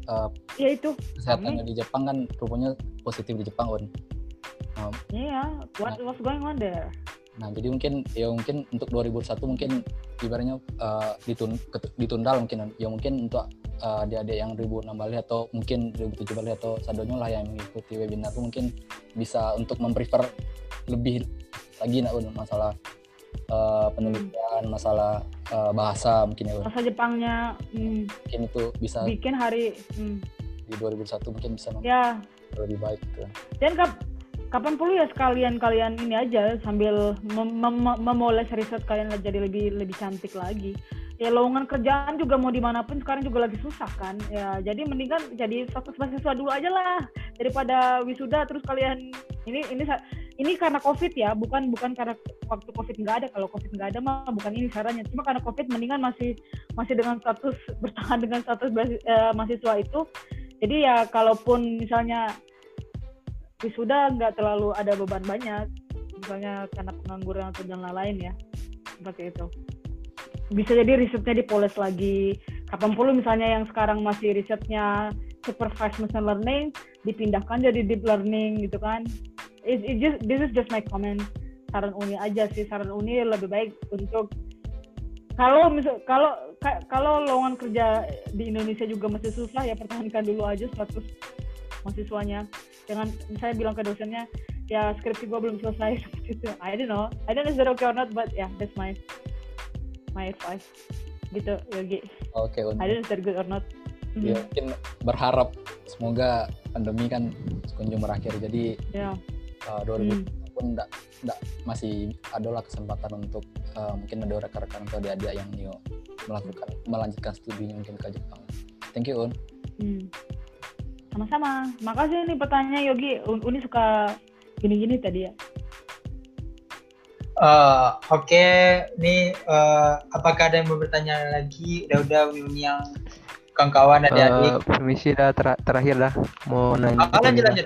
[SPEAKER 10] eh,
[SPEAKER 2] ya itu.
[SPEAKER 10] kesehatannya di Jepang kan rupanya positif di Jepang on. Nah,
[SPEAKER 2] iya what what's going on there?
[SPEAKER 10] Nah, jadi mungkin ya mungkin untuk 2001 mungkin ibaratnya eh, ditun, ditunda mungkin ya mungkin untuk eh, adik-adik yang 2006 Bali atau mungkin 2007 Bali atau sadonya lah yang mengikuti webinar itu mungkin bisa untuk memprefer lebih lagi nak masalah eh, penelitian, masalah eh, bahasa mungkin ya Un.
[SPEAKER 2] masa Jepangnya hmm,
[SPEAKER 10] mungkin itu bisa
[SPEAKER 2] bikin hari hmm,
[SPEAKER 10] di 2001 mungkin bisa
[SPEAKER 2] ya.
[SPEAKER 10] Lebih baik gitu.
[SPEAKER 2] dan kap kapan perlu ya sekalian kalian ini aja sambil mem- mem- memoles riset kalian jadi lebih lebih cantik lagi ya lowongan kerjaan juga mau di mana pun sekarang juga lagi susah kan. Ya jadi mendingan jadi fokus mahasiswa dulu aja lah. Daripada wisuda terus kalian ini ini ini karena covid ya. Bukan bukan karena waktu covid nggak ada. Kalau covid nggak ada mah bukan ini sarannya. Cuma karena covid mendingan masih masih dengan status <laughs> bertahan dengan status eh, mahasiswa itu. Jadi ya kalaupun misalnya wisuda nggak terlalu ada beban banyak misalnya karena pengangguran atau dan lain-lain ya seperti itu bisa jadi risetnya dipoles lagi. Kapan perlu misalnya yang sekarang masih risetnya supervised machine learning dipindahkan jadi deep learning gitu kan. It, it just this is just my comment. Saran uni aja sih saran uni lebih baik untuk kalau misal kalau ka- kalau lowongan kerja di Indonesia juga masih susah ya pertahankan dulu aja status mahasiswanya. Jangan misalnya bilang ke dosennya ya skripsi gue belum selesai. Seperti <laughs> itu I don't know. I don't know is that okay or not but yeah that's my my advice gitu Yogi
[SPEAKER 10] Oke Un.
[SPEAKER 2] I don't know good or not
[SPEAKER 10] Ya,
[SPEAKER 2] Mhm.
[SPEAKER 10] mungkin berharap semoga pandemi kan kunjung berakhir. Jadi
[SPEAKER 2] ya
[SPEAKER 10] uh, 2020
[SPEAKER 2] Hmm.
[SPEAKER 10] pun enggak, enggak masih adalah kesempatan untuk uh, mungkin ada rekan-rekan atau adik-adik yang new melakukan melanjutkan studinya mungkin ke Jepang. Thank you Un.
[SPEAKER 2] Hmm. Sama-sama. Makasih nih pertanyaan Yogi. Uni suka gini-gini tadi ya.
[SPEAKER 3] Uh, Oke, okay. nih uh, apakah ada yang mau bertanya lagi? Udah-udah Uni yang kawan-kawan adik-adik.
[SPEAKER 9] Uh, permisi dah ter terakhir dah mau nanya.
[SPEAKER 3] Ah, lanjut lanjut.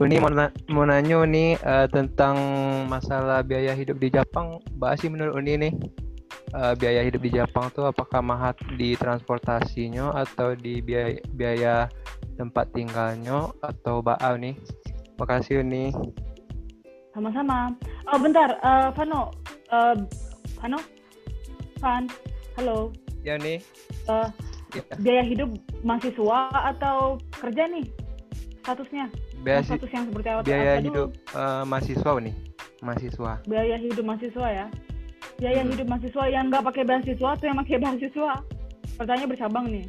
[SPEAKER 9] Uni <laughs> mau, na mau nanya nih uh, tentang masalah biaya hidup di Jepang. Bahas sih menurut Uni nih uh, biaya hidup di Jepang tuh apakah mahal di transportasinya atau di biaya, biaya tempat tinggalnya atau baa nih? Makasih Uni.
[SPEAKER 2] Sama-sama. Oh bentar, uh, Vano, uh, Vano, Van, halo.
[SPEAKER 9] Ya nih.
[SPEAKER 2] Uh, ya. Biaya hidup mahasiswa atau kerja nih statusnya?
[SPEAKER 9] Biaya, status yang seperti apa? Biaya hidup uh, mahasiswa nih, mahasiswa.
[SPEAKER 2] Biaya hidup mahasiswa ya biaya hmm. hidup mahasiswa yang nggak pakai beasiswa atau yang pakai beasiswa pertanyaan bercabang nih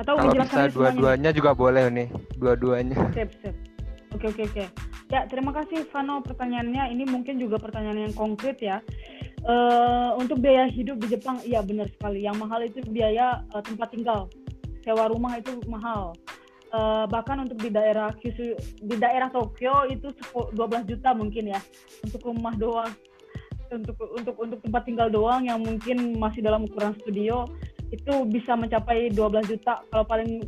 [SPEAKER 9] atau kalau bisa dua-duanya juga boleh nih dua-duanya
[SPEAKER 2] sip sip oke oke oke ya terima kasih Vano pertanyaannya. Ini mungkin juga pertanyaan yang konkret ya. Uh, untuk biaya hidup di Jepang iya benar sekali. Yang mahal itu biaya uh, tempat tinggal. Sewa rumah itu mahal. Uh, bahkan untuk di daerah Kyushu di daerah Tokyo itu 12 juta mungkin ya. Untuk rumah doang. Untuk untuk untuk tempat tinggal doang yang mungkin masih dalam ukuran studio itu bisa mencapai 12 juta. Kalau paling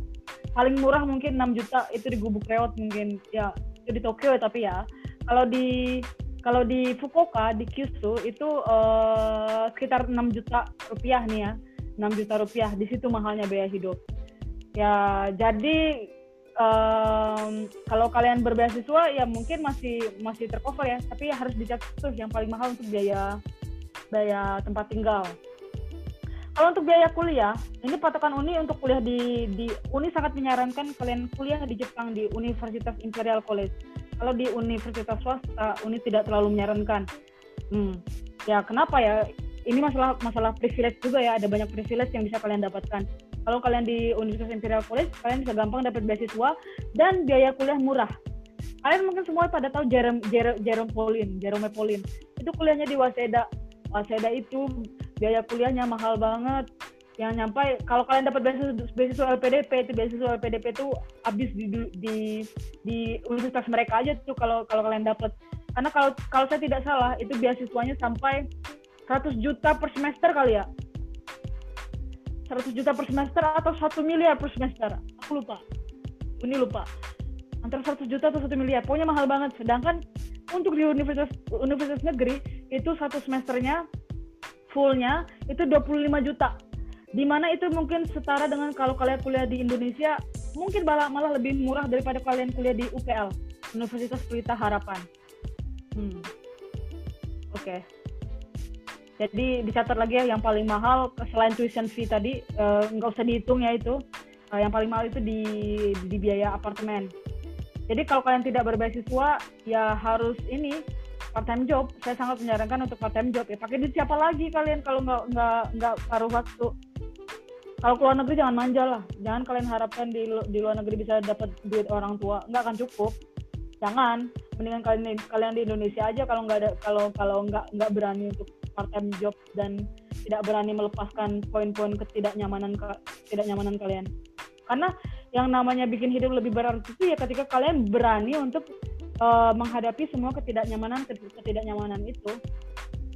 [SPEAKER 2] paling murah mungkin 6 juta. Itu di Gubuk Reot mungkin ya di Tokyo tapi ya. Kalau di kalau di Fukuoka di Kyushu itu uh, sekitar 6 juta rupiah nih ya. 6 juta rupiah. Di situ mahalnya biaya hidup. Ya jadi um, kalau kalian berbeasiswa ya mungkin masih masih tercover ya. Tapi ya harus dicatat tuh yang paling mahal untuk biaya biaya tempat tinggal kalau untuk biaya kuliah ini patokan Uni untuk kuliah di di Uni sangat menyarankan kalian kuliah di Jepang di Universitas Imperial College kalau di universitas swasta Uni tidak terlalu menyarankan hmm, ya kenapa ya ini masalah masalah privilege juga ya ada banyak privilege yang bisa kalian dapatkan kalau kalian di Universitas Imperial College, kalian bisa gampang dapat beasiswa dan biaya kuliah murah. Kalian mungkin semua pada tahu Jerome, Jerome, Jerome Pauline, Jerome Pauline. Itu kuliahnya di Waseda. Waseda itu biaya kuliahnya mahal banget. Yang nyampe kalau kalian dapat beasiswa, beasiswa LPDP itu beasiswa LPDP itu habis di, di di universitas mereka aja tuh kalau kalau kalian dapat. Karena kalau kalau saya tidak salah itu beasiswanya sampai 100 juta per semester kali ya. 100 juta per semester atau satu miliar per semester. Aku lupa. Ini lupa. Antara 100 juta atau satu miliar. Pokoknya mahal banget. Sedangkan untuk di universitas universitas negeri itu satu semesternya fullnya itu 25 juta di mana itu mungkin setara dengan kalau kalian kuliah di Indonesia mungkin malah malah lebih murah daripada kalian kuliah di UPL Universitas Pelita Harapan hmm. oke okay. Jadi dicatat lagi ya yang paling mahal selain tuition fee tadi uh, nggak usah dihitung ya itu. Uh, yang paling mahal itu di di biaya apartemen. Jadi kalau kalian tidak berbeasiswa ya harus ini part time job. Saya sangat menyarankan untuk part time job ya. Pakai duit siapa lagi kalian kalau nggak nggak nggak paruh waktu. Kalau keluar negeri jangan manja lah. Jangan kalian harapkan di di luar negeri bisa dapat duit orang tua. Nggak akan cukup. Jangan. Mendingan kalian kalian di Indonesia aja kalau nggak ada kalau kalau nggak nggak berani untuk part time job dan tidak berani melepaskan poin-poin ketidaknyamanan ketidaknyamanan kalian. Karena yang namanya bikin hidup lebih berarti itu ya ketika kalian berani untuk uh, menghadapi semua ketidaknyamanan ketidaknyamanan itu.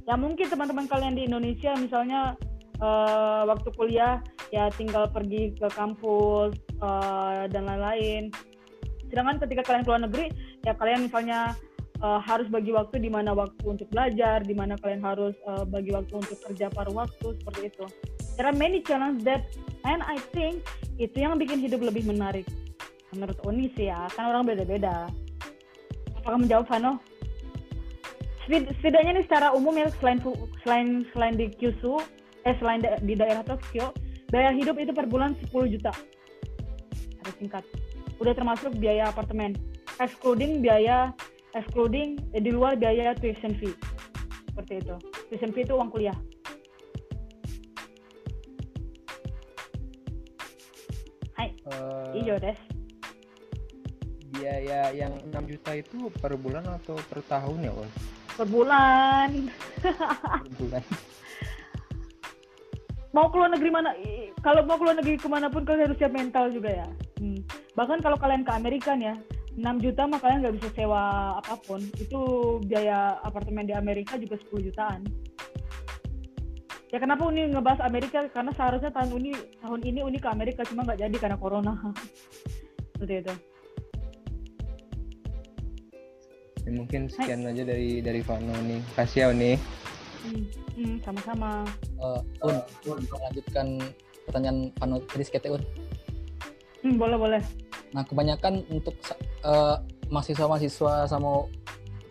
[SPEAKER 2] Ya mungkin teman-teman kalian di Indonesia misalnya uh, waktu kuliah ya tinggal pergi ke kampus uh, dan lain-lain. Sedangkan ketika kalian keluar negeri ya kalian misalnya uh, harus bagi waktu di mana waktu untuk belajar, di mana kalian harus uh, bagi waktu untuk kerja paruh waktu seperti itu. There many challenges that and I think itu yang bikin hidup lebih menarik. Menurut Uni sih ya, kan orang beda-beda. Apakah menjawab Vano? Setidaknya nih secara umum ya selain selain selain di Kyushu, eh selain da di daerah Tokyo, biaya hidup itu per bulan 10 juta. Harus singkat. Udah termasuk biaya apartemen, excluding biaya excluding eh, di luar biaya tuition fee seperti itu tuition fee itu uang kuliah Hai uh, iyo des
[SPEAKER 9] biaya yang 6 juta itu per bulan atau per tahun ya, Ul?
[SPEAKER 2] Per bulan.
[SPEAKER 9] Per bulan. <laughs>
[SPEAKER 2] mau keluar negeri mana kalau mau keluar negeri ke mana pun kalian harus siap mental juga ya Hmm. bahkan kalau kalian ke Amerika nih ya 6 juta mah kalian nggak bisa sewa apa pun itu biaya apartemen di Amerika juga 10 jutaan ya kenapa Uni ngebahas Amerika karena seharusnya tahun ini tahun ini Uni ke Amerika cuma nggak jadi karena corona <laughs> seperti itu
[SPEAKER 9] Ya, mungkin sekian aja dari dari Vano nih. Kasih ya nih.
[SPEAKER 2] Hmm, hmm, sama-sama
[SPEAKER 10] Eh, Un, melanjutkan pertanyaan Pano tadi sekete Un.
[SPEAKER 2] hmm, boleh boleh
[SPEAKER 10] Nah, kebanyakan untuk eh, mahasiswa-mahasiswa sama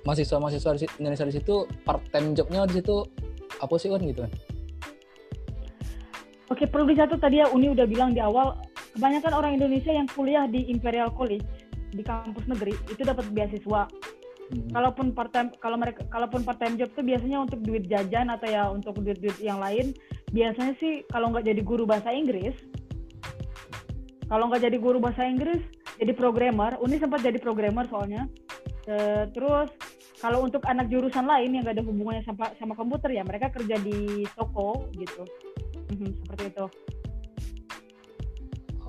[SPEAKER 10] mahasiswa-mahasiswa di si- Indonesia di situ part time jobnya di situ apa sih Un gitu?
[SPEAKER 2] Oke, perlu dicatat tadi ya Uni udah bilang di awal, kebanyakan orang Indonesia yang kuliah di Imperial College di kampus negeri itu dapat beasiswa. Kalaupun part time, kalau mereka, kalaupun part time job tuh biasanya untuk duit jajan atau ya untuk duit-duit yang lain. Biasanya sih kalau nggak jadi guru bahasa Inggris, kalau nggak jadi guru bahasa Inggris, jadi programmer. Uni sempat jadi programmer soalnya. Eh, terus kalau untuk anak jurusan lain yang nggak ada hubungannya sama sama komputer ya mereka kerja di toko gitu. Mhm, seperti itu.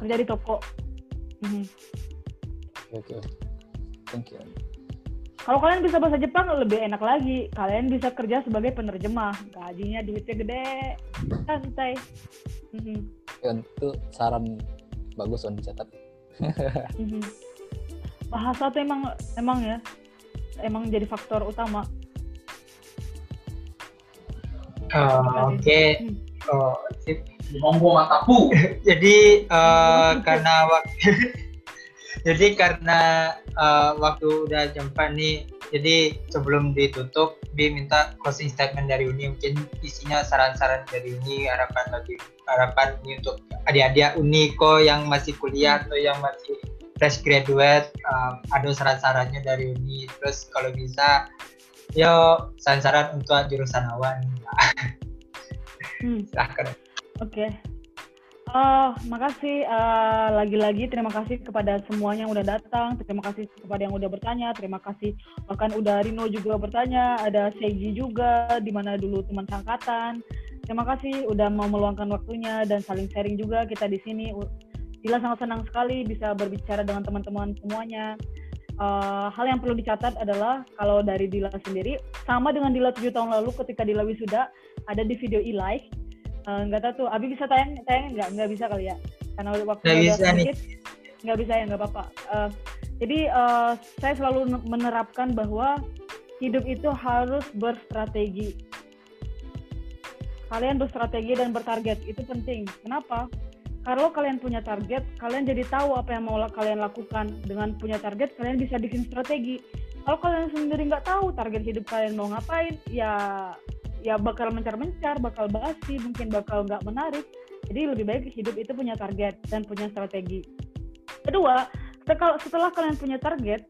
[SPEAKER 2] Kerja di toko. Mhm.
[SPEAKER 10] Oke. Thank you.
[SPEAKER 2] Kalau kalian bisa bahasa Jepang lebih enak lagi. Kalian bisa kerja sebagai penerjemah. Gajinya duitnya gede. Santai.
[SPEAKER 10] Ya, itu saran bagus Un dicatat. <laughs>
[SPEAKER 2] Bahasa tuh emang emang ya emang jadi faktor utama.
[SPEAKER 3] Oh, Oke. Oh, sip. matapu. <laughs> Jadi eh, karena waktu <laughs> jadi karena eh, waktu udah jam 4 nih, jadi sebelum ditutup, Bi minta closing statement dari Uni. Mungkin isinya saran-saran dari Uni harapan bagi harapan ini untuk adik-adik Uniko yang masih kuliah atau yang masih fresh graduate eh, ada saran-sarannya dari Uni. Terus kalau bisa yo saran-saran untuk jurusan awan. <laughs>
[SPEAKER 2] Hmm.
[SPEAKER 3] silahkan.
[SPEAKER 2] Oke. Eh, makasih eh, lagi-lagi terima kasih kepada semuanya yang udah datang, terima kasih kepada yang udah bertanya, terima kasih bahkan udah Rino juga bertanya, ada Seiji juga di mana dulu teman sangkatan. Terima kasih udah mau meluangkan waktunya dan saling sharing juga kita di sini. Dila sangat senang sekali bisa berbicara dengan teman-teman semuanya. Eh, hal yang perlu dicatat adalah kalau dari Dila sendiri sama dengan Dila tujuh tahun lalu ketika Dila wisuda ada di video e-live Eh, nggak tahu tuh. Abi bisa tayang tayang nggak? Nggak bisa kali ya. Karena waktu
[SPEAKER 3] Nggak
[SPEAKER 2] udah
[SPEAKER 3] bisa nih.
[SPEAKER 2] sedikit nggak bisa ya nggak apa-apa. Eh, jadi eh, saya selalu ne- menerapkan bahwa hidup itu harus berstrategi. Kalian berstrategi dan bertarget itu penting. Kenapa? Kalau kalian punya target kalian jadi tahu apa yang mau kalian lakukan. Dengan punya target kalian bisa bikin strategi. Kalau kalian sendiri nggak tahu target hidup kalian mau ngapain ya ya bakal mencar-mencar, bakal basi, mungkin bakal nggak menarik. Jadi lebih baik hidup itu punya target dan punya strategi. Kedua, setelah, kalian punya target,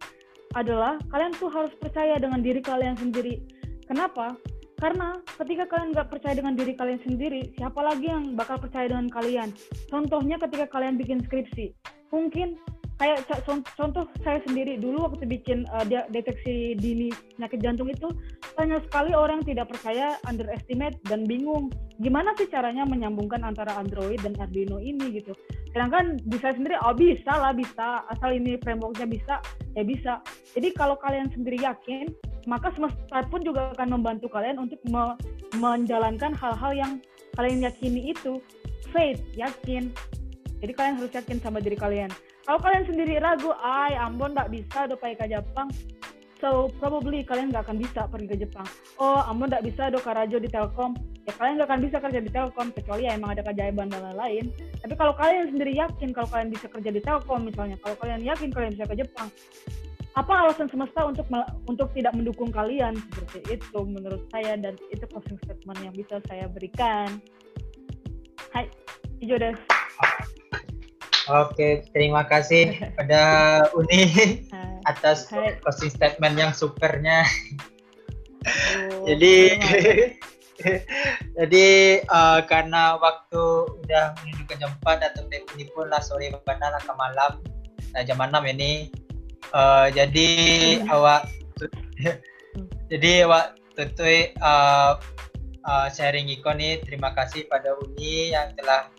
[SPEAKER 2] adalah kalian tuh harus percaya dengan diri kalian sendiri. Kenapa? Karena ketika kalian nggak percaya dengan diri kalian sendiri, siapa lagi yang bakal percaya dengan kalian? Contohnya ketika kalian bikin skripsi, mungkin kayak contoh saya sendiri dulu waktu bikin uh, deteksi dini penyakit jantung itu banyak sekali orang tidak percaya underestimate dan bingung. Gimana sih caranya menyambungkan antara Android dan Arduino ini gitu? Sedangkan di saya sendiri oh bisa lah bisa. Asal ini frameworknya bisa ya bisa. Jadi kalau kalian sendiri yakin maka semesta pun juga akan membantu kalian untuk me- menjalankan hal-hal yang kalian yakini itu. Faith yakin. Jadi kalian harus yakin sama diri kalian kalau kalian sendiri ragu. Ay Ambon nggak bisa udah pakai ke Jepang. So probably kalian nggak akan bisa pergi ke Jepang. Oh Ambon nggak bisa do Karajo di Telkom. Ya kalian nggak akan bisa kerja di Telkom kecuali ya emang ada keajaiban dan lain-lain. Tapi kalau kalian sendiri yakin kalau kalian bisa kerja di Telkom misalnya kalau kalian yakin kalian bisa ke Jepang apa alasan semesta untuk untuk tidak mendukung kalian? Seperti itu menurut saya dan itu closing statement yang bisa saya berikan. Hai Ijo des
[SPEAKER 3] Oke, terima kasih pada Uni atas closing statement yang supernya. jadi jadi eh, karena waktu udah menuju ke jam 4 atau ini pun lah sore lah ke malam. Nah, jam 6 ini Uh, jadi awak jadi awak tutui uh, uh, sharing ikon nih terima kasih pada Uni yang telah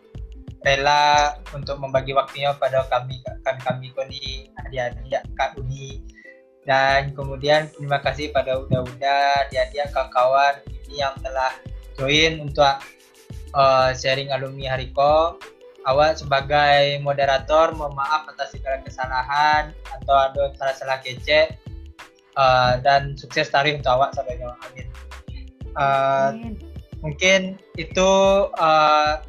[SPEAKER 3] rela untuk membagi waktunya pada kami kami kami koni adik-adik Kak Uni. Dan kemudian terima kasih pada Uda-Uda adik-adik kawan-kawan ini yang telah join untuk uh, sharing alumni Hariko. Awak sebagai moderator mohon maaf atas segala kesalahan atau ada salah-salah kece uh, dan sukses tarikh untuk awak sampai amin. Uh, mungkin itu uh,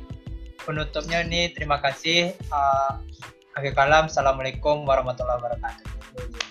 [SPEAKER 3] penutupnya nih terima kasih. Uh, akhir kalam, assalamualaikum warahmatullahi wabarakatuh.